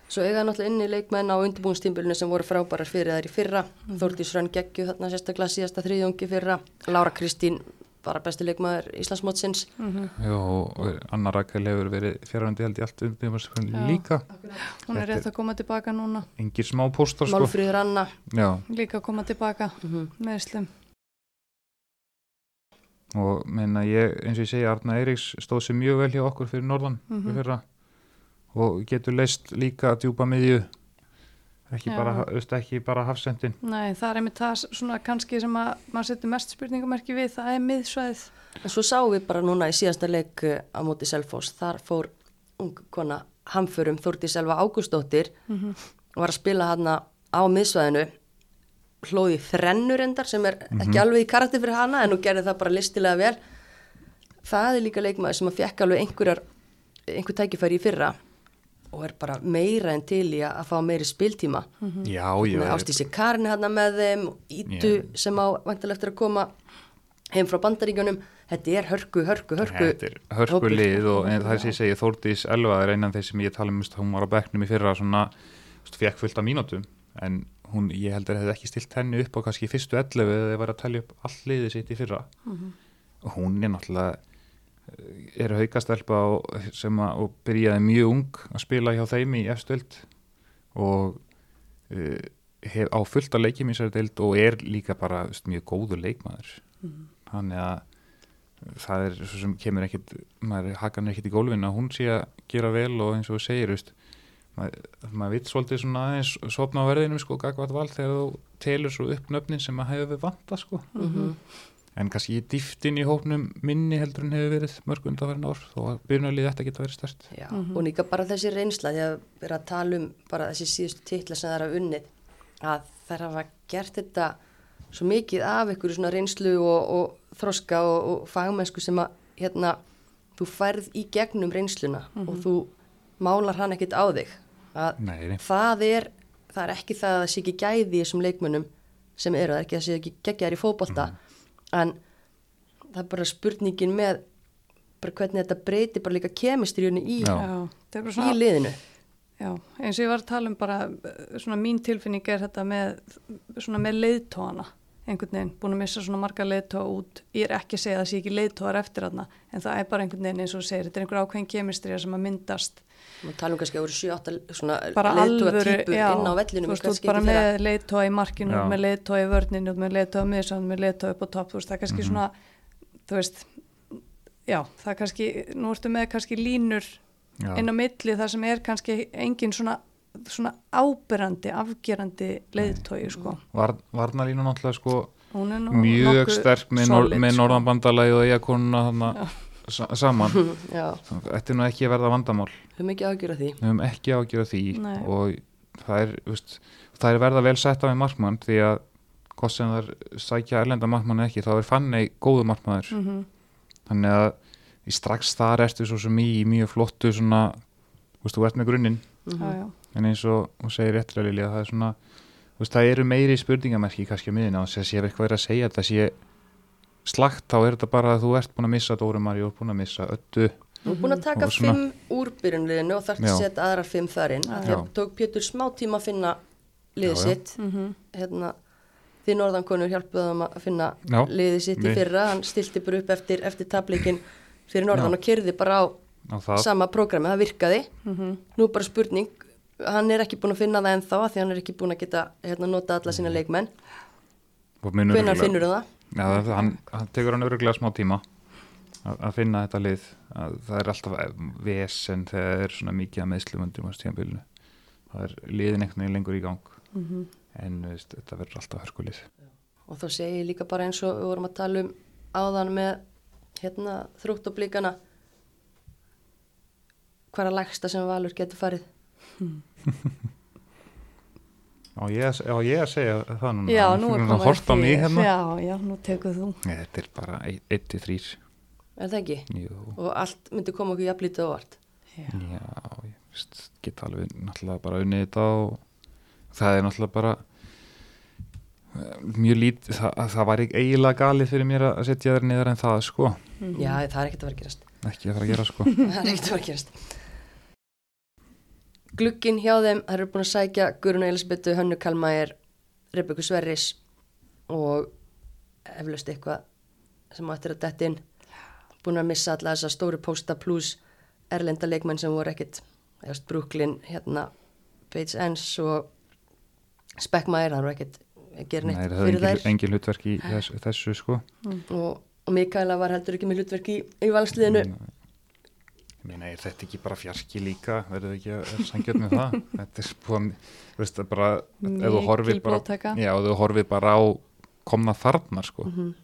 Svo eiga náttúrulega inni leikmenn á undirbúinstímbilinu sem voru frábærar fyrir þær í fyrra. Þórdís Rönn geggju þarna sérstaklega síðasta þriðjóngi fyrra. Lára Kristín bara besti leikmaður Íslandsmótsins. Mhm. Já, og Anna Rakel hefur verið fjárhandi held í allt Já. líka. Hún er rétt að koma tilbaka núna. Engir smá póstar sko. Málfríður Anna. Já, líka að koma tilbaka mm með slum og meina ég, eins og ég segi Arna Eiríks stóð sér mjög vel hjá okkur fyrir norðan fyrir fyrra. Og getur leist líka að djúpa miðju ekki, Já. bara, veist, ekki bara hafsendin Nei, það er einmitt það svona kannski sem að maður setur mest spurningamerki við, það er miðsvæðið. En svo sáum við bara núna í síðasta leik uh, á móti Selfoss, þar fór ung kona hamförum Þórti Selva Ágústóttir Mhm. og var að spila hana á miðsvæðinu hlóði þrennur endar sem er ekki alveg í karakter fyrir hana en hún gerði það bara listilega vel. Það er líka leikmaður sem að fekk alveg einhverjar einhver tækifæri í fyrra og er bara meira en til í að, að fá meiri spiltíma. Já, já, með Ástísi Karin hérna með þeim Ítu Já. sem á vantilega eftir að koma heim frá bandaríkjunum. Þetta er hörku, hörku, hörku Þetta er hörku lið og en það sem ég segi Þórdís Elva er einan þeir sem ég tala um hún var á bekknum í fyrra svona fekk fullt af mínútum en hún, ég heldur hefði ekki stilt henni upp á kannski fyrstu 11 eða þið var að telja upp all liðið sitt í fyrra. Og hún er náttúrulega eh, er haukastelpa og, sem að, og byrjaði mjög ung að spila hjá þeim í efstöld og uh, hef, á fullt að leikjum í þessari deild og er líka bara veist, mjög góður leikmaður. Þannig að það er svo sem kemur ekkit maður hakan ekkit í gólfinu að hún sé að gera vel og eins og þú segir veist, maður, maður vitt svolítið svona aðeins sopna á verðinum sko gagvat val þegar þú telur svo upp nöfnin sem að hefur vanta sko. Mhm. En kannski dýftin í hópnum minni heldur en hefur verið mörg undanverðin ár þó að byrjunarlið þetta geta verið stert Já, og líka bara þessi reynsla því að vera að tala um bara þessi síðustu titla sem það er að unnið að þær hafa gert þetta svo mikið af einhverju svona reynslu og, og þroska og, og fagmennsku sem að hérna, þú færð í gegnum reynsluna og þú málar hann ekkit á þig. Að Nei, það er það er ekki það að það sé ekki gæði í þessum leikmönnum sem eru, það er ekki að það sé ekki geggjaðar í fótbolta en það er bara spurningin með bara hvernig þetta breyti bara líka kemistriunni í, er í liðinu. Já, eins og ég var að tala um bara svona mín tilfinning er þetta með svona með leiðtóana einhvern veginn, búin að missa svona marga leiðtóa út ég er ekki að segja að það sé ekki leiðtóar eftir þarna en það er bara einhvern veginn eins og þú segir þetta er einhver ákveðin kemistrija sem að myndast Við talum kannski að voru 7-8 svona bara leiðtúa alvöru, típur já, inn á vellinum þú veist, bara ekki þeirra- með leiðtóa í markinu, Já. með leiðtóa í vörninu með leiðtóa miðsand, með leiðtóa upp á topp þú veist, það er kannski Mhm. svona þú veist, já, það er kannski nú ertu með kannski línur Já. inn á milli þar sem er kannski engin svona, svona ábyrrandi afgerandi leiðtói sko. Var, Varnalínu náttúrulega sko hún er nú mjög sterk með, nor, solid, með sko. norðanbandalagi og eigakonuna sa saman Já, þetta er nú ekki að verða vandamál við höfum ekki ágjur af því við höfum ekki ágjörð því Nei. og það er, veist, það er verða vel setta með markmann því að hvort sem þar sækja erlenda markmann ekki þá er fannei góðu markmanður Mhm. þannig að í strax þar ertu svo sem í mjög flottu svona, þú veist, þú ert með grunninn já, já. En eins og þú segir réttilega Lilja það er svona, þú veist, það eru meiri spurningamerki kannski að miðina og þess að sé eitthvað verið að segja þetta sé slagt þá er þetta bara að þú ert búin að missa Dóri Mari og búin að missa Öttu Þú er búin að taka svona- fimm úr byrjunliðinu og þarf að Já. setja aðrar fimm þar inn. Já. Því að tók Pétur smá tíma að finna liðið Já, já. sitt. Mhm. Hérna, því norðankonur hjálpuðu þeim að finna Já, liðið sitt í fyrra. Hann stilti bara upp eftir, eftir tableikin fyrir norðan Já. og kyrði bara á á það sama prógrami. Það virkaði. Mhm. Nú er bara spurning. Hann er ekki búin að finna það ennþá því hann er ekki búin að geta hérna, nota alla sína leikmenn. mun Hvenær örugglega- finnur það? Já, það, hann, hann tekur hann öruglega smá tíma að, að finna þetta lið. Að, það er alltaf vesen þegar það er svona mikið að meðslumundum á stíðanbylunu það er liðin einhvern veginn lengur í gang. Mhm. en veist, þetta verður alltaf hörkulið. Og þá segi ég líka bara eins og við vorum að tala um áðan með hérna, þrútt og blíkana hvað að lægsta sem Valur getur farið á ég, á ég að segja það núna? Já, nú er komið hort á mig þér. hérna. Já, já, nú tekur þú. Nei, þetta er bara 1-3 er það ekki? Jú, Og allt myndi koma okkur jafnlítið á vart já. já, ég veist, get alveg náttúrulega bara unnið þetta og það er náttúrulega bara eh, mjög lít það, það var ekki eiginlega galið fyrir mér að setja þær niður en það sko. Mhm. Já, það er ekkert að vera að gerast. Ekki að fara að gera sko. Það er ekkert að vera að gerast Glugginn hjá þeim, það eru búin að sækja Guðrún Elisabethu, Hönnu Kalmæir Rebekku Sverris og eflaust eitthvað sem áttir að detta inn. Búin að missa alla þessa stóru posta pluss erlenda leikmenn sem voru ekkit eðast Brooklyn, hérna Bates Enns og Speckmæir, það voru ekkit að gera Nei, neitt það er fyrir engin, þær. engin hlutverk í þessu, þessu sko. Og, og Mikaela var heldur ekki með hlutverk í, í valsliðinu. Ég meina, er þetta ekki bara fjarki líka verður ekki að sangjöld með það þetta er búin, veist það bara bara, blóðtaka. já, ef þú horfir bara á komna þarnar sko Mhm.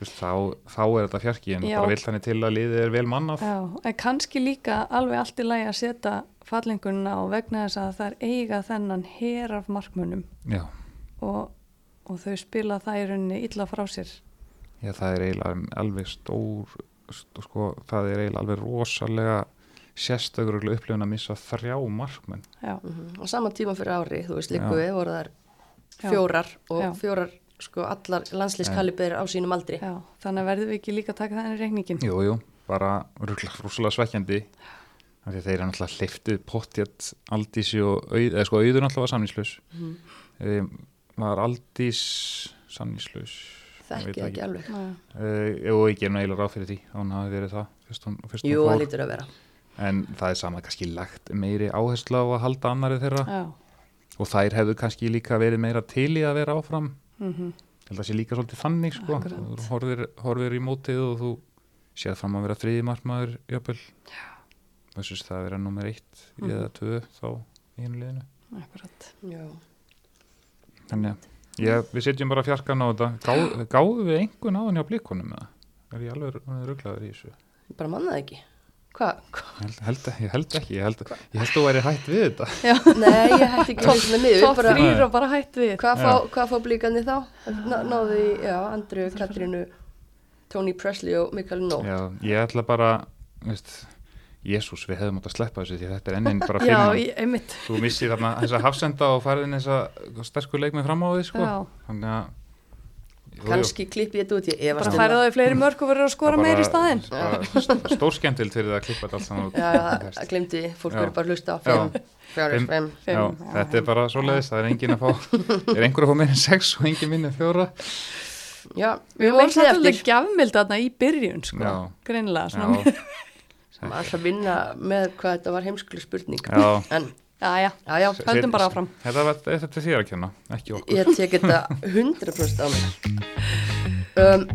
veist, þá, þá er þetta fjarki en Já. bara vill þannig til að liðið er vel mannað Já, en kannski líka alveg allt í lagi að setja fallinguna og vegna þess að það er eiga þennan her af markmönnum já, og, og þau spila það í rauninni illa frá sér. já, það er eiginlega alveg stór st- sko, það er eiginlega alveg rosalega sérstökur upplifun að missa þrjá markmenn Já, Mhm. á sama tíma fyrir ári, þú veist líku Já. við voru þar Já. fjórar og Já. fjórar sko allar landslískalibir á sínum aldri já, þannig verðum við ekki líka að taka það inn í reikningin. Jú, jú, bara rosalega svekkjandi af því að þeir eru náttúrulega hleyftu pottjætt Aldísi og auð, eða sko auður náttúrulega var samníslaus Mhm. um, var Aldís samníslaus þekki ekki alveg. Já, uh, og ekki nú eiginlega ráð fyrir því. Að hún hafi verið það fyrst hún, fyrst hún Jú, það lítur að vera. En það er sama kannski lagt meiri áherslu á að halda annari þeirra. Já, og þær hefðu kannski líka verið meira til í að vera áfram. Mhm, ég held að það sé líka svolítið þannig sko. Þú horfir, horfir í mótið og þú séð fram að vera þriði markmaður jöfnvel þess að það vera nummer eitt Mhm. eða tvö þá í hennu liðinu. Akkurat. Já. þannig að ég, við setjum bara fjarkan á þetta. Gá, gáðu við einhvern áðan hjá blíkonum eða? Er ég alveg rugglaður í þessu? Ég bara manna það ekki. Hvað? ég held, held, ég held ekki, ég held, ég held þú væri hætt við þetta. Nei, ég hætti ekki að með niður bara, þrýr og bara hætt við. Hvað fá, hvað fá blíkandi þá? Ná, náðu í, já, Andru, Katrínu Tony Presley og Mikael Nó Já, ég ætla bara veist, Jésús, við hefðum átt að sleppa þessu því þetta er ennin bara Já, fimm ég- einmitt. þú missir þarna þessa hafsenda og farið inn þessa sterkur leik með fram á því sko. Þannig að kannski klippi ég þetta út ég efast bara um færið það. í fleiri mörg og verður að skora meir í staðinn. Stór skemmtild fyrir það að klippa þetta allt saman út. Glemdi, fólk verður bara að hlusta. Já, Fimm, þetta er bara svoleiðis, það er engin að fá er einhver að fá meira en sex og engin minni fjóra? Já, við vorum svolítið gjafmild þarna í byrjun sko, Já. Já, Maður ætla að vinna með hvað þetta var heimsklu spurning. Já. En, já, já, já, já, höldum bara áfram. Þetta, var, þetta er þér að kenna, ekki okkur. Ég tek þetta 100% á mig. Um,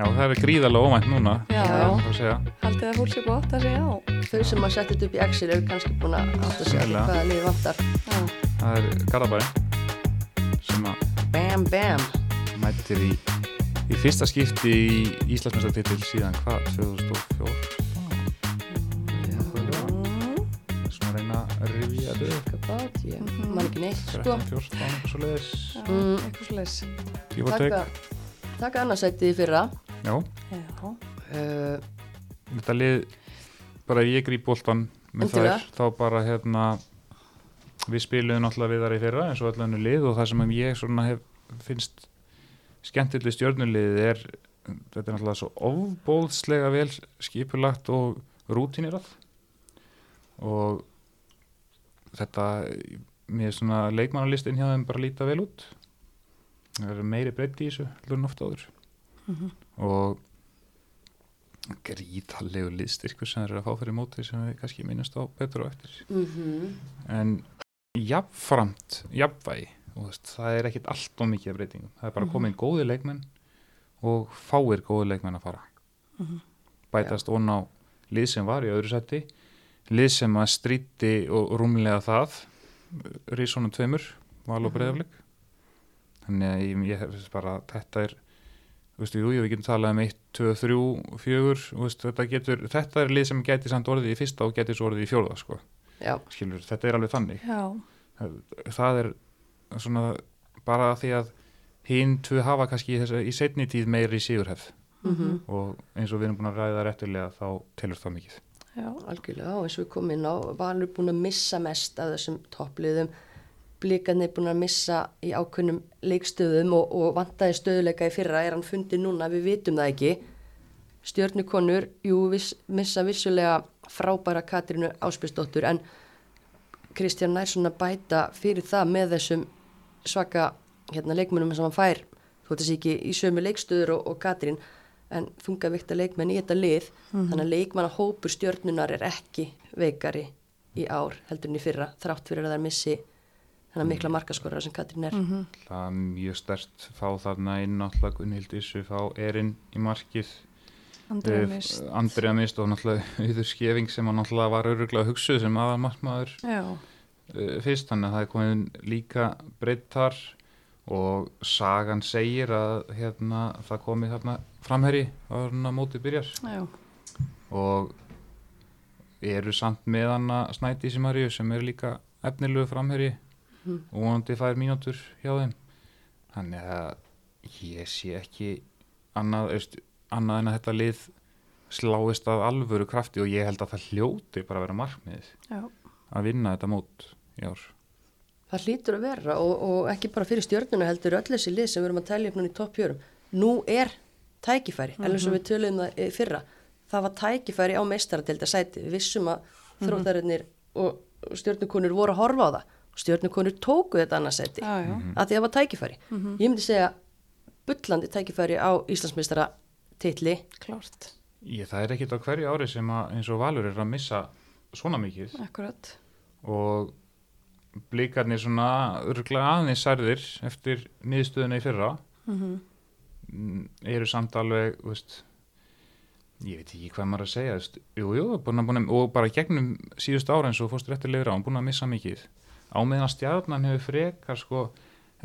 Já, það er gríðarlega óvænt núna Já. er að segja. haldið að fólk sé gott að segja já, Þau sem að setja þetta upp í Excel eru kannski búin að átta sig á því Sennilega. hvaða liði vantar. Já. Það er Garðabæri sem að Bam, bam. mættir í, í fyrsta skipti í Íslandsmestartitil síðan hvað, 2004 Svona að reyna að rifja þetta upp. About, ég? Mhm. man ekki neitt sko. 13, 14, eitthvað svo leiðis Mm. eitthvað or take. Taka, taka annarsætið í fyrra. Já, já, uh, þetta lið bara ef ég gríp boltan með þær þá bara hérna við spilum náttúrulega við þar í fyrra eins og allan lið og það sem ég svona hef finnst skemmtileg stjörnuliðið er þetta er náttúrulega svo ofbóðslega vel skipulagt og rútinirað og þetta mér er svona leikmannalistin hjá þeim bara líta vel út. Það er meiri breytti í þessu heldur en oft áður. Mhm. og gríðallegu liðstyrkur sem þeir eru að fá fyrir móti sem við kannski minnast á betur og eftir. Mm en jafnframt jafnvægi veist, það er ekkit allt og mikið breytingum. Það er bara Mhm. komin góði leikmenn og fáir góði leikmenn að fara. Mhm. bætast ón á lið sem var í öðru seti lið sem að stríti og rúmlega það Rísonum tveimur Val og Mhm. Breiðaflik þannig að ég, ég hef bara þetta er þú veist, jú, við getum talað um 1, 2, 3, 4 þú veist, þetta, getur, þetta er lið sem geti samt orðið í fyrsta og geti svo orðið í fjórða sko. Skilur, þetta er alveg þannig. Já, það er svona bara því að hinn tvö hafa kannski í, þessa, í setni tíð meiri sigurhef mm og eins og við erum búin að ræða réttilega þá telur það mikið já, algjörlega og eins og við komum inn á Valur búin að missa mest af þessum toppliðum. Blikarnir búin að missa í ákunnum leikstöðum og, og vantaði stöðuleika í fyrra. Er hann fundið núna, við vitum það ekki. Stjörnukonur, jú, viss, missa vissulega frábæra Katrínu Áspjösdóttur en Kristján nær svona bæta fyrir það með þessum svaka hérna, leikmennum sem hann fær. Þú veist ekki í sömu leikstöður og, og Katrín en þungavikta leikmenn í þetta lið. Þannig að leikmanna hópur stjörnunar er ekki veikari í ár heldur en í fyrra þrátt fyrir að það er missi þannig að mikla markaskorra sem Katrín er. Mhm, það er mjög stert fá þarna inn náttúrulega Gunnhild Issu fá erinn í markið. Andrea Eh, mist. Andrea mist og náttúrulega auður skefing sem hann náttúrulega var öruglega hugsuð sem aðal markmaður já, uh, fyrst. Þannig að það er komin líka breytt þar og sagan segir að hérna, það komi þarna framherri á mótið byrjar. Já, og eru samt með hana Snædísi Maríu sem er líka efnilegu framherri Mhm. og vonandi fær mínútur hjá þeim. Þannig að ég sé ekki annað, veist, annað en að þetta lið sláist af alvöru krafti og ég held að það hljóti bara að vera markmiðið já, að vinna þetta mót í ár það hlýtur að vera og, og ekki bara fyrir stjörnuna heldur öll þessi lið sem við erum að tælja upp núna í toppjörum nú er tækifæri mm eins og við töluðum það í fyrra. Það var tækifæri á meistaradelda sæti. Við vissum að þróttarinnir og stjörnukonur voru að horfa á það. Og stjörnukonur tóku þetta annað sæti já, já, að því að það var tækifæri. Ég myndi segja bullandi tækifæri á Íslandsmeistara titli klárt. Ég, það er ekkit á hverju ári sem að eins og Valur er að missa svona mikið. Akkurat, og blikarnir svona örgulega aðeins særðir eftir miðstöðuna í fyrra. Mhm, mm, eru samt alveg veist, ég veit ekki hvað maður að segja veist, jú, jú, búin að, búin að, og bara gegnum síðust ára eins og fórstur eftir lifra hann búin að missa mikið. Á meðan að stjarnan hefur frekar sko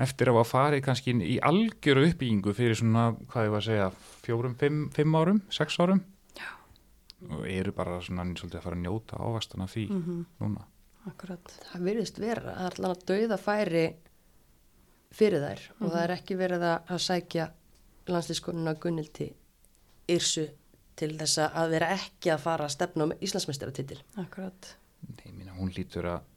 eftir að hafa farið kannski í algjöru uppbyggingu fyrir svona, hvað ég var að segja fjórum, fimm, fimm árum, sex árum Já. og eru bara svona svolítið að fara að njóta ávastana því mhm, núna akkurat. Það virðist vera að allan að dauða færi fyrir þær og það er ekki verið að, að sækja landslískonuna Gunnildi Yrsu til þess að vera ekki að fara að stefna um Íslandsmeistaratitil. Akkurat, Nei, minna, hún lítur að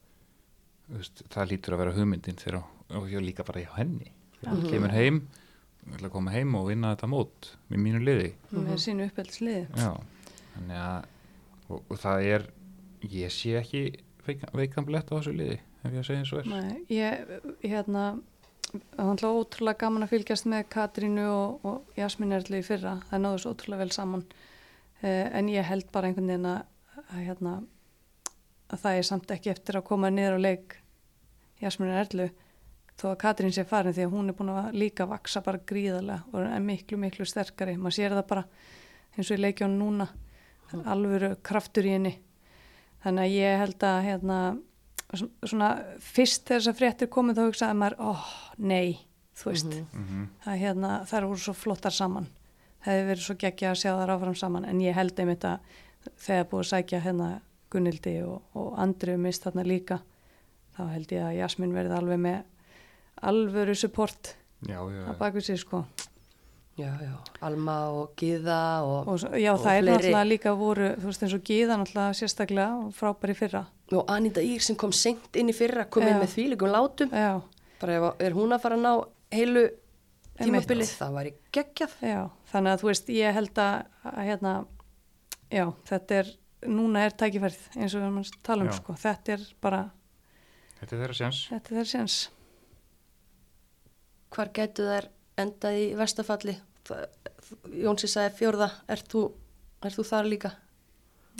veist, það lítur að vera hugmyndin þegar og ég líka bara hjá henni. Já. hún kemur heim ætla að koma heim og vinna þetta mót með mínu liði. Með sínu uppeldisliði. Já, þannig að og, og það er, ég sé ekki veikan, blett á þessu liði ef ég að segja eins og Nei, ég, hérna það var alltaf ótrúlega gaman að fylgjast með Katrínu og, og Jasmín Erlu í fyrra. Það náðu svo ótrúlega vel saman. Eh, en ég held bara einhvern veginn að, að hérna að það er samt ekki eftir að koma niður á leik Jasmín Erlu þó að Katrín sé farin því að hún er búin að líka vaksa bara gríðarlega og er miklu miklu sterkari, maður sér það bara eins og í leikjónu núna. Alvöru kraftur í henni þannig að ég held að hérna svona fyrst þegar þess að fréttir komið þá hugsaði maður, ó, oh, nei þú veist, mm Mhm. það hérna þær voru svo flottar saman. Það hefði verið svo geggja að sjá þær áfram saman. En ég held einmitt að þegar búið að sækja hérna Gunnildi og, og Andriu mist þarna líka þá held ég að Jasmín verði alveg með alvöru support Já, já, að baku sig sko Já, já, Alma og Gíða og, og já og það er fleiri. náttúrulega líka voru þú veist eins og Gíða náttúrulega sérstaklega og frábæri fyrra og Anita Ír sem kom senkt inn í fyrra, kom inn Já. með þvílegum látum. já, Bara ef, er hún að fara að ná heilu tímabilið, það væri geggjað. já, þannig að þú veist ég held að, að hérna já, þetta er, núna er tækifærið eins og við erum að tala um Já. sko þetta er bara, Þetta er þeirra sjans þetta er þeir séns Hvar getur þær endað í vestafalli? Jónsi sagði fjórða, ert þú, ert þú þar líka?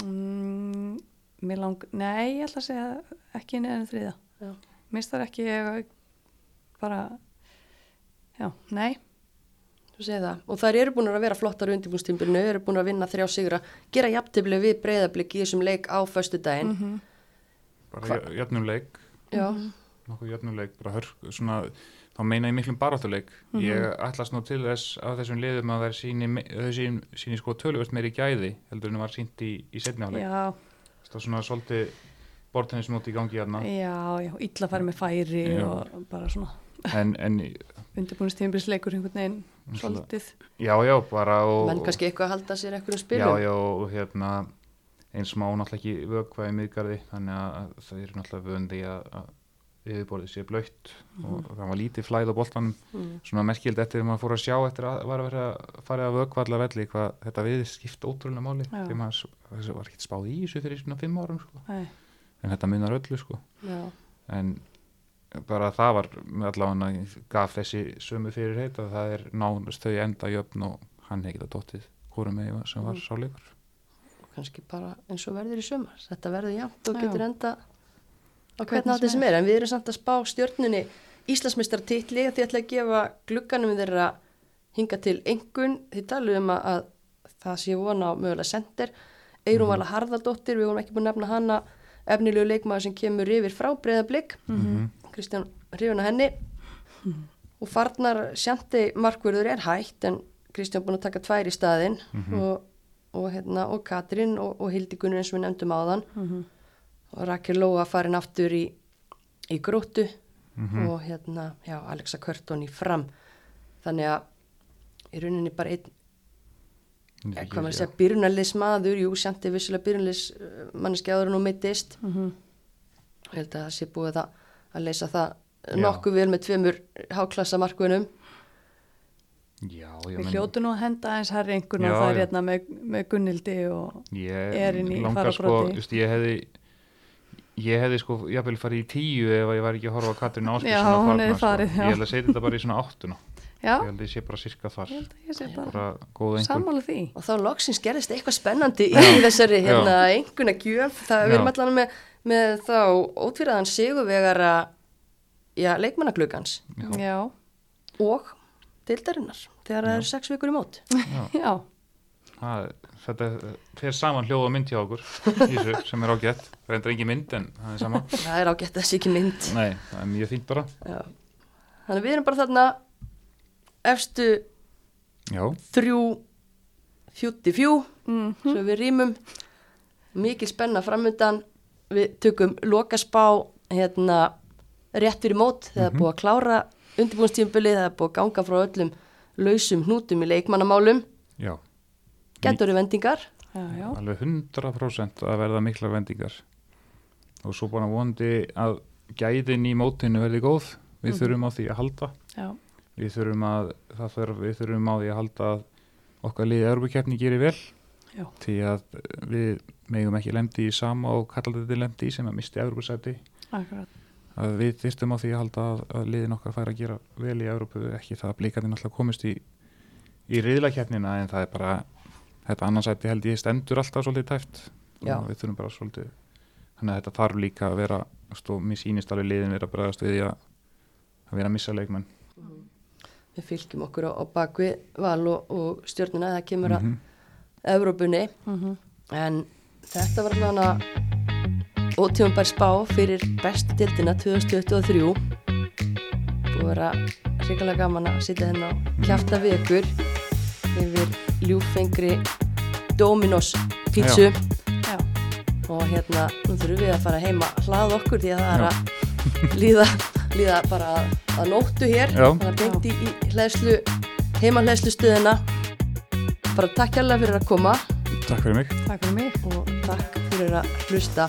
mm, mér lang, nei, ég ætla að segja ekki neðan þriða Já. minnst þar ekki bara já, nei Þú segir það. Og þær eru búin að vera flottar undirbúnstímbilinu, eru búin að vinna þrjá sigra, gera jafntefli við breyðabliki í þessum leik á föstu daginn. mm bara jöfnum leik Já, nokkuð jöfnum leik, bara hörk svona, þá meina ég miklum baráttuleik. Ég ætlast nú til þess af þessum liðum að það síni, síni, síni sko töluvert meiri gæði heldur en það var sínt í, í setni áleik já, það er svona svolítið bortennismóti í gangi hérna já, já, illa færi með færi Já. og bara svona en, en undirbúinistímbilsleikur einhvern veginn svolítið. Já já bara og, menn kannski eitthvað að halda sér einhverjum já spilum. já og hérna eins má náttúrulega ekki vökva í miðgarði þannig að það er náttúrulega vöndi að, að yfirborðið sé blöytt og það var lítið flæð á boltanum Mm. svona merkild eftir að maður fór að sjá eftir að var að vera að fara að vökva allar velli hvað þetta við skipta ótrúlega máli Já. því maður þessu var ekkert spáð í þessu fyrir svona fimm árum sko. Nei, en þetta munar öllu sko. Já. en bara það var allavega gaf þessi sömu fyrir heit að það er nánast þau enda jöfn og hann hefði getað dottið hvora með sem var Mm. sáleikur Og kannski bara eins og verður í sumar. Þetta verður jafnt og getur enda á Hvernig átti sem er. En við erum samt að spá stjörnunni Íslandsmeistartitli því ætla að gefa glugganum þeirra hinga til engun. Þið talum um að, að það sé vona á mögulega sender. Eirún Vala Harðardóttir, við vorum ekki búin að nefna hana efnilegu leikmaður sem kemur yfir frá breyðablík. Mhm. Kristján hrifun að henni og farnar sjanti markverður er hægt en Kristján búin að taka tvær í staðinn og, og, hérna, og Katrín og, og Hildikunur eins og við nefndum áðan Mhm. Og Rakel Lóa farin aftur í, í gróttu Mhm. og hérna, já, Alexa Körton í fram. Þannig að í rauninni bara einn, ja, hvað maður að segja, byrjunarlis maður, jú, sjanti vissulega byrjunarlis manneski áður en hún meittist Mhm. ég held að það sé búið að, að leysa það nokkuð vel með tveimur háklassa markvunum já, Við menn- hljótu nú að henda eins herri einhvern og það er hérna með, með Gunnildi og ég er inn í langar sko, ég hefði ég hefði sko jafnvel farið í tíu ef ég var ekki að horfa Katrín Já, að hefði farið, sko. já. ég held að setja þetta bara í svona áttuna. Já, ég held að ég sé bara sirka þar. Sammála því. Og þá loksins gerist eitthvað spennandi í þessari hérna, einhverna gjöf það við Já. erum allan með, með þá ótvíraðan sigurvegara já, leikmannaglugans já, og deildarinnar þegar það eru sex vikur í mót. Já, það, þetta fer saman hljóð og mynd hjá okkur þessu sem er ágætt. Það er endur engin mynd en það er sama. Það er ágætt þessi ekki mynd. Nei, það er mjög fínt bara. Já. þannig við erum bara þarna efstu já, þrjú fjúti fjú mm svo við rýmum mikil spenna framundan. Við tökum lokaspá hérna rétt fyrir mót. Þegar Mhm. búið að klára undirbúinstímbili það er búið að ganga frá öllum lausum hnútum í leikmannamálum. Já, getur vendingar? Já, já, alveg 100% að verða miklar vendingar. Og svo bara vonandi að gæðin í mótinu verði góð. Við Mhm. þurfum á því að halda. Já, við þurfum að það þurf, við þurfum á því að halda að okkar liðið Európa-keppni gerir vel. Já. því að við megum ekki lendi í sama og kallandi lendi í sem að misti akkurat. að við þyrstum á því að halda að, að liðin okkar fær að gera vel í Európu ekki það að blíkandi náttúrulega komist í í riðlakeppnina en það er bara þetta annarsæti held ég stendur alltaf svolítið tæft Já. og við þurfum bara svolítið þannig að þetta þarf líka að vera mér sýnist alveg liðin vera að bregðast við að, að vera að missa leikmenn. Við fylgjum okkur á, á bakvið val og, og stjórnuna það kemur að Mhm. Evrópunni. Mm en þetta var allavega ótímanbær spá fyrir bestu dildina 2023 búið að vera hrikalega gaman að sitja hérna og kjafta við ykkur yfir ljúfengri Dominos pítsu. Já, og hérna nú þurfum við að fara heima að hlaða okkur því að það er að líða, líða bara að, að nóttu hér. Þannig að beint í, í hlæðslu heima hlæðslu stöðina bara takk hérlega fyrir að koma. Takk fyrir mig. Takk fyrir mig. og takk fyrir að hlusta